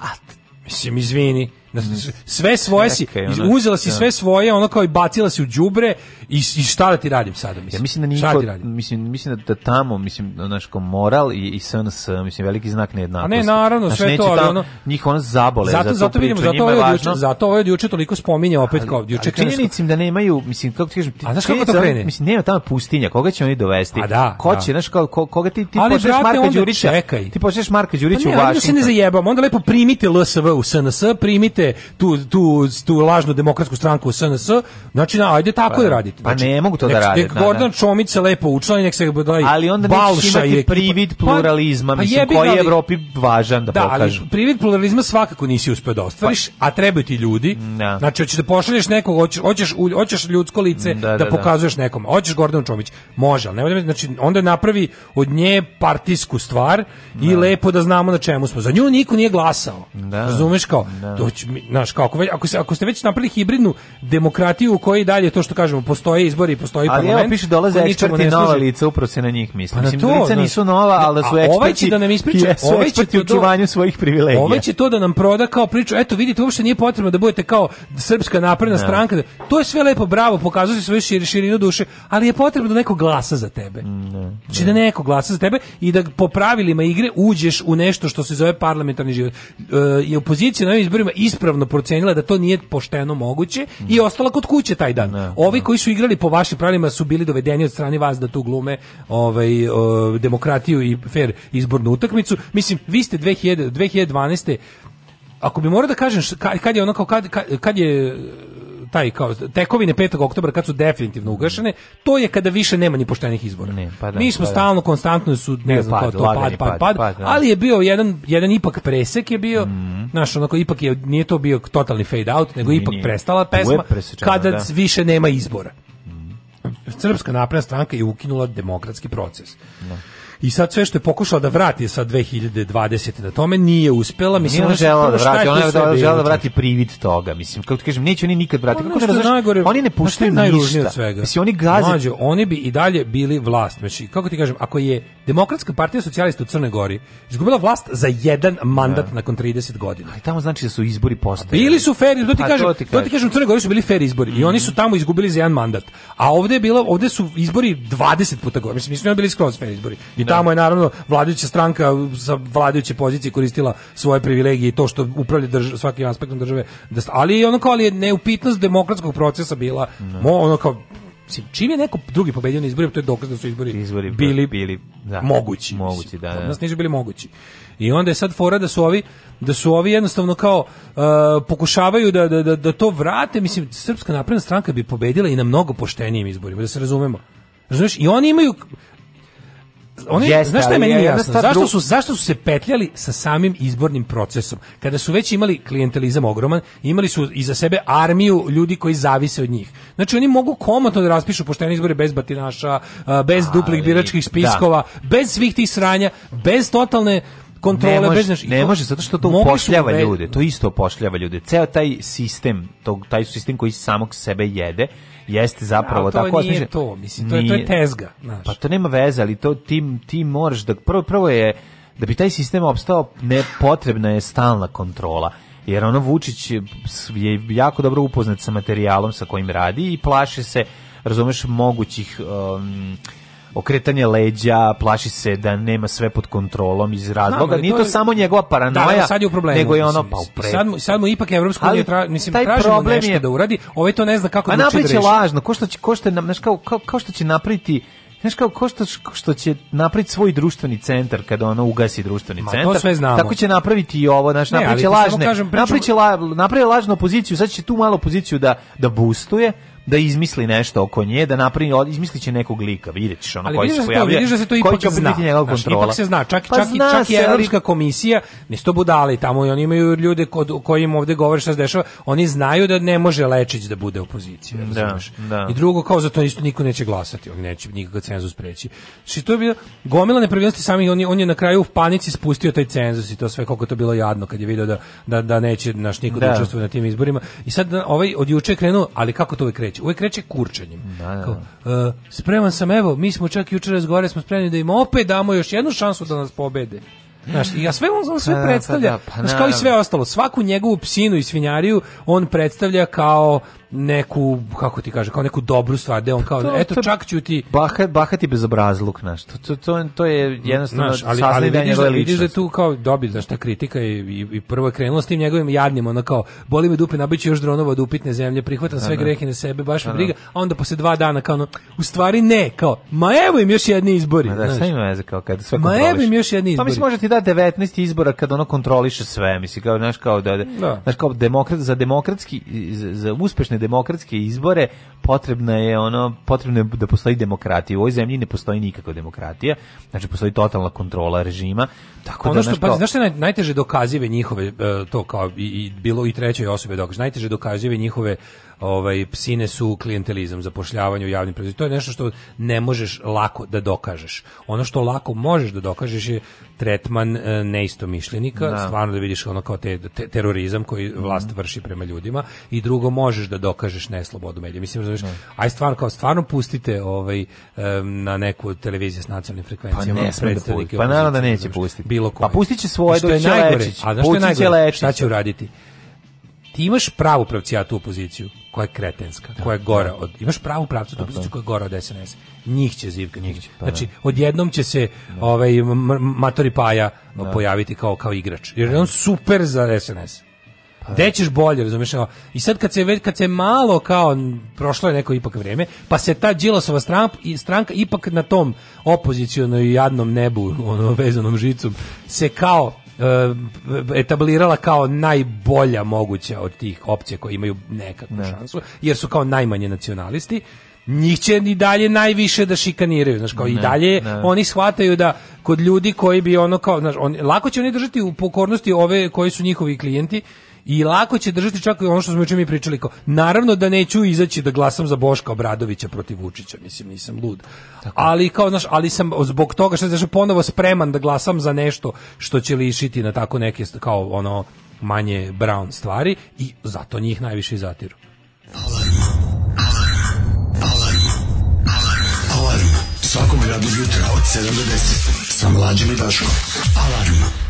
mislim, izvini. Mhm. sve svoje si, uzela si da. sve svoje, ona kao i bacila se u đubre i, i šta da ti radim sada, mislim. Ja mislim da niko, mislim, mislim da, da, da tamo, mislim, naš ko moral i, i SNS, mislim, veliki znak nejednakosti. A ne, naravno, znači, sve to, ali ono... Njih ona zabole, zato, zato, zato vidimo, priču, zato, ovaj juče, zato ovaj juče toliko spominje opet kao, juče činjenicim da nemaju, mislim, kako ti kažeš ti, a znaš kako to krene? Mislim, nema tamo pustinja, koga će oni dovesti? A pa da, ko da. će, znaš, ko, koga ti, ti ali, počneš Marka Đurića, ti počneš Marka Đurića u Vašington. Ali se ne zajebam onda lepo primite LSV u SNS, primite štite tu, tu, tu lažnu demokratsku stranku SNS, znači na, ajde tako pa, je da da. radite. Pa znači, pa ne mogu to da radite. Nek Gordon da, Čomić se lepo učlani, nek se gledaj Ali onda Balša nećeš imati privid pa, pluralizma, pa, mislim, jebi, koji je Evropi važan da, da pokažu. Da, ali privid pluralizma svakako nisi uspio da ostvariš, pa, a trebaju ti ljudi. Da. Znači, hoćeš da pošalješ nekog, hoćeš, hoćeš, hoćeš ljudsko lice da, da, da pokazuješ nekom. Hoćeš Gordon Čomić, može, ali ne, znači, onda napravi od nje partijsku stvar i lepo da znamo na čemu smo. Za nju niko nije glasao. Da. Razumeš kao? Da. To znaš, kao, ako, se, ako ste već napravili hibridnu demokratiju u kojoj dalje to što kažemo, postoje izbori, postoji ali parlament. Ali evo piše dolaze eksperti nova lica, upravo se na njih misli. Pa na to, lica nisu nova, ali da su eksperti, ovaj će da nam ispriča, da ovaj će u čuvanju svojih privilegija. Ovaj će to da nam proda kao priču, eto vidite, uopšte nije potrebno da budete kao srpska napredna ne. Da. stranka. To je sve lepo, bravo, pokazuje se svoju širi širinu duše, ali je potrebno da neko glasa za tebe. Ne, mm, da, znači da neko glasa za tebe i da po pravilima igre uđeš u nešto što se zove parlamentarni život. E, I opozicija na ovim izborima ispravno procenila da to nije pošteno moguće mm. i ostala kod kuće taj dan. Ne, Ovi ne. koji su igrali po vašim pravilima su bili dovedeni od strane vas da tu glume ovaj o, demokratiju i fer izbornu utakmicu. Mislim, vi ste 2000, 2012 ako bi morao da kažem kad je ono kao kad, kad je taj kao tekovine 5. oktobra kad su definitivno mhm. ugašene, to je kada više nema ni poštenih izbora. Ne, pa da, Mi smo pa da. stalno konstantno su ne, ne znam pad, to lagani, pad, pad, pad, pad, pad, da. ali je bio jedan jedan ipak presek je bio, mm. znaš, onako ipak je nije to bio totalni fade out, nego nije, ipak nije. prestala pesma kada da. više nema izbora. Mm. Srpska napredna stranka je ukinula demokratski proces. No. Da. I sad sve što je pokušala da vrati sa 2020 na da tome nije uspela, mislim ona da želela da vrati, ona je da želela da vrati privid toga, mislim. Kao ti kažem, neće oni nikad vratiti. Pa kako ne razumeš? Oni ne pa puštaju ništa. Od svega. Mislim oni gaze. Mađo, oni bi i dalje bili vlast. Znači, kako ti kažem, ako je Demokratska partija socijalista u Crnoj Gori izgubila vlast za jedan mandat ja. Da. nakon 30 godina. Ali tamo znači da su izbori postojali. Bili su fer, pa to ti kažem, to ti kažem, u Crnoj Gori su bili fer izbori mm. i oni su mhm. tamo izgubili za jedan mandat. A ovde je bilo, ovde su izbori 20 puta gore. Mislim, nisu bili skroz fer izbori. I Da. tamo je naravno vladajuća stranka sa vladajuće pozicije koristila svoje privilegije i to što upravlja drž svakim aspektom države. Da ali ono kao ali je neupitnost demokratskog procesa bila da. mo, ono kao Mislim, čim je neko drugi pobedio na izborima, to je dokaz da su izbori, izbori bili, bili da, mogući. mogući da, da. nas nisu bili mogući. I onda je sad fora da su ovi, da su ovi jednostavno kao uh, pokušavaju da, da, da, to vrate. Mislim, Srpska napredna stranka bi pobedila i na mnogo poštenijim izborima, da se razumemo. Razumeš? I oni imaju, oni Jeste, znaš šta je meni jasno? Zašto su zašto su se petljali sa samim izbornim procesom? Kada su već imali klijentelizam ogroman, imali su iza sebe armiju ljudi koji zavise od njih. Znači oni mogu komotno da raspišu poštene izbore bez batinaša, bez Ali, duplih biračkih da. spiskova, da. bez svih tih sranja, bez totalne kontrole ne može, bez znači, ne može zato što to upošljava ljude to isto upošljava ljude ceo taj sistem tog taj sistem koji samog sebe jede jeste zapravo tako to nije to, mislim, to je, to je tezga. Znaš. Pa to nema veze, ali to, ti, ti moraš da... Prvo, prvo je, da bi taj sistem opstao, nepotrebna je stalna kontrola jer ono Vučić je jako dobro upoznat sa materijalom sa kojim radi i plaše se razumeš mogućih um, okretanje leđa, plaši se da nema sve pod kontrolom iz razloga. Nije to, je, samo njegova da, paranoja, da, sad je u problemu, nego je ono pa upre. Sad mu, sad mu ipak Evropska unija tra, mislim taj problem nešto je, da uradi, ovaj to ne zna kako da reši. A napriče lažno, ko što će, ko što nam, kao, kao, kao što će napraviti Znaš kao, ko što, što će napraviti svoj društveni centar kada ono ugasi društveni Ma, centar, to sve znamo. tako će napraviti i ovo, znaš, napraviće da lažne, kažem, priču... napraviće la, lažnu opoziciju, sad će tu malo opoziciju da, da boostuje, da izmisli nešto oko nje, da napravi izmisliće nekog lika, videćeš ono koji se pojavljuje. Da ali se to da ipak će zna. Biti njegov Znaš, ipak se zna, čak, pa čak, zna čak se, i Evropska ali... komisija, nisto budali tamo i oni imaju ljude kod kojim ovde govore šta se dešava, oni znaju da ne može Lečić da bude opozicija, da, da, I drugo kao za to isto niko neće glasati, on neće nikakav cenzus preći. Znači, to je bilo gomila nepravilnosti sami on je, on je na kraju u panici spustio taj cenzus i to sve kako to bilo jadno kad je video da da, da neće naš niko da. da učestvuje na tim izborima. I sad da, ovaj od juče krenuo, ali kako to uvek kreće? kreće. Uvek kreće kurčanjem. Da, da. Kao, uh, spreman sam, evo, mi smo čak jučer razgovarali, smo spremni da im opet damo još jednu šansu da nas pobede. Znaš, ja sve on, on sve pa, da, predstavlja, pa, da, pa, znaš, kao i da. sve ostalo, svaku njegovu psinu i svinjariju on predstavlja kao neku kako ti kaže kao neku dobru stvar da on pa kao to, eto to, čak ću ti bahat bahati bezobrazluk naš to to to, to je jednostavno znaš, ali, ali vidiš da, vidiš da tu kao dobi znaš šta kritika i, i, i prvo je krenulo s tim njegovim jadnim ona kao boli me dupe nabiću još dronova do zemlje prihvatam da, sve da. grehe na sebe baš me da, briga a onda posle dva dana kao ono, u stvari ne kao ma evo im još jedni izbori ma da znaš. ima veze kao kad sve ma evo im još jedni izbori pa mislim možete da 19 izbora kad ono kontroliše sve misli kao znaš kao da, da. znaš kao demokrat za demokratski za, za uspešne demokratske izbore potrebna je ono potrebno je da postoji demokratija. U ovoj zemlji ne postoji nikakva demokratija. Znači postoji totalna kontrola režima. Tako ono da što, pa, znaš što naj, najteže dokazive njihove e, to kao i, i bilo i trećoj osobe dok Najteže dokazive njihove ovaj psine su klijentelizam, zapošljavanje u javnim preduzećima. To je nešto što ne možeš lako da dokažeš. Ono što lako možeš da dokažeš je tretman e, neistomišljenika, da. stvarno da vidiš ono kao te, te terorizam koji vlast mhm. vrši prema ljudima i drugo možeš da dokažeš neslobodu medija. Mislim razumeš, da. aj stvarno kao stvarno pustite ovaj e, na neku televiziju s nacionalnim frekvencijama pa ne da predstavnike. Da pa naravno da neće pustiti. Bilo koje. Pa pustiće svoje do će najgore. A da što je najgore? Šta će uraditi? ti imaš pravu pravcijatu opoziciju koja je kretenska, da, koja je gora da. od imaš pravu pravcu tu pa da. poziciju koja je gora od SNS. Njih će zivka njih će. Pa, znači odjednom će se da. ovaj Matori Paja da. pojaviti kao kao igrač. Jer pa je on super za SNS. Pa, Gde ćeš bolje, razumiješ? I sad kad se kad se malo kao prošlo je neko ipak vreme, pa se ta Đilosova stranka i stranka ipak na tom opozicionoj jadnom nebu, ono vezanom žicom se kao E, etablirala kao najbolja moguća od tih opcija koje imaju nekakvu ne. Da. šansu, jer su kao najmanje nacionalisti njih će i dalje najviše da šikaniraju, znaš, kao ne, i dalje ne. oni shvataju da kod ljudi koji bi ono kao, znaš, on, lako će oni držati u pokornosti ove koji su njihovi klijenti, i lako će držati čak i ono što smo juče mi pričali kao naravno da neću izaći da glasam za Boška Obradovića protiv Vučića mislim nisam lud Tako. ali kao znaš ali sam zbog toga što znači ponovo spreman da glasam za nešto što će lišiti na tako neke kao ono manje brown stvari i zato njih najviše zatiru Alarm. Alarm. Alarm. Alarm. Alarm. Svakog radnog jutra od 7 do 10 sa mlađim i Daškom. Alarm.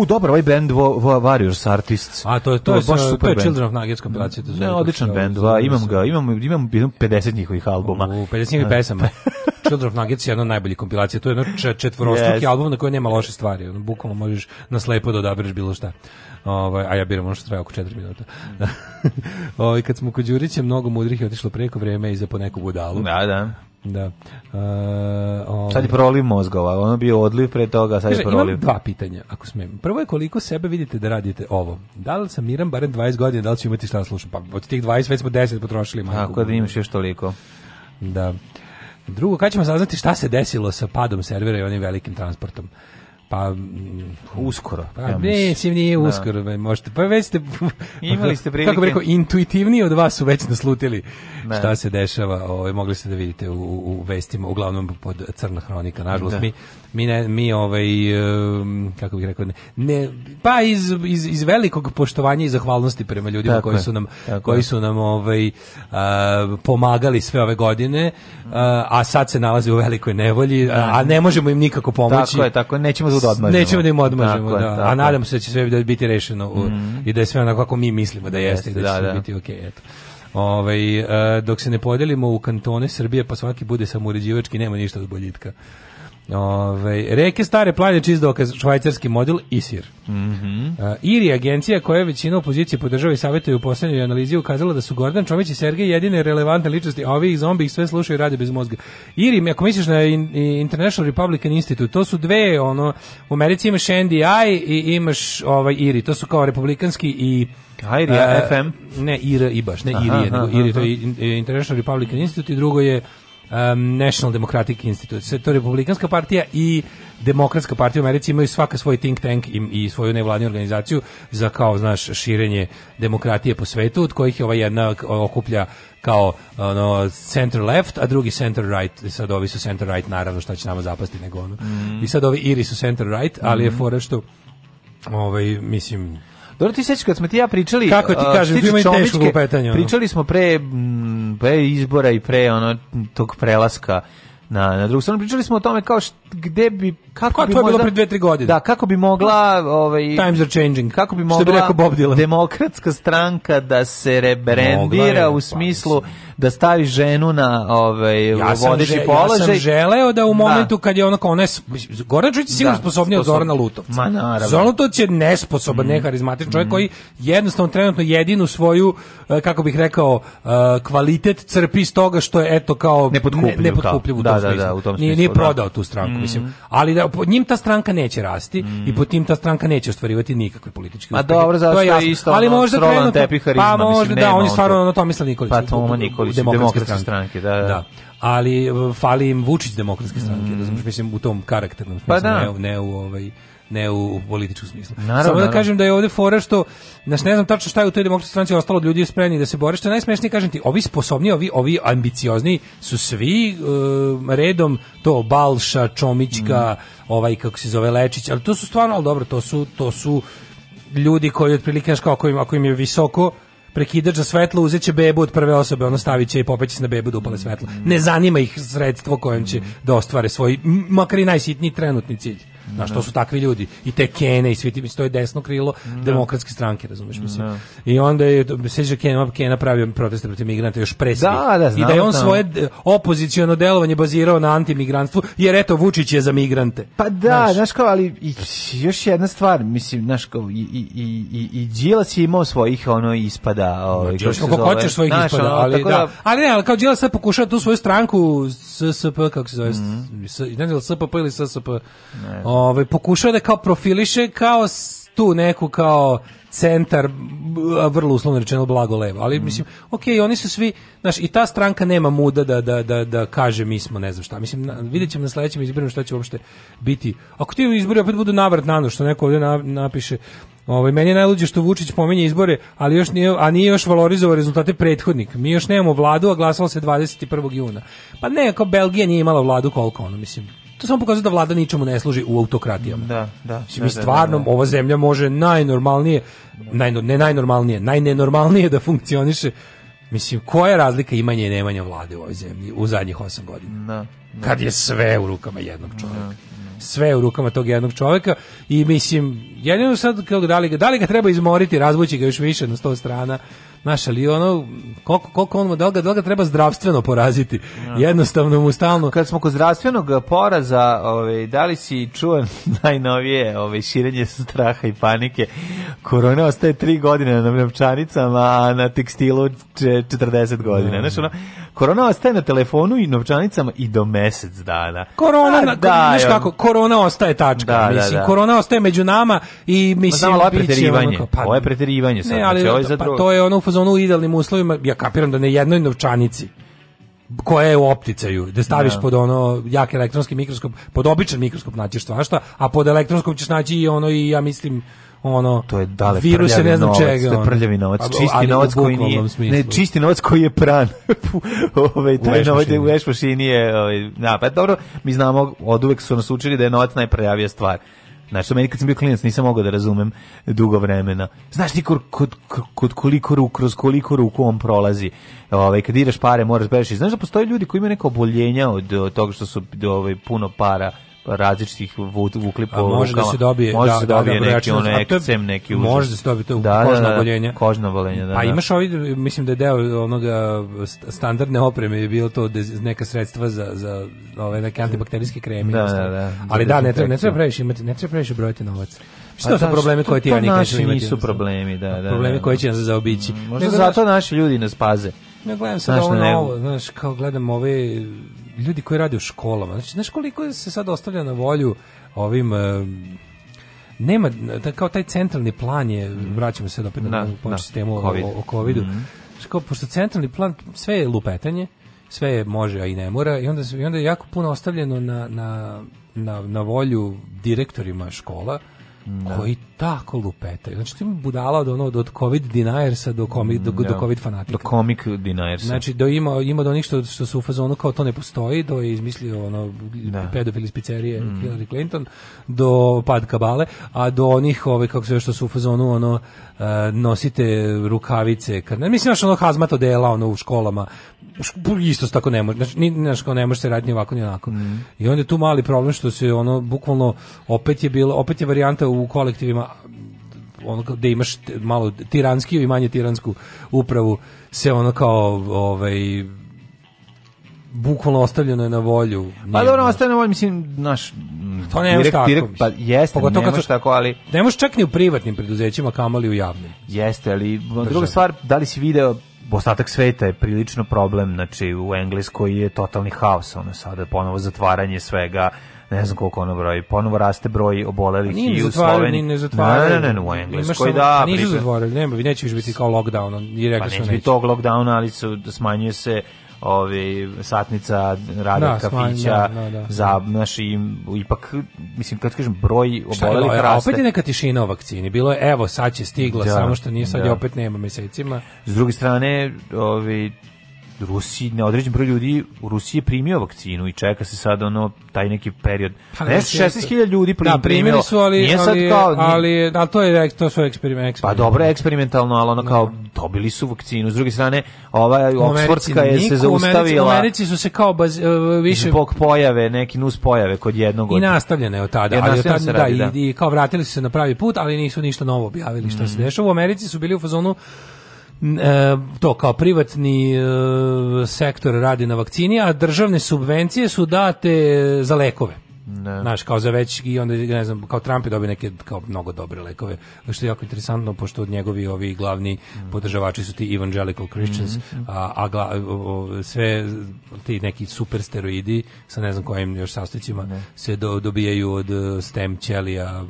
U, dobro, ovaj band vo, vo, Warriors Artists. A to je to, to je, baš super to je band. Children of Nuggets kompilacija. Mm, ne, odličan band, va, imam ga, imam, imam 50 njihovih albuma. U, 50 njihovih pesama. Children of Nuggets je jedna od kompilacija. To je jedno četvorostruki yes. album na kojoj nema loše stvari. Ono, bukvalno možeš na slepo da odabereš bilo šta. Ovaj a ja biram ono što traje oko 4 minuta. Mm. Ovaj kad smo kod Đurića mnogo mudrih je otišlo preko vreme i za poneku neku budalu. Da, da. Da. Uh, ovaj. Sad je proliv mozgova, ono bio odliv pre toga, sad je proliv. Imam dva pitanja, ako smem. Prvo je koliko sebe vidite da radite ovo. Da li sam miram barem 20 godina, da li ću imati šta da slušam? Pa od tih 20 već smo 10 potrošili. Tako da imaš još toliko. Da. Drugo, kad ćemo saznati šta se desilo sa padom servera i onim velikim transportom? Pa mm. uskoro. Pa ja ne, sim nije da. uskoro, da. možete. Pa već ste imali ste prilike. Kako bih rekao, intuitivni od vas su već naslutili ne. Da. šta se dešava. Ovaj mogli ste da vidite u, u vestima, uglavnom pod crna hronika. Nažalost da. mi mi ne, mi ovaj kako bih rekao ne, ne pa iz, iz, iz, velikog poštovanja i zahvalnosti prema ljudima tako koji su nam koji su nam ovaj a, pomagali sve ove godine a, a sad se nalaze u velikoj nevolji a, a ne možemo im nikako pomoći tako je tako nećemo da odmažemo nećemo da im odmažemo da, da. a nadam se da će sve da biti rešeno u, mm. i da je sve onako kako mi mislimo da jeste, jeste da, će da, da. biti okej okay, eto Ovaj, e, dok se ne podelimo u kantone Srbije, pa svaki bude samouređivački, nema ništa od boljitka. Ove, ovaj, reke stare planje čist dokaz, švajcarski model ISIR. Mm -hmm. uh, IRI, agencija koja je većina opozicije podržava i savjetuje u poslednjoj analizi, ukazala da su Gordan Čović i Sergej jedine relevantne ličnosti, a ovi zombi ih sve slušaju i rade bez mozga. IRI, ako misliš na International Republican Institute, to su dve, ono, u Americi imaš NDI i imaš ovaj IRI, to su kao republikanski i IRI, uh, FM? Ne, IRI i baš, ne IRI, nego IRI, to je International Republican Institute i drugo je um, National Democratic Institute. To je Republikanska partija i Demokratska partija u Americi imaju svaka svoj think tank i, i svoju nevladnu organizaciju za kao, znaš, širenje demokratije po svetu, od kojih je ova jedna okuplja kao ono, center left, a drugi center right. Sad ovi su center right, naravno, šta će nama zapasti nego ono. Mm. I sad ovi Iri su center right, ali mm je mhm. fora što ovaj, mislim, Dobro ti sećaš kad smo ti ja pričali Kako ti kažem, ti ima teško lupetanje. Pričali smo pre, pre izbora i pre ono tog prelaska na na drugu stranu pričali smo o tome kao št, gde bi kako bi to bilo pre 2-3 godine. Da, kako bi mogla ovaj Times are changing. Kako bi mogla bi Bob Dylan. Demokratska stranka da se rebrandira u pa smislu da stavi ženu na ovaj ja vodeći položaj. Ja sam želeo da u da. momentu da. kad je ona kao ona je sigurno da, sposobniji od Zorana Lutovca. Ma naravno. Zoran Lutovac je nesposoban, mm. neharizmatičan čovjek mm. koji jednostavno trenutno jedinu svoju eh, kako bih rekao eh, kvalitet crpi iz toga što je eto kao nepotkupljiv ne, da. nepotkupljiv u da, tom da, smislu. Da, da, u tom smislu. Nije, nije prodao tu stranku. -hmm. mislim. Ali da po njim ta stranka neće rasti mm -hmm. i po tim ta stranka neće ostvarivati nikakve političke uspehe. dobro, zato je, je isto. Ali ono, možda krenu Pa možda mislim, da, on je stvarno na to misle Nikolić. Pa to Tomo Nikolić, demokratske stranke, da. da, da. ali e, fali im Vučić demokratske stranke, mm. da znam, mislim u tom karakternom pa smislu, pa da. ne, ne u ovaj ne u, u političkom smislu. Naravno, Samo da kažem da je ovde fora što, znaš, ne znam tačno šta je u toj demokratskoj stranci ostalo od ljudi spremni da se bore, što je najsmešnije, kažem ti, ovi sposobni, ovi, ovi ambiciozni su svi uh, redom to Balša, Čomićka, mm. ovaj, kako se zove, Lečić, ali to su stvarno, al dobro, to su, to su ljudi koji otprilike, znaš, kako im, ako im je visoko, prekidač za svetlo uzeće bebu od prve osobe, ono staviće i popeće se na bebu da upale svetlo. Mm. Ne zanima ih sredstvo kojim će mm. da ostvare svoj, makar i najsitniji trenutni cilj. Znaš, što su takvi ljudi. I te Kene i svi ti, to je desno krilo da. demokratske stranke, razumeš, mislim. Da. I onda je, seže seđa Kena, Kena napravio proteste protiv migranata još pre da, da, I da je on znam. svoje e, opoziciono delovanje bazirao na antimigrantstvu, jer eto, Vučić je za migrante. Pa da, znaš, kao, ali i, još jedna stvar, mislim, znaš, kao, i, i, i, i Đilas je imao svojih, ono, ispada. Ovaj, Đilas, kako hoćeš svojih znaš, ispada, ali, da. da, ali ne, ali kao Đilas sad pokušava tu svoju stranku SSP, kako se zove, mm -hmm. ne znam, SPP ili SSP, ne ovaj, pokušao da kao profiliše kao tu neku kao centar vrlo uslovno rečeno blago levo, ali mm. mislim ok, oni su svi, znaš, i ta stranka nema muda da, da, da, da kaže mi smo ne znam šta, mislim, videćemo na sledećem izborima šta će uopšte biti, ako ti izbori opet budu navrat nano, što neko ovde na, napiše Ovaj meni je najluđe što Vučić pominje izbore, ali još nije a nije još valorizovao rezultate prethodnik. Mi još nemamo vladu, a glasalo se 21. juna. Pa ne, kao Belgija nije imala vladu koliko ono, mislim to samo pokazuje da vlada ničemu ne služi u autokratijama. Da, da. Mislim, da, da, stvarno, da, da, ova zemlja može najnormalnije, naj, ne najnormalnije, najnenormalnije da funkcioniše. Mislim, koja je razlika imanja i nemanja vlade u ovoj zemlji u zadnjih osam godina? Da, da. Kad je sve u rukama jednog čovjeka da, sve u rukama tog jednog čovjeka i mislim jedino sad da li, ga, da li ga treba izmoriti razvući ga još više na sto strana Znaš, ali ono, koliko, koliko on doga, doga treba zdravstveno poraziti. Jednostavno mu stalno... Kad smo kod zdravstvenog poraza, ove, da li si čuo najnovije ove, širenje straha i panike? Korona ostaje tri godine na novčanicama, a na tekstilu 40 godina. Mm. Znaš, ono, korona ostaje na telefonu i novčanicama i do mesec dana. Korona, da, da znaš kako, korona ostaje tačka. Da, da mislim, da, da. Korona ostaje među nama i mislim... Znam, ali ovo je preterivanje. pa, ovo je preterivanje sad. Ne, ali, znači, ovo je za pa, to je ono fazonu u idealnim uslovima, ja kapiram da na jednoj novčanici koja je u opticaju, da staviš yeah. Da. pod ono jak elektronski mikroskop, pod običan mikroskop naćiš svašta, a pod elektronskom ćeš naći i ono i ja mislim ono to je dale viruse ne znam novac, čega to je prljavi novac ono. čisti novac koji nije ne čisti novac koji je pran ovaj taj novac u veš mašini je ovaj na da, pa dobro mi znamo oduvek su nas učili da je novac najprljavija stvar Znaš, što meni kad sam bio klinac nisam mogao da razumem dugo vremena. Znaš ti kod, kod, koliko ruku, kroz koliko ruku on prolazi. Ove, ovaj, kad ideš pare moraš beši. Znaš da postoje ljudi koji imaju neka oboljenja od, od toga što su ove, ovaj, puno para različitih vukli po može da se dobije može da, se da, da, dobije da, da, neki onaj ekcem neki užas može da se dobije to da, kožno da, oboljenje kožno oboljenje da, pa imaš ovaj mislim da je deo onoga standardne opreme je bilo to neka sredstva za za ove neke antibakterijske kreme da, da, da, ali da ne treba ne treba previše imati ne treba previše brojati novac pa Šta su problemi koje ti ja nikad imati? Nisu problemi, da, da. Problemi koji će nas zaobići. Možda zato naši ljudi nas paze. Ja gledam sad znaš, ovo novo, znaš, kao gledam ove ljudi koji rade u školama. Znači, znaš koliko se sad ostavlja na volju ovim... Uh, nema, da kao taj centralni plan je, vraćamo se opet na, na, da, da, sistemu COVID. o, o COVID-u, mm -hmm. pošto centralni plan, sve je lupetanje, sve je može, a i ne mora, i onda, i onda je jako puno ostavljeno na, na, na, na volju direktorima škola, Da. koji tako lupetaju. Znači ti budala od ono od covid deniersa do komi do, do da. covid fanatika. Do comic deniersa. Znači do ima ima do ništa što, što su u fazonu kao to ne postoji, do je izmislio ono da. pedofil iz pizzerije mm. Hillary Clinton do pad kabale, a do onih ove kako se što su u fazonu ono eh, nosite rukavice. Kad ne mislim znači ono hazmat odela ono u školama. Isto tako ne može. Znači ni znači kao ne može se raditi ni ovako ni onako. Mm. I onda tu mali problem što se ono bukvalno opet je bilo opet je varijanta u kolektivima ono da imaš malo tiranski i manje tiransku upravu se ono kao ovaj bukvalno ostavljeno je na volju. pa dobro, ostavljeno na volju, mislim, naš... Pa to ne direkt, tako, direkt, pa jeste, Pogotovo ne može tako, ali... Ne možeš čak ni u privatnim preduzećima, kamali u javnim. Jeste, ali Državi. druga stvar, da li si video ostatak sveta je prilično problem, znači u Engleskoj je totalni haos, ono sada ponovo zatvaranje svega, ne znam koliko ono broji, ponovo raste broj obolelih i u Sloveniji. ne zatvaraju. Ne, ne, ne, u Engleskoj, da. da nisu zatvorili, nema, neće više biti kao lockdown, i rekao pa neće biti tog lockdowna, ali su, smanjuje se ovi satnica rada da, kafića da, da, da. za naši ipak mislim kad kažem broj obolelih e, raste. Opet je neka tišina o vakcini. Bilo je evo sad će stigla da, samo što nije sad je opet nema mesecima. S druge strane ovi Rusiji, na određen broj ljudi u Rusiji primio vakcinu i čeka se sad ono taj neki period. Pa ne, 16.000 ljudi da, primio. Da, primili su, ali nije sad kao, nije... ali ali to je to su eksperiment. Pa dobro, eksperimentalno, ali ono kao dobili su vakcinu. S druge strane, ova Oksfordska je se zaustavila. U Americi su se kao baz, e, više zbog pojave, neki nus pojave kod jednog I nastavljene je od tada, ali od tada da, radi, da, i, i kao vratili su se na pravi put, ali nisu ništa novo objavili što mm. se dešava. U Americi su bili u fazonu E, to kao privatni e, sektor radi na vakcini, a državne subvencije su date za lekove. Ne. Znaš, kao za već i onda ne znam, kao Trump je dobio neke kao mnogo dobre lekove, što je jako interesantno pošto od njegovi ovi glavni mm. podržavači su ti evangelical Christians, mm -hmm. a, a gla, o, sve ti neki super steroidi sa ne znam kojim još sastojcima ne. se do, dobijaju od e, stem ćelija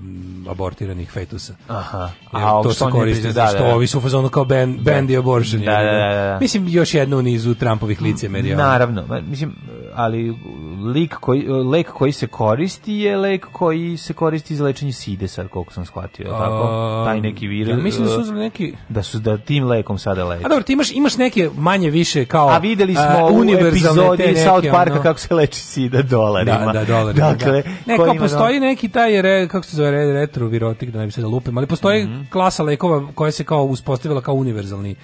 abortiranih fetusa. Aha. Jer a to se koristi da, da, da, što ovi su fazonu kao ban, da. ban the abortion. Da, da, da, Mislim još jedno u nizu Trumpovih licemerija. Naravno, mislim ali lik koji lek koji se koristi koristi je lek koji se koristi za lečenje sidesa, koliko sam shvatio, je tako? Taj neki virus. Ja, mislim da su uzeli neki da su da tim lekom sada leče. A dobro, ti imaš imaš neke manje više kao A videli smo uh, u epizodi neke, South Parka no. kako se leči sida dolarima. Da, da, dolarima. Da. Dakle, da. Neko, postoji neki taj re, kako se zove retrovirotik, da ne bi se da lupim, ali postoji mm -hmm. klasa lekova koja se kao uspostavila kao univerzalni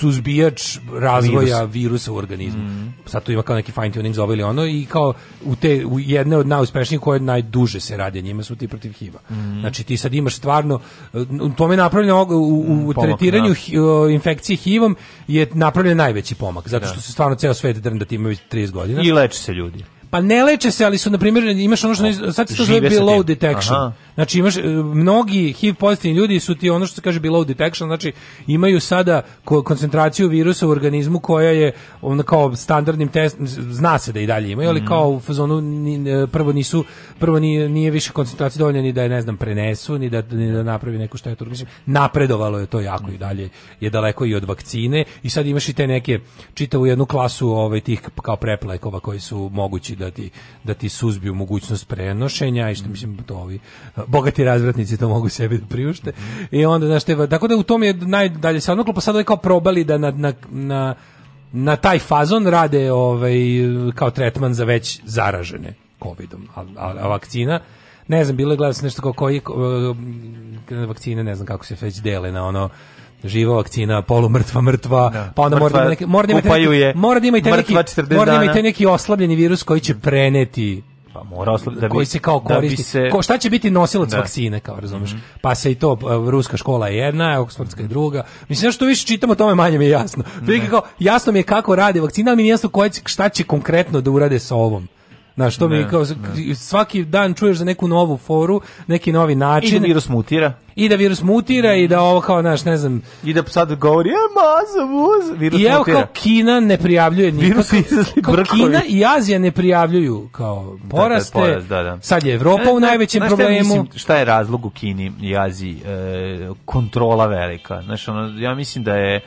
suzbijač razvoja Virus. virusa u organizmu. Mm -hmm. Sad tu ima kao neki fine tuning zove ili ono i kao u te u jedne od najuspešnijih koje najduže se rade, njima su ti protiv HIV-a. Mm -hmm. Znači ti sad imaš stvarno eh, u tome je napravljeno u, u, u mhm, pomak, tretiranju da. Eh, infekcije HIV-om je napravljen najveći pomak zato da. što da. se stvarno ceo svet da ti imaju 30 godina. I leče se ljudi. Pa ne leče se, ali su na primjer imaš ono što sad se to zove below detection. Aha Znači imaš e, mnogi HIV pozitivni ljudi su ti ono što se kaže below detection, znači imaju sada koncentraciju virusa u organizmu koja je onda kao standardnim test zna se da i dalje imaju, ali mhm. kao u fazonu e, prvo nisu prvo nije, nije više koncentracija dovoljna ni da je ne znam prenesu, ni da ni da napravi neku štetu. Mislim napredovalo je to jako i dalje je daleko i od vakcine i sad imaš i te neke čitavu jednu klasu ovaj tih kao preplekova koji su mogući da ti da ti suzbiju mogućnost prenošenja i što mislim to ovi bogati razvratnici to mogu sebi da priušte. I onda, znači te, tako da u tom je najdalje se odmaklo, pa sad ovaj kao probali da na, na, na, na taj fazon rade ovaj, kao tretman za već zaražene kovidom, a, a, a vakcina ne znam, bilo je gledao nešto kao koji e, vakcine, ne znam kako se već dele na ono živa vakcina, polumrtva, mrtva, da. pa onda mrtva, mora da ima neki, mora da ima neki, mora da ima neki, mora da ima neki oslabljeni virus koji će preneti Pa mora da bi, koji se kao da koristi. Da se... Ko, šta će biti nosilac da. vakcine, kao razumeš? Mm -hmm. Pa se i to, e, ruska škola je jedna, oksfordska je druga. Mislim, što više čitamo, tome manje mi je jasno. Mm -hmm. kao, jasno mi je kako radi vakcina, ali mi nije jasno koje, šta će konkretno da urade sa ovom. Na što mi da, kao da. svaki dan čuješ za neku novu foru, neki novi način. I da virus mutira. I da virus mutira i da ovo kao naš, ne znam. I da sad govori, ja maza vuz, virus I evo mutira. kao Kina ne prijavljuje nikako. Virus kao, kao Kina i Azija ne prijavljuju kao poraste. Da, da, poraz, da, Sad je Evropa e, u najvećem problemu. Šta, mislim, šta je razlog u Kini i Aziji? E, kontrola velika. Znaš, ono, ja mislim da je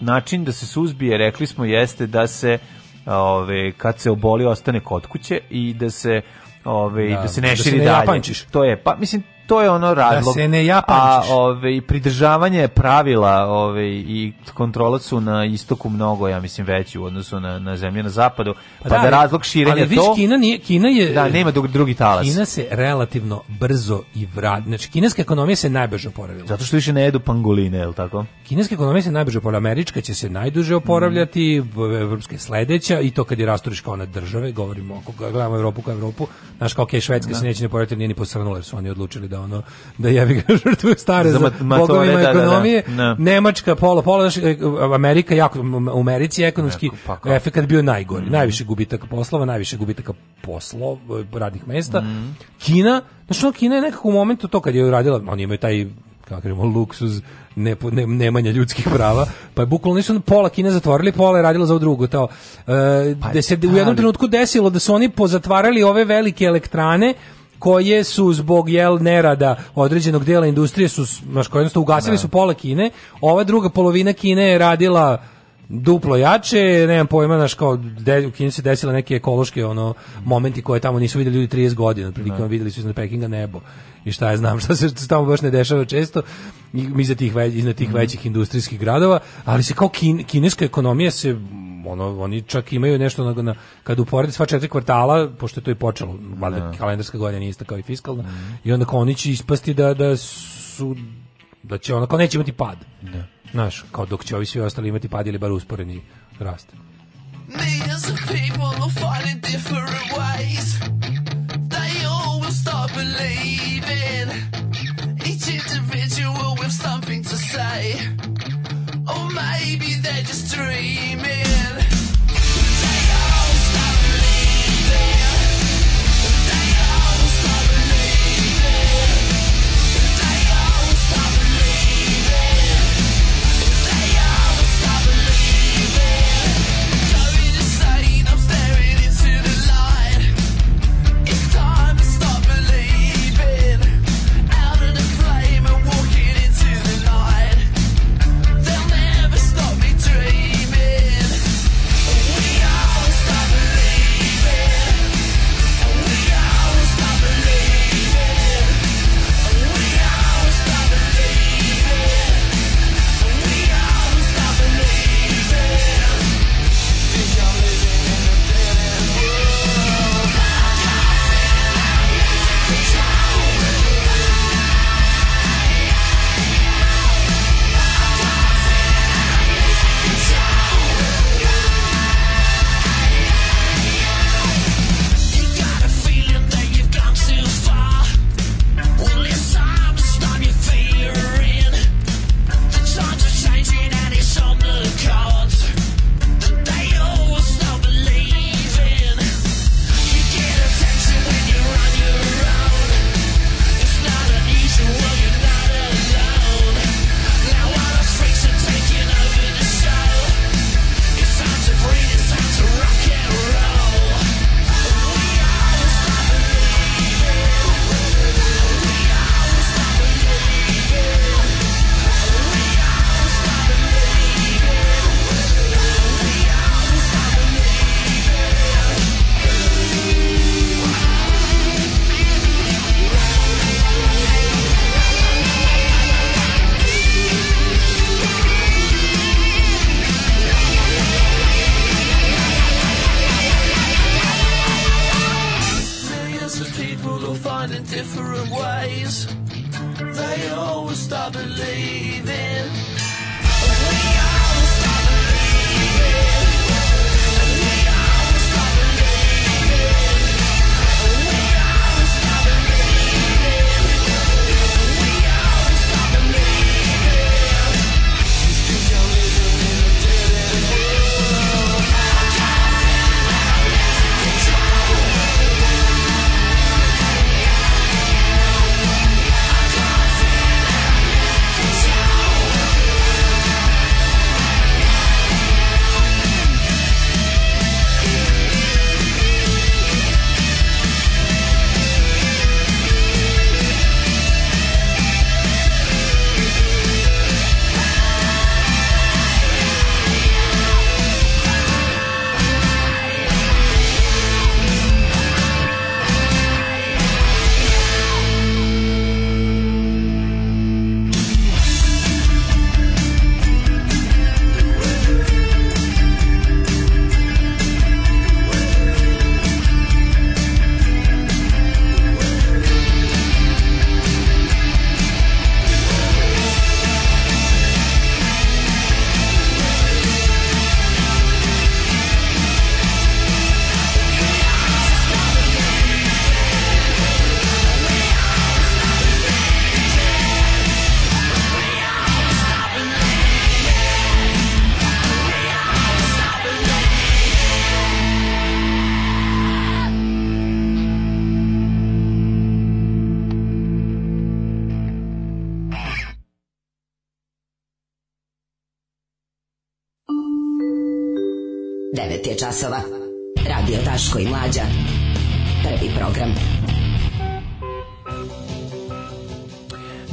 način da se suzbije, rekli smo, jeste da se ove, kad se oboli ostane kod kuće i da se ove da, da se da ne širi se ne dalje. Japančiš. To je pa mislim to je ono razlog. Da se ne japančiš. A ove, pridržavanje pravila ove, i kontrola su na istoku mnogo, ja mislim, veći u odnosu na, na zemlje na zapadu. Pa, pa da, da razlog širenja ali, to... Ali viš, Kina, nije, Kina je... Da, nema drugi, talas. Kina se relativno brzo i vrat... Znači, kineska ekonomija se najbrže oporavila. Zato što više ne jedu pangoline, je li tako? Kineska ekonomija se najbrže oporavila. Američka će se najduže mhm. oporavljati, mm. evropska sledeća i to kad je rasturiš kao na države, govorimo, ako gledamo Evropu kao Evropu, naš kao okay, Švedska da. se neće ne oporavljati, nije ni posrnula, jer su oni odlučili da ono da jebi ga žrtvuju stare za, za bogovima da, ekonomije. Da, da, Nemačka pola pola e, Amerika jako u Americi ekonomski pa efekat bio najgori. Mm Najviše gubitaka poslova, najviše gubitaka poslova e, radnih mesta. Mm Kina, znači no, Kina je nekako u momentu to kad je uradila, oni imaju taj kako kažemo, luksuz ne, ne, nemanja ljudskih prava, pa je bukvalno nisu pola Kine zatvorili, pola je radila za drugo. To, E, pa, da se u jednom trenutku desilo da su oni pozatvarali ove velike elektrane, koje su zbog jel nerada određenog dela industrije su baš koje ugasili da. su pola Kine. Ova druga polovina Kine je radila duplo jače, nemam pojma, znaš, kao de, u Kini se desila neke ekološke ono, momenti koje tamo nisu videli ljudi 30 godina, otprilike da. videli su iznad Pekinga nebo i šta ja znam, šta se tamo baš ne dešava često iznad tih, već, iznad tih mhm. većih industrijskih gradova, ali se kao kin, kineska ekonomija se ono, oni čak imaju nešto na, na kad uporedi sva četiri kvartala, pošto je to i počelo, valjda da. kalendarska godina nije ista kao i fiskalna, mm. i onda kao oni će ispasti da, da su, da će onako neće imati pad. Da. Znaš, kao dok će ovi svi ostali imati pad ili bar usporeni rast. Me as people will find different way.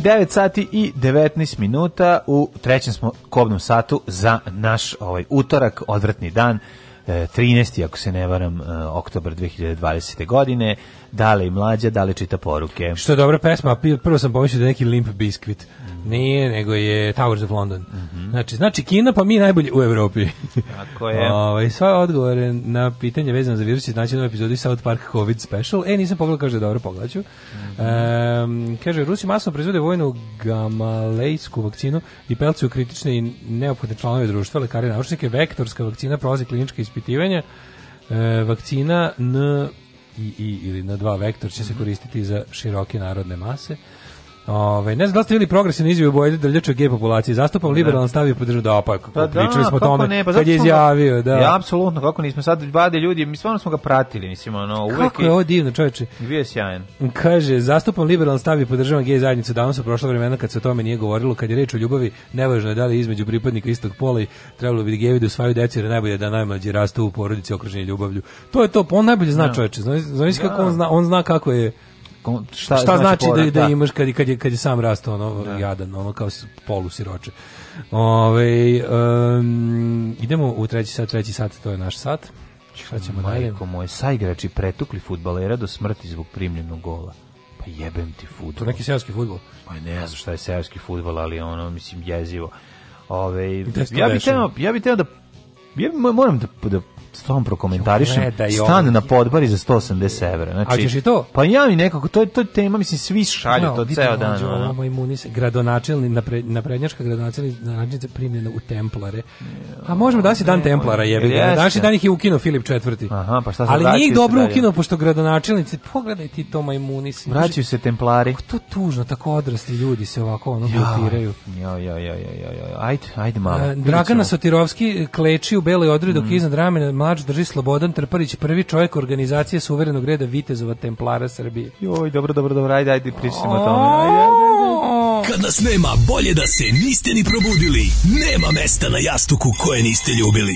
9 sati i 19 minuta u trećem smo kobnom satu za naš ovaj utorak, odvratni dan. 13. E, ako se ne varam, e, oktobar 2020. godine da li mlađa, da li čita poruke. Što je dobra pesma, prvo sam pomislio da neki Limp Biscuit. Nije, nego je Towers of London. Mm -hmm. Znači, znači Kina, pa mi najbolji u Evropi. Tako je. Ove, ovaj, sva odgovore na pitanje vezano za virus znači na epizodi South Park COVID Special. E, nisam pogledao, kaže, dobro, pogledaću. Mm -hmm. e, kaže, Rusi masno proizvode vojnu gamalejsku vakcinu i pelcuju kritične i neophodne članove društva, lekare i naučnike. Vektorska vakcina prolazi klinička ispitivanja. E, vakcina N i, i ili na dva vektor će se mhm. koristiti za široke narodne mase Ove, ne znam da li ste bili progresivni izjavu boje drljača gej populacije. Zastupam liberalan stav i podržao da opak. Pa, da, pričali smo o tome ne, pa kad je izjavio. da. Ja, apsolutno, kako nismo sad vade ljudi, mi stvarno smo ga pratili, mislim, ono, uvek Kako je ovo divno, čoveče. Bio je sjajan. Kaže, zastupam liberalan stav i podržao gej zajednicu. danas u prošla vremena kad se o tome nije govorilo, kad je reč o ljubavi, nevažno je da li između pripadnika istog pola i trebalo bi gejevi da usvajaju decu, jer je najbolje da najmlađi rastu u porodici okruženi ljubavlju. To je to, pa on najbolje zna, ja. Da. čoveče. Znaš, znaš da. kako on zna, on zna kako je šta, šta znači, znači da, da, da imaš kad, kad, je, kad je sam rastao ono da. jadan, ono kao polu siroče. Ove, um, idemo u treći sat, treći sat, to je naš sat. Šta ćemo Majko dalje? moj, saigrači pretukli futbalera do smrti zbog primljenog gola. Pa jebem ti futbol. To neki seoski futbol? Pa ne znam šta je seoski futbol, ali ono, mislim, jezivo. Ove, ja bih ja bih teo da ja moram da, da stvarno prokomentarišem, stan na podbari za 180 evra. Znači, A ćeš i to? Pa ja mi nekako, to je to tema, mislim, svi šalju no, to ceo dan. No. Moj imunis, gradonačelni, napre, naprednjačka gradonačelnica primljena u Templare. A možemo da si dan Templara, jebi ga. Danas dan ih je ukinuo Filip IV. Aha, pa šta se Ali njih dobro ukino, pošto gradonačelnici, pogledaj ti to majmunis. Vraćaju se Templari. To tužno, tako odrasli ljudi se ovako ono glutiraju. Jo, jo, jo, jo, jo, jo. Ajde, ajde malo. Dragana Sotirovski kleči u beloj odri dok mm. iznad ramena marš drži Slobodan Trparić, prvi čovjek organizacije suverenog reda Vitezova Templara Srbije. Joj, dobro, dobro, dobro, ajde, ajde, pričamo o tome. Ajde, ajde, ajde. Oh! Kad nas nema, bolje da se niste ni probudili. Nema mesta na jastuku koje niste ljubili.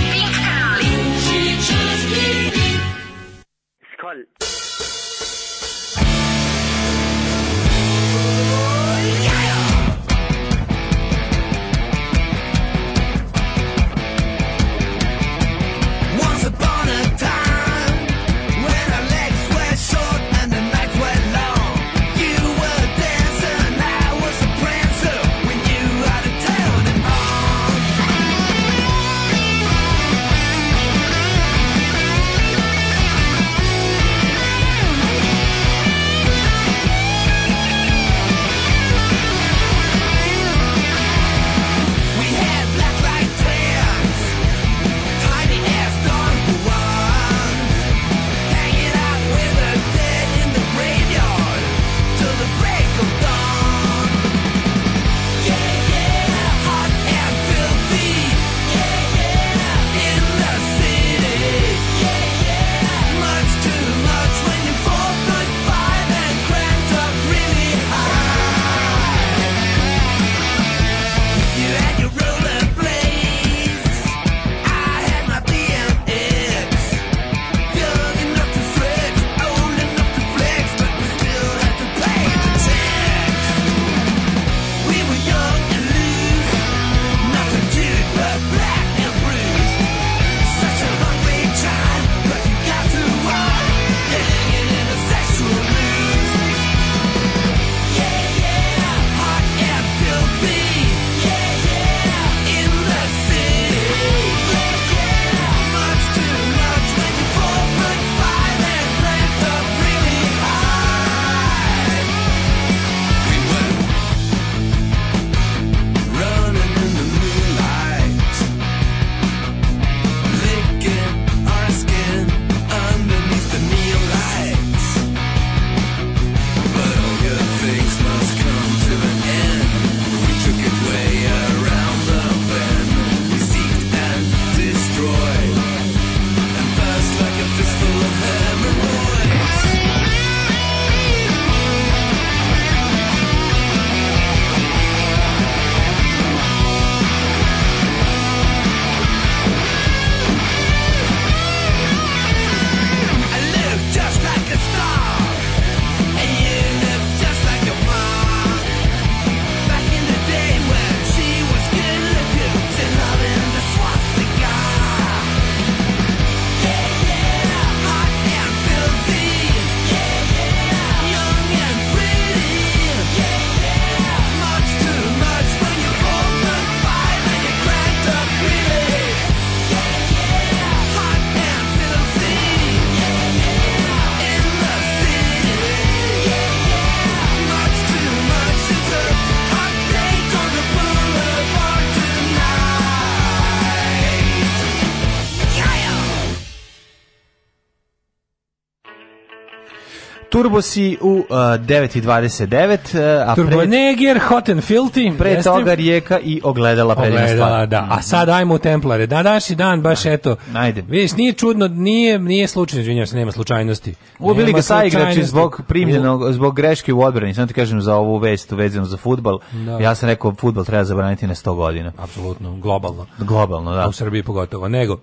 Turbo si u uh, 9.29. Uh, a Turbo pre... Neger, Hot and Filthy. Pre jeste? toga Rijeka i Ogledala. Ogledala, da. A mm. sad ajmo u Templare. Da, daš i dan, baš da. eto. Najde. Vidiš, nije čudno, nije, nije slučajno, izvinjam se, nema slučajnosti. Ubili ga sa igrači zbog primljenog, zbog greške u odbrani. Samo ti kažem za ovu vestu vezanu za futbal. Da. Ja sam rekao, futbal treba zabraniti na 100 godina. Apsolutno, globalno. Globalno, da. U Srbiji pogotovo. Nego,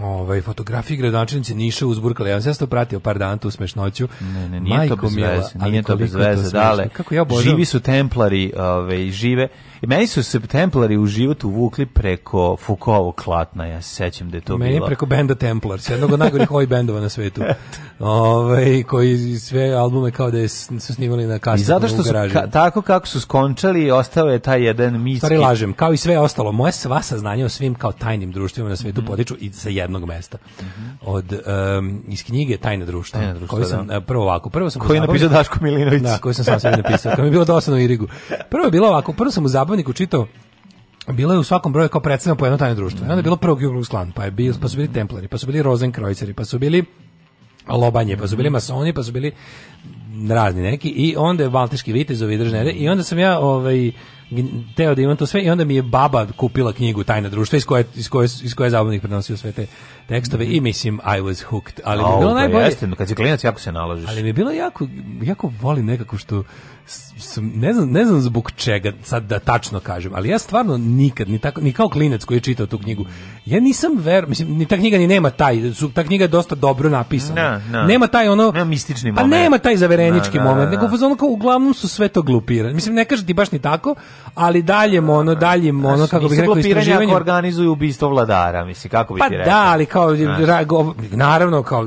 ovaj fotografije gradonačelnice Niša uzburkala. Ja sam to pratio par dana tu smešnoću. Ne, ne, nije Majko to bez veze, nije to bez veze, dale. Kako ja božam. Živi su templari, ovaj žive. I meni su se templari u životu uvukli preko Fukovo klatna, ja se sećam da je to meni bilo. Meni preko benda Templars, jednog od najgorih ovih bendova na svetu. ovaj koji sve albume kao da je, su snimali na kasetu I zato što su ka, tako kako su skončali, ostao je taj jedan mitski. Stari lažem, kao i sve ostalo. Moje sva saznanja o svim kao tajnim društvima na svetu mm. potiču i sa jednog mesta. Mm -hmm. Od um, iz knjige Tajna društva. Tajna društva koju sam da. E, prvo ovako, prvo sam Koji je napisao Daško Milinović. Da, koju sam sam sebi napisao. Kad mi je bilo dosadno u Irigu. Prvo je bilo ovako, prvo sam u zabavniku čitao bilo je u svakom broju kao predstavljeno po jedno tajno društvo. Mm -hmm. Onda je bilo prvo Ku Klan, pa, je bil, pa su bili Templari, pa su bili Rosenkreuzeri, pa su bili Lobanje, pa su bili masoni, pa su bili razni neki i onda je Baltički vitezovi i i onda sam ja ovaj teo da imam to sve i onda mi je baba kupila knjigu Tajna društva iz koje, iz koje, iz koje zabavnik prenosio sve te tekstove mm -hmm. i mislim I was hooked. Ali mi bilo pa najbolje. Jeste, kad si klinac jako se naložiš. Ali mi je bilo jako, jako volim nekako što sam, ne, znam, ne znam zbog čega sad da tačno kažem, ali ja stvarno nikad, ni, tako, ni kao klinac koji je čitao tu knjigu, ja nisam ver, mislim, ni ta knjiga ni nema taj, su, ta knjiga je dosta dobro napisana. No, da, no. Da. Nema taj ono... Nema mistični pa moment. Pa nema taj zaverenički no, da, moment, nego ono kao, uglavnom su sve to glupirane. Mislim, ne kaže ti baš ni tako, ali dalje ono daljim ono kako bih rekao istraživanje organizuju ubistvo vladara mislim kako bi pa ti da, rekao pa da ali kao naravno kao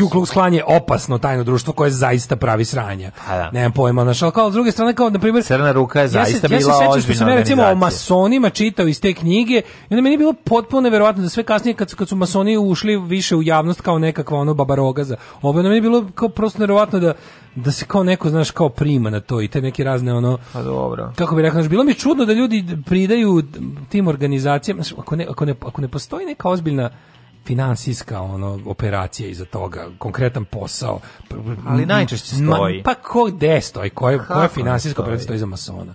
Ku Klux Klan je opasno tajno društvo koje zaista pravi sranja. A pa da. Nemam pojma, znaš, ali kao s druge strane, kao, na primjer... Crna ruka je zaista bila ozbiljna organizacija. Ja se sećam što sam ja recimo o masonima čitao iz te knjige i onda meni je bilo potpuno neverovatno da sve kasnije kad, kad su masoni ušli više u javnost kao nekakva ono babarogaza. ovo, onda meni je bilo kao prosto neverovatno da da se kao neko, znaš, kao prima na to i te neke razne ono... Pa dobro. Kako bi rekao, znaš, bilo mi čudno da ljudi pridaju tim organizacijama, znaš, ako ne, ako ne, ako ne postoji neka ozbiljna finansijska ono operacija iza toga, konkretan posao. Ali najčešće stoji. Ma, pa ko gde stoji? Koja, koja finansijska operacija stoji iza masona?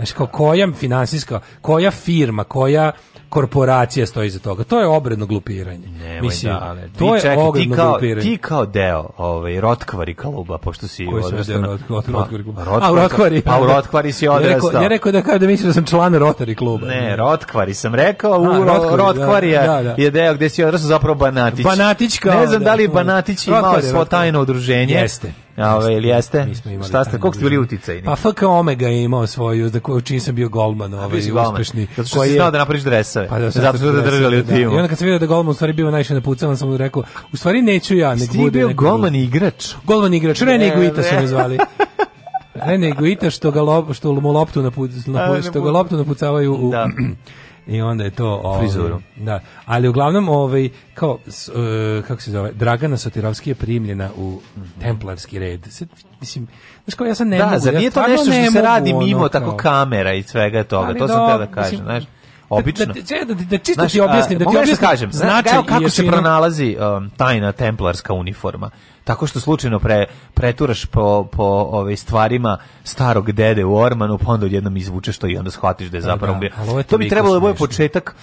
Znači, kao koja finansijska, koja firma, koja korporacija stoji za toga. To je obredno glupiranje. Nemoj Mislim, da, ali, to je čekaj, ti kao, glupiranje. Ti kao deo ovaj, rotkvari kluba, pošto si Koji odrastao na... Rotkvari, rotkvari kluba? Rotkvari, A, u rotkvari. Pa u da. rotkvari si odrastao. Ja rekao, ja rekao da kao da mislim da sam član rotari kluba. Ne, rotkvari sam rekao, u A, rotkvari, rotkvari da, da, da. je deo gde si odrastao zapravo Banatić. Banatić kao... Ne znam da li Banatić imao svo tajno udruženje. Jeste Ove, ili jeste? Šta ste, koliko ste bili uticajni? Pa FK Omega je imao svoju, da koju čim sam bio golman, ovaj, pa, uspešni. Zato što koji je... znao da napraviš dresove. Pa, da, zato što da držali u da. timu. I onda kad sam vidio da golman u stvari bio najviše napucavan, sam mu rekao, u stvari neću ja, nek bude... bio golman igrač? Golman igrač, Rene Iguita su me zvali. Rene Iguita što, ga lop, što mu loptu, napu, što ga loptu napucavaju u... Da i onda je to ovaj, frizuru. Da. Ali uglavnom ovaj kao uh, kako se zove Dragana Sotirovski je primljena u mm -hmm. templarski red. Sad, mislim Znaš kao ja sam ne da, mogu. Da, nije ja to nešto što se radi mimo ono, tako kamera i svega toga. Ali to sam te da kažem, znaš obično. Da, da, da, da čisto Znaš, ti objasnim, da ti da objasnim kažem, znači, evo kako se pronalazi um, tajna templarska uniforma. Tako što slučajno pre, preturaš po, po ove ovaj, stvarima starog dede u ormanu, pa onda odjednom izvučeš to i onda shvatiš da je da, zapravo... Da, da, to bi trebalo da bude početak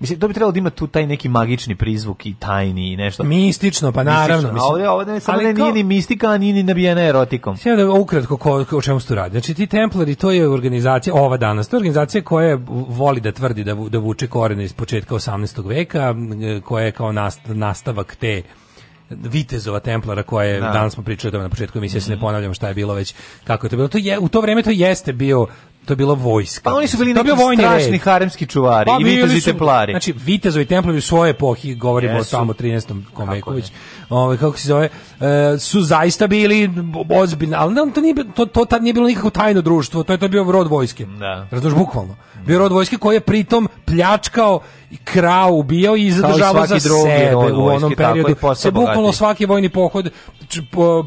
Mislim, to bi trebalo da ima tu taj neki magični prizvuk i tajni i nešto. Mistično, pa naravno. Mistično. A ovdje, ovdje ne, samo da nije ni mistika, a nije ni nabijena erotikom. Sve da ukratko ko, o čemu se tu radi. Znači, ti Templari, to je organizacija, ova danas, to je organizacija koja voli da tvrdi da, da vuče korene iz početka 18. veka, e, koja je kao nastavak te vitezova templara koja je da. danas smo pričali o tome na početku emisije mm -hmm. se ne ponavljamo šta je bilo već kako je to bilo to je u to vreme to jeste bio to je bila vojska. Pa oni su bili neki strašni red. haremski čuvari pa, i vitezovi templari. Znači, vitezovi templari u svoje epohi, govorimo yes, o tamo 13. Komeković, ove, kako se zove, e, su zaista bili ozbiljni, ali da, to, nije, to, to tad nije bilo nikako tajno društvo, to je to bio rod vojske. Da. Razumiješ, bukvalno. Bio rod vojske koji je pritom pljačkao i krao, ubijao i zadržavao za drugi sebe u onom periodu. Se bukvalno svaki vojni pohod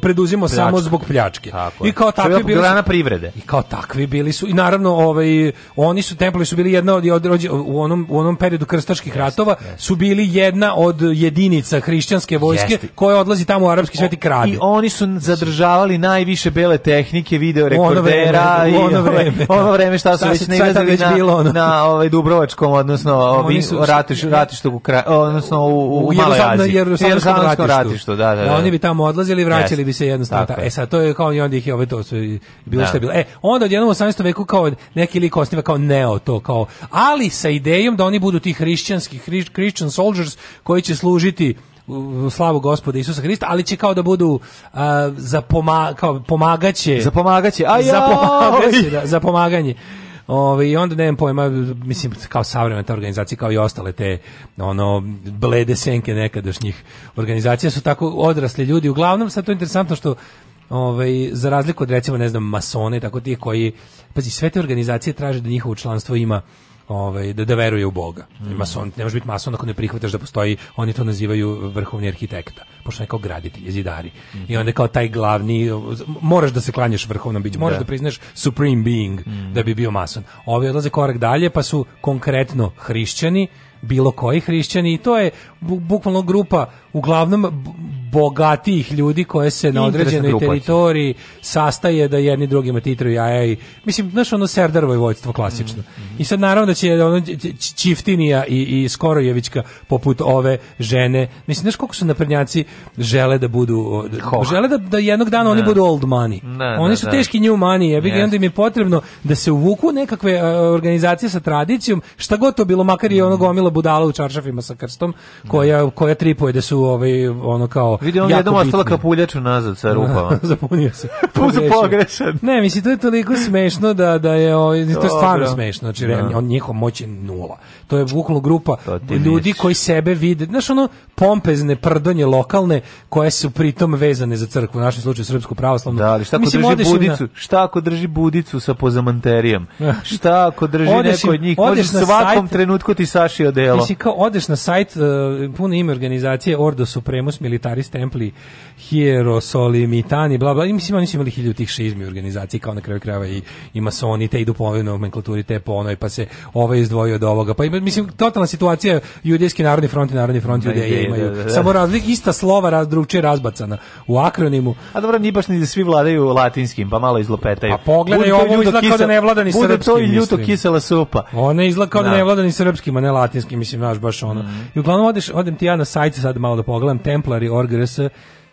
preduzimo samo zbog pljačke. Tako I kao takvi bili su, privrede. I kao takvi bili su i naravno ovaj oni su templari su bili jedna od, od u onom u onom periodu krstaških ratova su bili jedna od jedinica hrišćanske vojske koja odlazi tamo u arapski svet i krade. I oni su zadržavali najviše bele tehnike, video rekordera i ono ovaj, vreme, ono da. vreme šta su već nailazili na, na ovaj Dubrovačkom odnosno ovaj ratištu ratištu u odnosno u, u, Maloj Aziji. Jerusalemskom ratištu, da, da, da, da. Oni bi tamo odlazili, vraćali bi se jednostavno. E sad to je kao i onda ih je ovaj to su bilo da. šta bilo. E, onda odjednom u 18. veku kao kao neki lik osniva kao neo to kao ali sa idejom da oni budu ti hrišćanski Christian soldiers koji će služiti u slavu gospoda Isusa Hrista, ali će kao da budu uh, za poma, kao pomagaće. Za pomagaće. A za pomagaće, ovaj. da, za pomaganje. Ove, I onda nemam pojma, mislim, kao savremena ta organizacija, kao i ostale te ono, blede senke nekadašnjih organizacija su tako odrasli ljudi. Uglavnom, sad to je interesantno što ovaj, za razliku od recimo, ne znam, masone, tako ti koji, pazi, sve te organizacije traže da njihovo članstvo ima ovaj da da veruje u boga. Mm. Mason ne može biti mason ako ne prihvataš da postoji, oni to nazivaju vrhovni arhitekta, pošto je kao graditelj, zidari. Mm. I onda kao taj glavni moraš da se klanjaš vrhovnom biću, moraš da, da priznaš supreme being mm. da bi bio mason. Ovi odlaze korak dalje, pa su konkretno hrišćani bilo koji hrišćani i to je bukvalno grupa uglavnom bogatih ljudi koje se na određenoj teritoriji sastaje da jedni drugima titraju jaja i mislim znaš ono Serdar vojvodstvo klasično. Mm -hmm. I sad naravno da će ono Čiftinija i i Skorojevićka poput ove žene. Mislim znaš koliko su naprednjaci žele da budu Ho. žele da, da jednog dana ne. oni budu old money. Ne, oni ne, su teški new money, jebi yes. onda im je potrebno da se uvuku nekakve uh, organizacije sa tradicijom, šta god to bilo makar i ono mm. gomila budala u čaršafima sa krstom koja koja tripuje da su ovaj ono kao vidi on jednom ostala kapuljaču nazad sa da, rupama. Zapunio se. tu se pogrešan. Ne, mislim to je toliko smešno da da je ovaj, to je stvarno smešno, znači da. on njihov moć je nula. To je bukvalno grupa ljudi koji sebe vide, znaš ono pompezne prdonje lokalne koje su pritom vezane za crkvu, u našem slučaju srpsku pravoslavnu. Da, ali šta ako drži budicu? Na... Šta ako drži budicu sa pozamanterijom? šta ako drži neko od njih? Može svakom sajt, trenutku ti saši odelo. Mislim kao odeš na sajt uh, puno ime organizacije Ordo Supremus Militaris Templi Hierosolimitani, bla, bla. I mislim, oni su imali hiljadu tih šizmi organizacije, kao na kraju krajeva i, i masoni, te idu po ovoj nomenklaturi, te po onoj, pa se ovaj izdvojio od ovoga. Pa ima, mislim, totalna situacija judijski narodni front i narodni front da, imaju. Da, da, da. Samo razlik, ista slova raz, drugčije razbacana u akronimu. A dobro, ni baš ni da svi vladaju latinskim, pa malo izlopetaju. A pa pogledaj, ovo izgleda kao da ne vlada ni srpskim. Bude to i ljuto kisela supa. Ona izgleda kao da ne da. vlada ni srpskim, a ne latinskim, mislim, baš ono. Mm. I uglavnom odeš odeš, odem ti ja na sajt sad malo da pogledam, Templari Orgrs,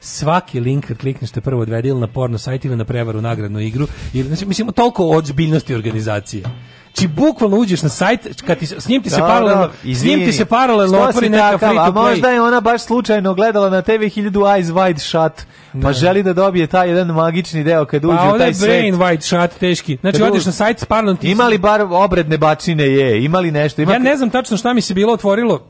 svaki link kad klikneš te prvo odvede ili na porno sajt ili na prevaru nagradnu igru ili znači mislimo toliko ozbiljnosti organizacije Ti znači, bukvalno uđeš na sajt, kad ti, s njim ti se Dobro, da, da, paralelno, da, s njim ti se paralelno otvori neka takav, free to play. A možda je ona baš slučajno gledala na TV 1000 Eyes Wide Shut, pa ne. želi da dobije taj jedan magični deo kad pa uđe pa u taj svet. brain wide shut teški. Znači kad odeš na sajt s paralelno ti... Imali bar obredne bačine je, imali nešto. Ima... Ja ne znam tačno šta mi se bilo otvorilo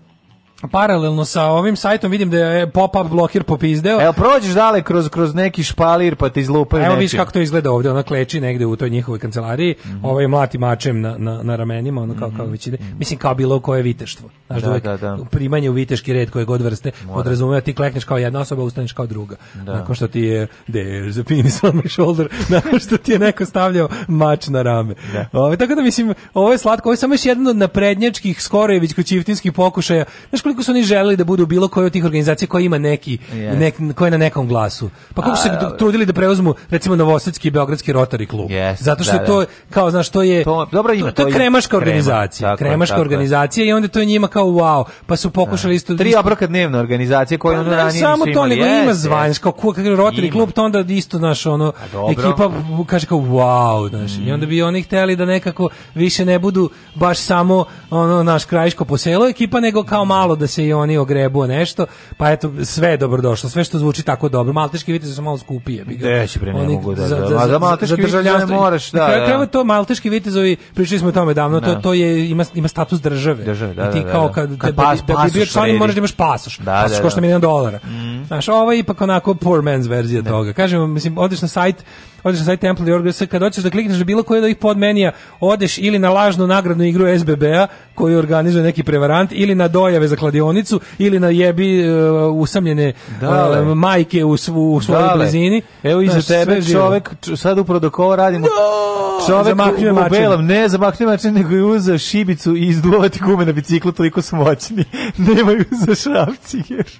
Pa paralelno sa ovim sajtom vidim da je pop-up blokir popizdeo. Evo prođeš dalje kroz, kroz neki špalir pa te izlupaju Evo vidiš kako to izgleda ovdje, ona kleči negde u toj njihovoj kancelariji, mm -hmm. ovaj mlati mačem na, na, na ramenima, ono kao, kao mhm. već ide. Mislim kao bilo koje viteštvo. Znaš, da, da, da, primanje u viteški red koje god vrste podrazumeva ti klekneš kao jedna osoba, ustaneš kao druga. Da. Nakon što ti je there's a penis on my shoulder, nakon što ti je neko stavljao mač na rame. Da. Ovo, tako da mislim, ovo je slatko, ovo je samo još jedan od naprednjačkih Skorojević koćiftinskih pokušaja. Znaš koliko su oni želeli da budu bilo koje od tih organizacija koja ima neki yes. nek, koja na nekom glasu. Pa kako se dobro. trudili da preuzmu recimo Novosadski Beogradski Rotary klub. Yes, Zato što da, da, to kao znaš to je to, dobro ima, to, to je kremaška organizacija. tako, kremaška tako, organizacija tako. i onda to je njima kao wow. Pa su pokušali da. isto tri obroka dnevna organizacije koje pa, ranije samo to imali. nego yes, ima zvanjsko kao kako Rotary klub to onda isto naš ono pa ekipa kaže kao wow, znaš. I onda bi oni hteli da nekako više ne budu baš samo ono naš krajiško poselo ekipa nego kao malo da se i oni ogrebu nešto, pa eto, sve je dobrodošlo, sve što zvuči tako dobro. Malteški vitez su malo skupije. Deći pre ne Oni mogu da, za, da, za, za, za malteški moraš, da. Kraju krajeva to malteški vitezovi, pričali smo o tome davno, to, to je, ima, ima status države. Države, da, I ti kao kad, kad pas, da, bi bio član moraš da imaš pasoš, da, pasoš košta milijon dolara. Znaš, ovo je ipak onako poor man's verzija toga. Kažem, mislim, odeš na sajt, odeš na sajt Temple.org, kad hoćeš da klikneš bilo koje od ovih podmenija, odeš ili na lažnu nagradnu igru SBB-a koju organizuje neki prevarant ili na dojave za kladionicu ili na jebi uh, usamljene Dale. uh, majke u, svu, u svojoj Dale. blizini. Evo iza tebe čovek, sad upravo dok ovo radimo, no! čovek zamahljuje u, u belom, ne zamahljuje mačin, nego je uzeo šibicu i izduo gume na biciklu, toliko su moćni. Nemaju za šrafci još.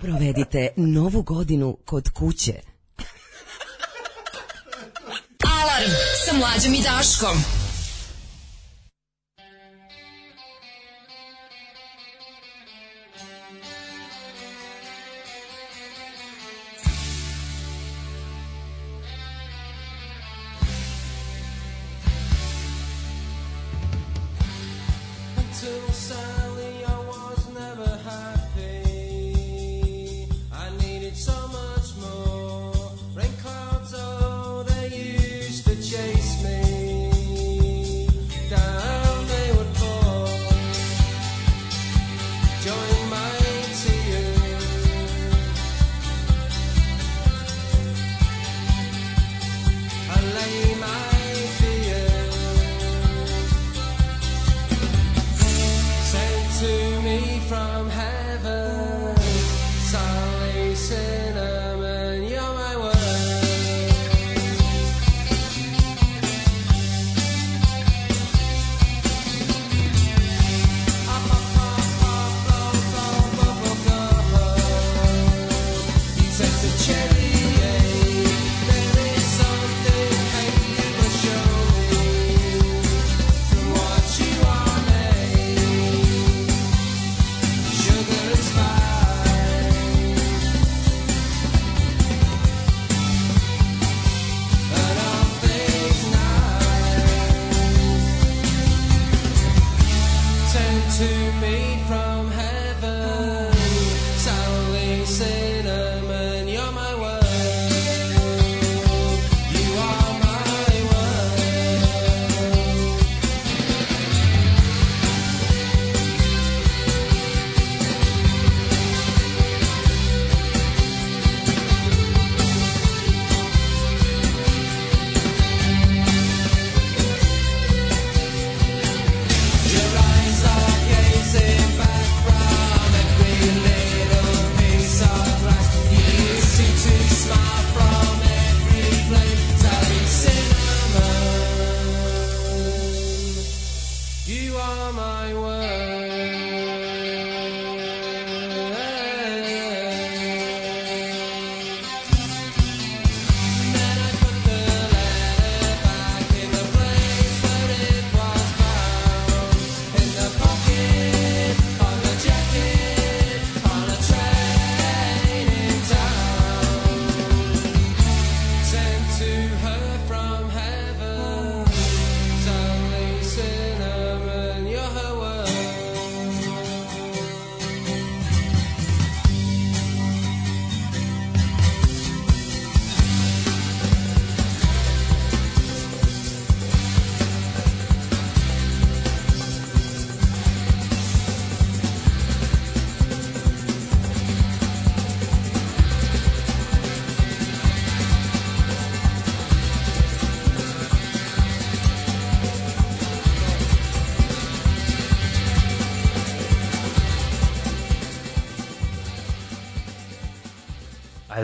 Provedite novu godinu kod kuće. Alarm sa mlađom i Daškom.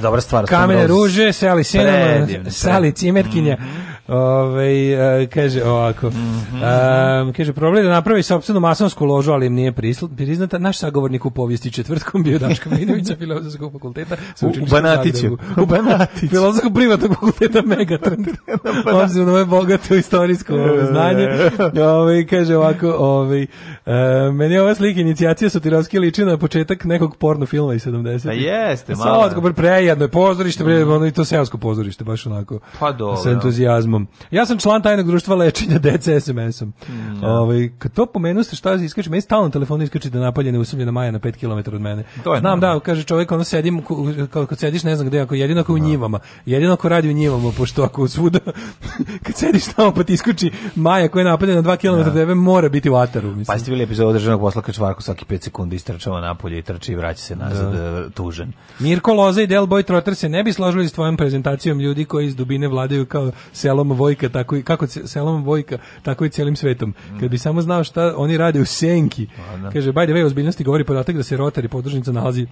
dobra stvar. Kamene ruže, Sali Sinema, Sali Cimerkinja. Mm Ove, e, kaže ovako. Mm -hmm. um, kaže, problem je da napravi sopstvenu masonsku ložu, ali im nije priznata. Naš sagovornik u povijesti četvrtkom bio Daško Minovića, filozofskog fakulteta. U, u Banatiću. U Banatić. Filozofskog privatnog fakulteta Megatrend. Obzirom da moje bogato istorijsko ovaj, znanje. Ove, ovaj, kaže ovako, ove, ovaj, uh, meni je ova slika inicijacija sotirovski liči na početak nekog porno filma iz 70. Pa jeste, e, malo. Sotko, prejadno je pozorište, mm. ono i to seosko pozorište, baš onako. Pa dobro. Sa entuzijazmom. Imam. Ja sam član tajnog društva lečenja dece SMS-om. Mm, ovaj, kad to pomenu ste šta iskače, meni stalno telefon iskače da napaljene usamljena Maja na 5 km od mene. To Znam normalno. da, kaže čovjek, ono sedim, kao kad sediš ne znam gde, ako jedino ako u da. njivama. Jedino ako radi u njivama, pošto ako svuda kad sediš tamo pa ti iskuči Maja koja je napaljena na 2 km od tebe, mora biti u ataru. Mislim. Pa ste bili epizod državnog posla kad čvarku svaki 5 sekundi istračava napolje i trči i vraća se nazad da. E, tužen. Mirko Loza i Del Boy Trotter se ne bi složili s tvojom prezentacijom ljudi koji iz dubine vladaju kao selom Selom Vojka, tako i kako Selom Vojka, tako i celim svetom. Kad bi samo znao šta oni rade u Senki. Ano. Da. Kaže, by the way, ozbiljnosti govori podatak da se Rotary podružnica nalazi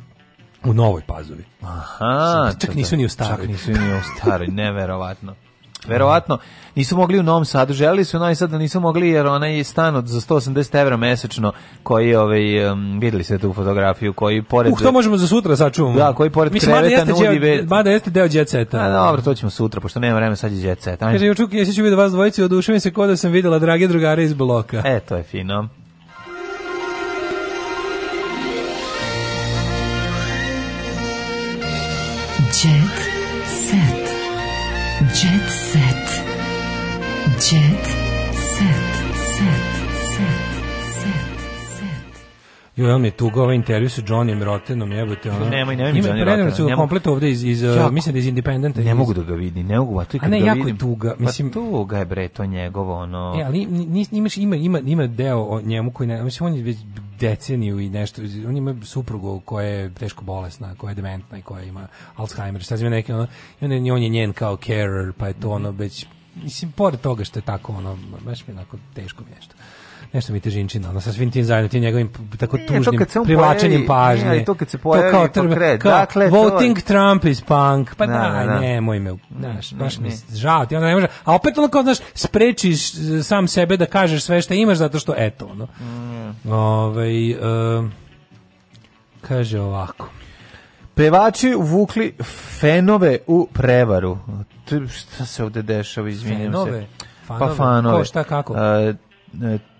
u Novoj Pazovi. Aha. Pa čak nisu da. ni u staroj. Čak nisu ni u staroj, neverovatno. Verovatno nisu mogli u Novom Sadu, želeli su Novi Sad, da nisu mogli jer onaj stan od za 180 evra mesečno koji ovaj um, videli ste tu fotografiju koji pored Uh, to možemo za sutra sačuvamo. Da, koji pored Mislim, kreveta mada jeste nudi ve. Mada jeste deo jet Da, dobro, to ćemo sutra pošto nema vremena sad je jet set. Kaže Jučuk, jesi ću vidio da vas dvojicu, oduševim se kao da sam videla drage drugare iz bloka. E, to je fino. Jo, on mi tuga ovaj intervju sa Johnnyem Rottenom, jebote, ona. Nemoj, nemoj mi Johnny Rotten. Ima komplet ovde iz, iz jako, mislim da iz Independenta. Ne mogu da ga vidim, ne mogu, a to je kad ne, jako vidim, tuga, pa mislim. Pa tuga je bre, to njegovo, ono. E, ali nis, imaš, ima, ima, ima deo o njemu koji ne, mislim, on je već deceniju i nešto, on ima suprugu koja je teško bolesna, koja je dementna i koja ima Alzheimer, šta zove neki, ono, i on je, on je njen kao carer, pa je to ono, već, mislim, pored toga što je tako, ono, baš mi je onako teško mi nešto nešto mi težinčina, ono, sa svim tim zajedno, tim njegovim tako e, tužnim privlačenjem pažnje. Ne, to kad se pojavi, to kao, trme, pokret, kao dakle, voting to... Trump is punk, pa na, da, da. nemoj me, znaš, baš mi žao, ti onda ne može, a opet ono kao, znaš, sprečiš e, sam sebe da kažeš sve što imaš, zato što, eto, ono. Mm. Ove, ovaj, um, kaže ovako. Pevači uvukli fenove u prevaru. Šta se ovde dešava, izvinjam se. Fenove? Pa fanove. Ko, šta, kako? Uh,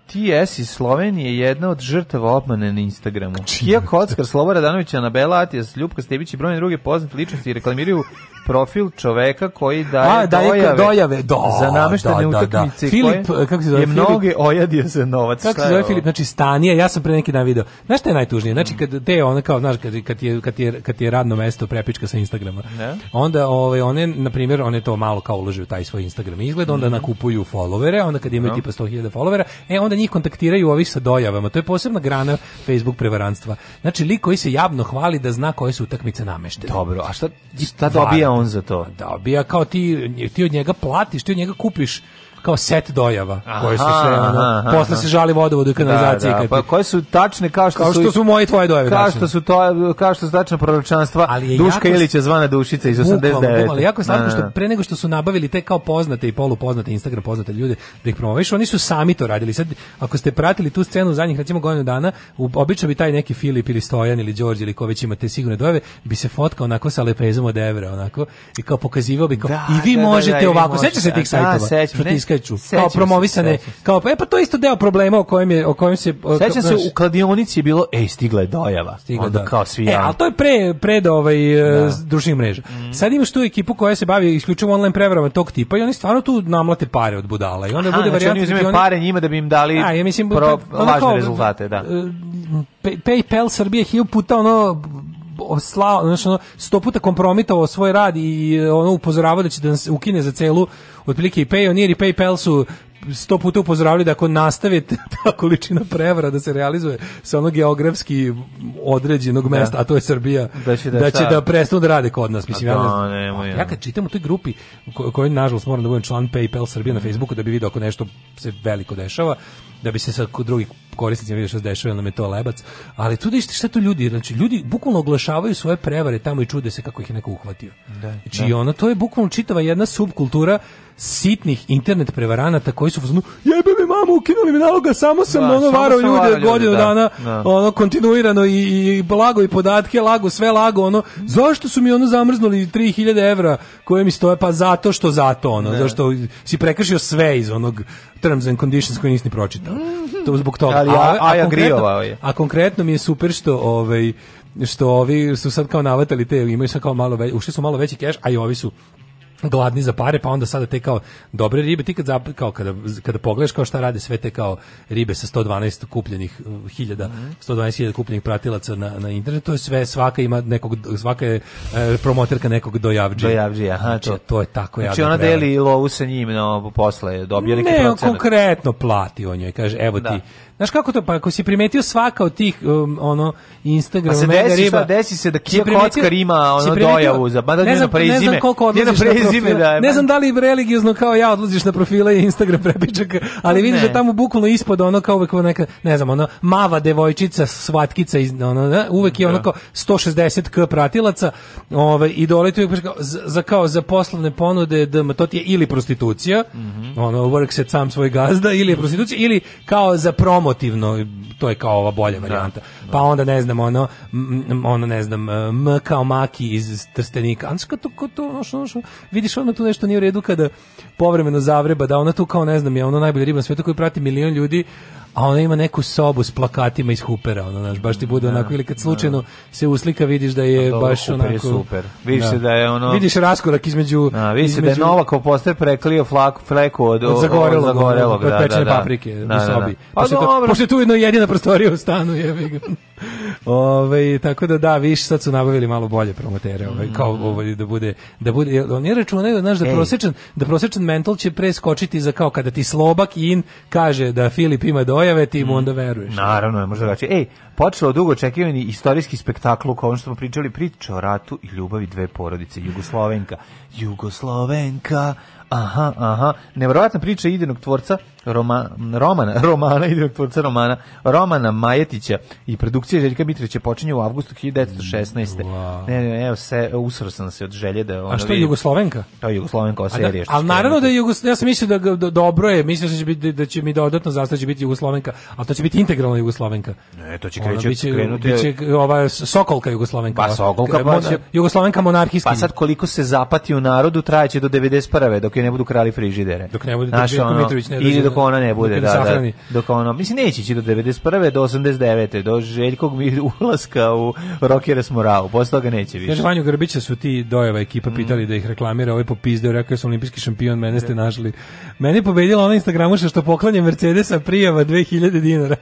TS iz Slovenije je jedna od žrtava obmane na Instagramu. Kija Kockar, Sloboda Danović, Anabela Atijas, Ljupka Stebić i brojne druge poznate ličnosti reklamiraju profil čoveka koji daje, A, daje dojave, dojave. Do, da, za nameštene do, da, do, da. utakmice Filip, kako se zove, je Filip? mnoge ojadio za novac. Kako se zove Filip? Znači, Stanija, ja sam pre neki dan video. Znaš šta je najtužnije? Znači, kad te ona kao, znaš, kad, kad, je, kad, je, kad je radno mesto prepička sa Instagrama, ne? onda ove, ovaj, one, na primjer, one to malo kao ulože taj svoj Instagram izgled, onda mm nakupuju followere, onda kad imaju no. tipa 100.000 followera, e, onda njih kontaktiraju ovi sa dojavama. To je posebna grana Facebook prevaranstva. Znači, lik koji se javno hvali da zna koje su utakmice nameštene. Dobro, a šta, šta dobija on on za to. Da, bija kao ti, ti od njega platiš, ti od njega kupiš kao set dojava aha, koje su sve ono, posle se žali vodovodu i kanalizaciji da, da. pa koje su tačne kao što, kao što su, su moje tvoje dojave kao što su to kao što su tačna proročanstva Duška Ilić Ilića zvana Dušica iz 89 ali jako slatko što da, da. pre nego što su nabavili te kao poznate i polupoznate Instagram poznate ljude da ih promoviš oni su sami to radili sad ako ste pratili tu scenu zadnjih recimo godinu dana obično bi taj neki Filip ili Stojan ili Đorđe ili ko već ima sigurne dojave bi se fotkao onako sa lepezom od evra onako i kao pokazivao bi kao da, i vi da, da možete ovako sećate se tih sajtova skeču, Sećam kao promovisane, se, kao pa e pa to je isto deo problema o kojem je o kojem se Sećam se u kladionici je bilo ej stigla je dojava. Stigla Onda da. kao svi. E, al to je pre pred ovaj e, da. društvenih mreža. Mm. Sad imaš tu ekipu koja se bavi isključivo online prevarama tog tipa i oni stvarno tu namlate pare od budala i onda Aha, bude znači varijanta oni da pare njima da bi im dali a, ja mislim, pro, pa, lažne rezultate, da. E, PayPal Srbije 1000 puta ono slao, znači ono, sto puta kompromitovao svoj rad i ono upozoravao da će da nas ukine za celu otprilike i Payoneer i PayPal su sto puta upozoravali da ako nastavite ta količina prevara da se realizuje sa onog geografski određenog da. mesta, da. a to je Srbija, da će da, da, će da prestanu da rade kod nas. Mislim, to, ja, nema, ja, kad čitam u toj grupi ko, kojoj, nažalost, moram da budem član PayPal Srbije na mm. Facebooku da bi vidio ako nešto se veliko dešava, da bi se sa kod drugih korisnicima vidio što se dešava, nam je to lebac. Ali tu da šta tu ljudi, znači ljudi bukvalno oglašavaju svoje prevare tamo i čude se kako ih je neko uhvatio. Da, znači, da. ono, to je bukvalno čitava jedna subkultura sitnih internet prevaranata koji su fuzonu jebe mi mamu ukinuli mi naloga samo sam da, ono varao ljude, ljude godinu da, dana da. ono kontinuirano i, i blago i podatke lago sve lago ono zašto su mi ono zamrznuli 3000 evra koje mi stoje pa zato što zato ono ne. zašto si prekršio sve iz onog terms and conditions koji nisi ni pročitao mhm. to zbog toga ali a, a, a, konkretno, a konkretno mi je super što ovaj što ovi su sad kao navatali te imaju sad kao malo već, ušli su malo veći keš a i ovi su gladni za pare, pa onda sada te kao dobre ribe, ti kad, zap, kao, kada, kada pogledaš kao šta rade sve te kao ribe sa 112 kupljenih uh, hiljada, mm -hmm. 112 hiljada kupljenih pratilaca na, na internetu, to je sve, svaka ima nekog, svaka je e, promoterka nekog dojavđe. Dojavđe, aha, znači, to. Znači, to je tako jadno. Znači ona deli lovu sa njim, no, posle, dobio neki ne, procenat. Ne, konkretno plati on njoj, kaže, evo da. ti, Znaš kako to, pa ako si primetio svaka od tih, um, ono, Instagram, se mega desi, riba... Šta, desi se da Kija Kockar ima ono dojavu za, mada ne znam, prezime. Ne znam koliko odlaziš na prezime, Da, ne znam da li religiozno kao ja odlaziš na profile i Instagram prepičaka, ali vidiš da ne. da tamo bukvalno ispod ono kao uvek neka, ne znam, ono, mava devojčica, svatkica, iz, ono, ne, uvek je ono da. kao 160k pratilaca ove, i doletuje kao, za, kao za poslovne ponude, da, to ti je ili prostitucija, mm -hmm. ono, work set sam svoj gazda, ili je prostitucija, ili kao za promo emotivno to je kao ova bolja da, varijanta. Da, pa onda ne znam ono m, ono ne znam m kao maki iz Trstenika. Anska to to ono što, ono vidiš ono tu nešto nije u redu kada povremeno zavreba, da ona tu kao ne znam, je ono najbolje riba na svetu koju prati milion ljudi, a ona ima neku sobu s plakatima iz Hupera, ona znaš, baš ti bude da, onako, ili kad slučajno da. da. se uslika vidiš da je Dobro, baš Huper onako... Je super. Vidiš da. da je ono... Vidiš raskorak između... Da, vidiš između... se da je Novakov postaje preklio flaku, fleku od, od zagorelog, od zagorelog, da, da, pečene da, da. paprike da, u sobi. Da, da. da. Pa, pošto je tu jedno jedina prostorija u stanu, je Ove, ovaj, tako da da, viš, sad su nabavili malo bolje promotere, ove, ovaj, kao mm. ove, ovaj, da bude, da bude, oni računaju, znaš, da prosječan, da prosječan mental će preskočiti za kao kada ti slobak in kaže da Filip ima dojave, ti mu mm. onda veruješ. Naravno, ne može reći. Ej, počelo dugo očekivani istorijski spektakl u kojem smo pričali priča o ratu i ljubavi dve porodice, Jugoslovenka. Jugoslovenka, Aha, aha. Nevjerovatna priča idenog tvorca Roma, romana, romana, idenog tvorca romana, Romana Majetića i produkcija Željka Mitrića počinje u avgustu 1916. Mm, wow. Ne, ne, evo se, usro sam se od želje da... Ono A što je Jugoslovenka? To je Jugoslovenka, ova da, serija. Da, ali naravno da je Jugoslovenka, ja sam mislio da, da, da dobro je, mislio sam da će, da će mi dodatno zastaći biti Jugoslovenka, ali to će biti integralna Jugoslovenka. Ne, to će kreći, biće, krenuti... Biće ova Sokolka Jugoslovenka. Pa Sokolka, pa će... Jugoslovenka monarhijski. Pa sad koliko se zapati u narodu, trajeće do 91. dok je ne budu krali frižidere. Dok ne bude Znaš, ono, Mitrović ne Ili dok ona ne bude, da, da, dok ono, mislim neće ići do 91. do 89. do Željkog ulaska u Rokera Smorau, posle toga neće više. Kaže Vanju Grbića su ti dojeva ekipa mm. pitali mm. da ih reklamira, ovaj popizdeo, rekao sam olimpijski šampion, mene ste da. našli. Meni pobedila ona Instagramuša što poklanja Mercedesa prijava 2000 dinara.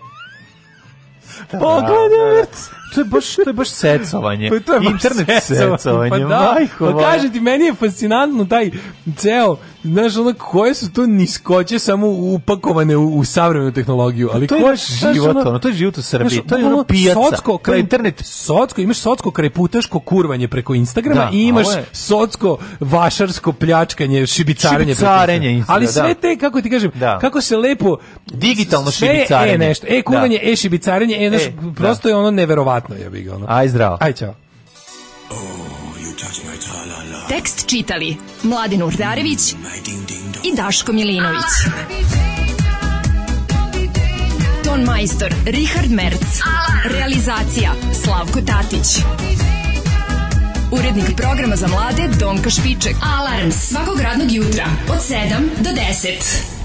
Da, Pogledaj vrc. Da. To je baš, to je baš secovanje. Pa to je Internet secovanje. Pa da, Majko, pa kažem ti, meni je fascinantno taj ceo, znaš, ono, koje su to niskoće samo upakovane u, u savremenu tehnologiju. Ali to ko, je život, ono, to je život u Srbiji. Znaš, to je ono, ono pijaca. Socko, kraj, internet. Socko, imaš socko krajputaško kurvanje preko Instagrama da, i imaš je... socko vašarsko pljačkanje, šibicarenje. Šibicarenje Instagrama. Ali sve da. te, kako ti kažem, da. kako se lepo... Digitalno šibicarenje. E nešto, e kurvanje, da. e šibicarenje, e znaš, e, da. prosto da. je ono neverovatno, je bih ga ono. Aj zdravo. Aj ćao. Oh, Tekst čitali Mladin Urdarević i Daško Milinović. Ton majstor Richard Merc. Realizacija Slavko Tatić. Urednik programa za mlade Donka Špiček. Alarms svakog radnog jutra od 7 do 10.